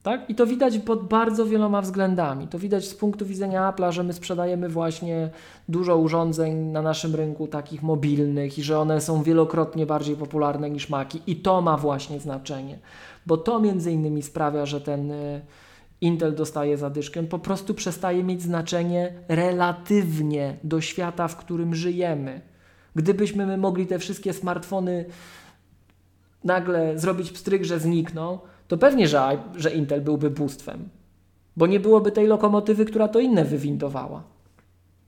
Tak? I to widać pod bardzo wieloma względami. To widać z punktu widzenia Apple'a, że my sprzedajemy właśnie dużo urządzeń na naszym rynku takich mobilnych i że one są wielokrotnie bardziej popularne niż Maki i to ma właśnie znaczenie, bo to między innymi sprawia, że ten y, Intel dostaje zadyszkę, po prostu przestaje mieć znaczenie relatywnie do świata, w którym żyjemy. Gdybyśmy my mogli te wszystkie smartfony nagle zrobić pstryk, że znikną, to pewnie, że, że Intel byłby bóstwem, bo nie byłoby tej lokomotywy, która to inne wywindowała.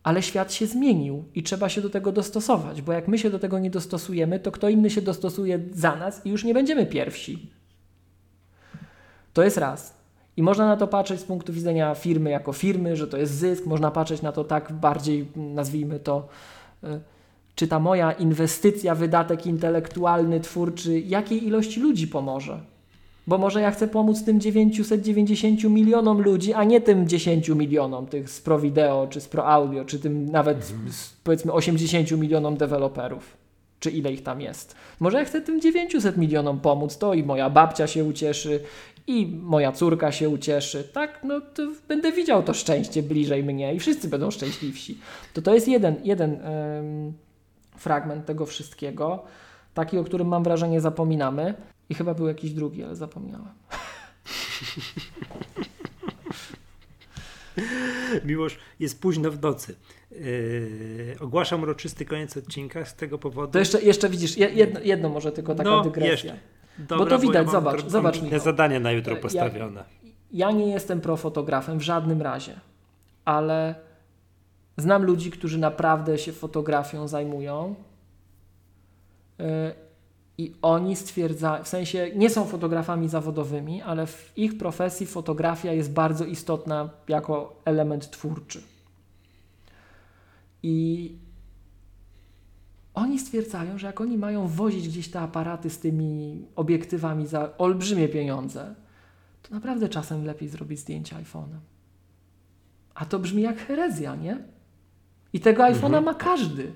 Ale świat się zmienił i trzeba się do tego dostosować, bo jak my się do tego nie dostosujemy, to kto inny się dostosuje za nas i już nie będziemy pierwsi. To jest raz. I można na to patrzeć z punktu widzenia firmy jako firmy, że to jest zysk, można patrzeć na to tak bardziej, nazwijmy to, y, czy ta moja inwestycja, wydatek intelektualny, twórczy, jakiej ilości ludzi pomoże. Bo może ja chcę pomóc tym 990 milionom ludzi, a nie tym 10 milionom tych z Pro Video, czy z Pro Audio, czy tym nawet mhm. z, powiedzmy 80 milionom deweloperów, czy ile ich tam jest. Może ja chcę tym 900 milionom pomóc, to i moja babcia się ucieszy, i moja córka się ucieszy, tak, no to będę widział to szczęście bliżej mnie i wszyscy będą szczęśliwsi. To to jest jeden, jeden fragment tego wszystkiego, taki, o którym mam wrażenie zapominamy. I chyba był jakiś drugi, ale zapomniałem. Miłość, jest późno w nocy. Yy, ogłaszam uroczysty koniec odcinka z tego powodu. To jeszcze, jeszcze widzisz, jedno, jedno może tylko taka No, dygresja. jeszcze. Dobra, Bo to widać, ja mam zobacz, zobacz, Michał. zadania na jutro Ja- postawione. Ja nie jestem profotografem w żadnym razie, ale znam ludzi, którzy naprawdę się fotografią zajmują yy, i oni stwierdzają, w sensie nie są fotografami zawodowymi, ale w ich profesji fotografia jest bardzo istotna jako element twórczy. I oni stwierdzają, że jak oni mają wozić gdzieś te aparaty z tymi obiektywami za olbrzymie pieniądze, to naprawdę czasem lepiej zrobić zdjęcie iPhone'em. A to brzmi jak herezja, nie? I tego iPhone'a Mhm. ma każdy.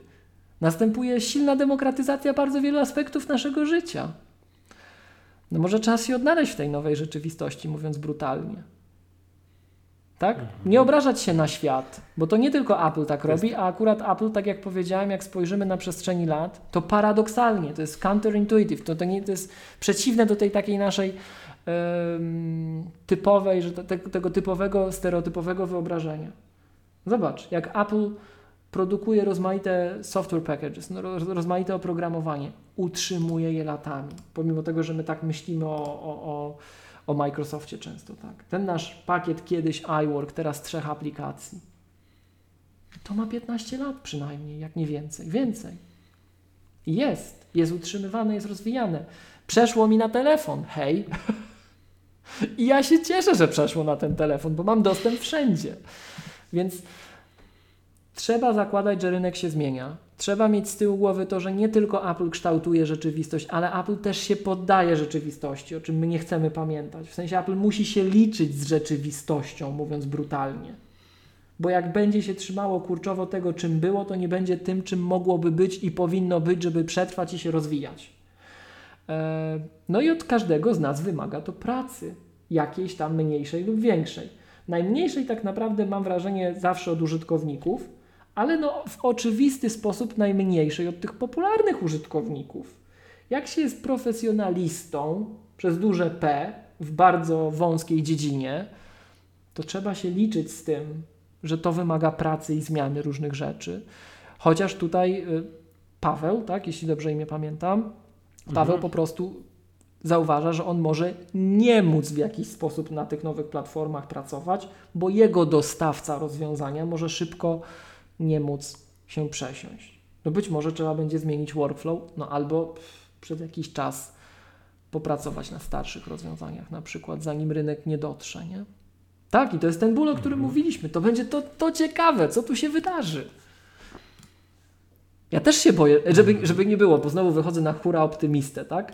Następuje silna demokratyzacja bardzo wielu aspektów naszego życia. No może czas się odnaleźć w tej nowej rzeczywistości, mówiąc brutalnie. Tak? Nie obrażać się na świat, bo to nie tylko Apple tak robi, a akurat Apple, tak jak powiedziałem, jak spojrzymy na przestrzeni lat, to paradoksalnie, to jest counterintuitive, to, to, nie, to jest przeciwne do tej takiej naszej typowej, że te, tego typowego, stereotypowego wyobrażenia. Zobacz, jak Apple produkuje rozmaite software packages, no, roz- rozmaite oprogramowanie, utrzymuje je latami, pomimo tego, że my tak myślimy o, o, o, o Microsoftie często, tak. Ten nasz pakiet kiedyś iWork, teraz trzech aplikacji, to ma 15 lat przynajmniej, jak nie więcej, więcej. Jest, jest utrzymywane, jest rozwijane. Przeszło mi na telefon, hej. I ja się cieszę, że przeszło na ten telefon, bo mam dostęp wszędzie. Więc trzeba zakładać, że rynek się zmienia. Trzeba mieć z tyłu głowy to, że nie tylko Apple kształtuje rzeczywistość, ale Apple też się poddaje rzeczywistości, o czym my nie chcemy pamiętać. W sensie Apple musi się liczyć z rzeczywistością, mówiąc brutalnie. Bo jak będzie się trzymało kurczowo tego, czym było, to nie będzie tym, czym mogłoby być i powinno być, żeby przetrwać i się rozwijać. E, No i od każdego z nas wymaga to pracy, jakiejś tam mniejszej lub większej. Najmniejszej tak naprawdę mam wrażenie zawsze od użytkowników, ale no w oczywisty sposób najmniejszej od tych popularnych użytkowników. Jak się jest profesjonalistą przez duże P w bardzo wąskiej dziedzinie, to trzeba się liczyć z tym, że to wymaga pracy i zmiany różnych rzeczy. Chociaż tutaj y, Paweł, tak, jeśli dobrze imię pamiętam, Paweł po prostu zauważa, że on może nie móc w jakiś sposób na tych nowych platformach pracować, bo jego dostawca rozwiązania może szybko nie móc się przesiąść. No być może trzeba będzie zmienić workflow, no albo przez jakiś czas popracować na starszych rozwiązaniach, na przykład, zanim rynek nie dotrze, nie? Tak, i to jest ten ból, o którym mówiliśmy. To będzie to, to ciekawe, co tu się wydarzy. Ja też się boję, żeby, żeby nie było, bo znowu wychodzę na hura optymistę, tak?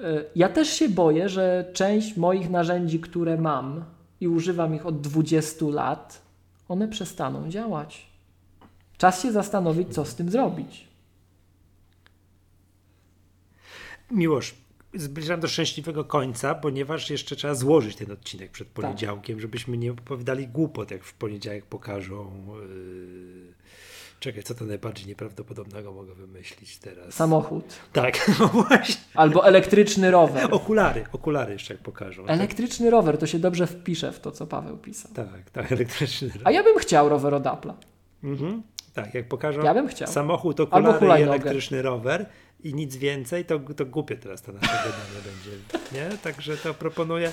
E, Ja też się boję, że część moich narzędzi, które mam i używam ich od 20 lat, one przestaną działać. Czas się zastanowić, co z tym zrobić. Miłosz, zbliżam do szczęśliwego końca, ponieważ jeszcze trzeba złożyć ten odcinek przed Tak. poniedziałkiem, żebyśmy nie opowiadali głupot, jak w poniedziałek pokażą. Yy... Czekaj, co to najbardziej nieprawdopodobnego mogę wymyślić teraz? Samochód. Tak, no właśnie. Albo elektryczny rower. Okulary, okulary jeszcze jak pokażą. Elektryczny rower to się dobrze wpisze w to, co Paweł pisał. Tak, tak, elektryczny. A ja bym chciał rower od Apple'a. Mhm. Tak, jak pokażą Ja bym chciał. samochód, okulary i elektryczny rower i nic więcej, to, to głupie teraz to nasze gadanie będzie. Nie? Także to proponuję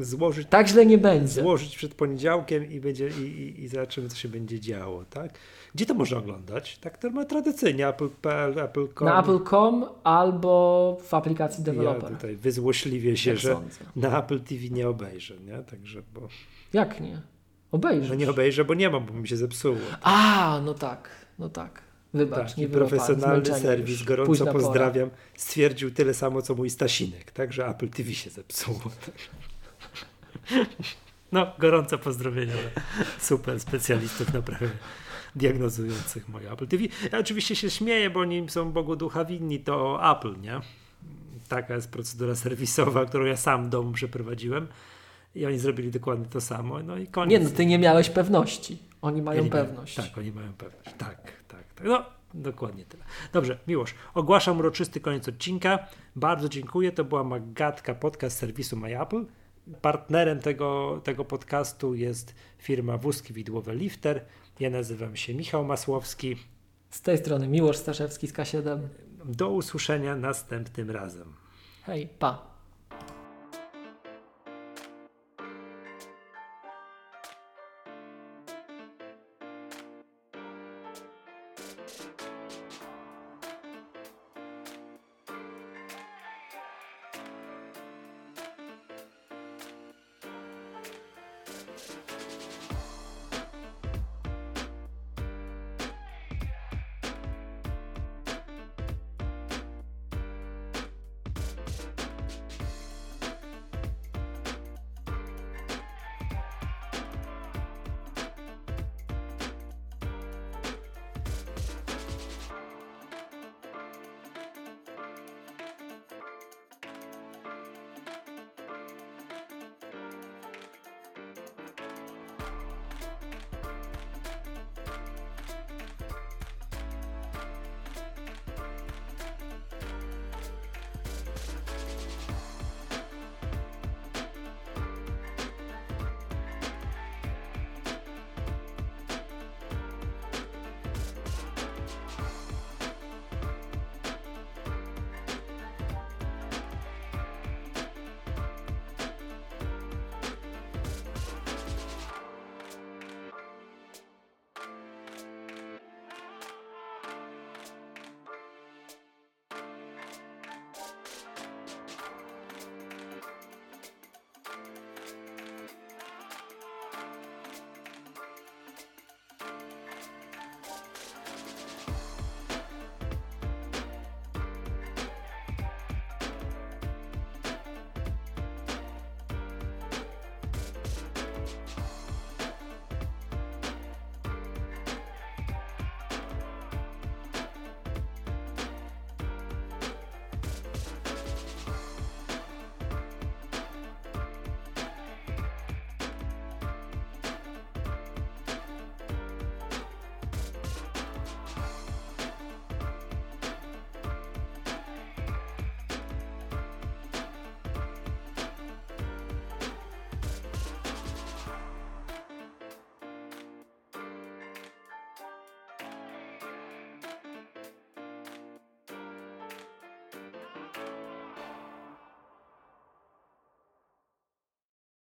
złożyć, Tak źle nie będzie. złożyć przed poniedziałkiem i, będzie, i, i, i zobaczymy, co się będzie działo. Tak? Gdzie to można oglądać? Tak to ma tradycyjnie Apple.com. Na Apple.com albo w aplikacji Ja Developer. tutaj wyzłośliwię się, że sądzę. na Apple TV nie obejrzę, nie? Także, bo Jak nie? Obejrzysz. no nie obejrzę, bo nie mam, bo mi się zepsuło. A, no tak, no tak. Wybacz, Taki nie profesjonalny serwis, już. gorąco Późna pora. pozdrawiam. Stwierdził tyle samo, co mój Stasinek, także Apple TV się zepsuło. No, gorące pozdrowienia dla super specjalistów naprawdę diagnozujących moje Apple TV. Ja oczywiście się śmieję, bo oni są Bogu ducha winni, to Apple, nie? Taka jest procedura serwisowa, którą ja sam w domu przeprowadziłem i oni zrobili dokładnie to samo, no i koniec. Nie, no ty nie miałeś pewności. Oni mają Oni mają- pewność. tak, oni mają pewność. Tak, tak, tak. No, dokładnie tyle. Dobrze, Miłosz, ogłaszam uroczysty koniec odcinka. Bardzo dziękuję. To była Magatka, podcast serwisu MyApple. partnerem tego, tego podcastu jest firma Wózki Widłowe Lifter. Ja nazywam się Michał Masłowski. Z tej strony Miłosz Staszewski z K7. Do usłyszenia następnym razem. Hej, pa.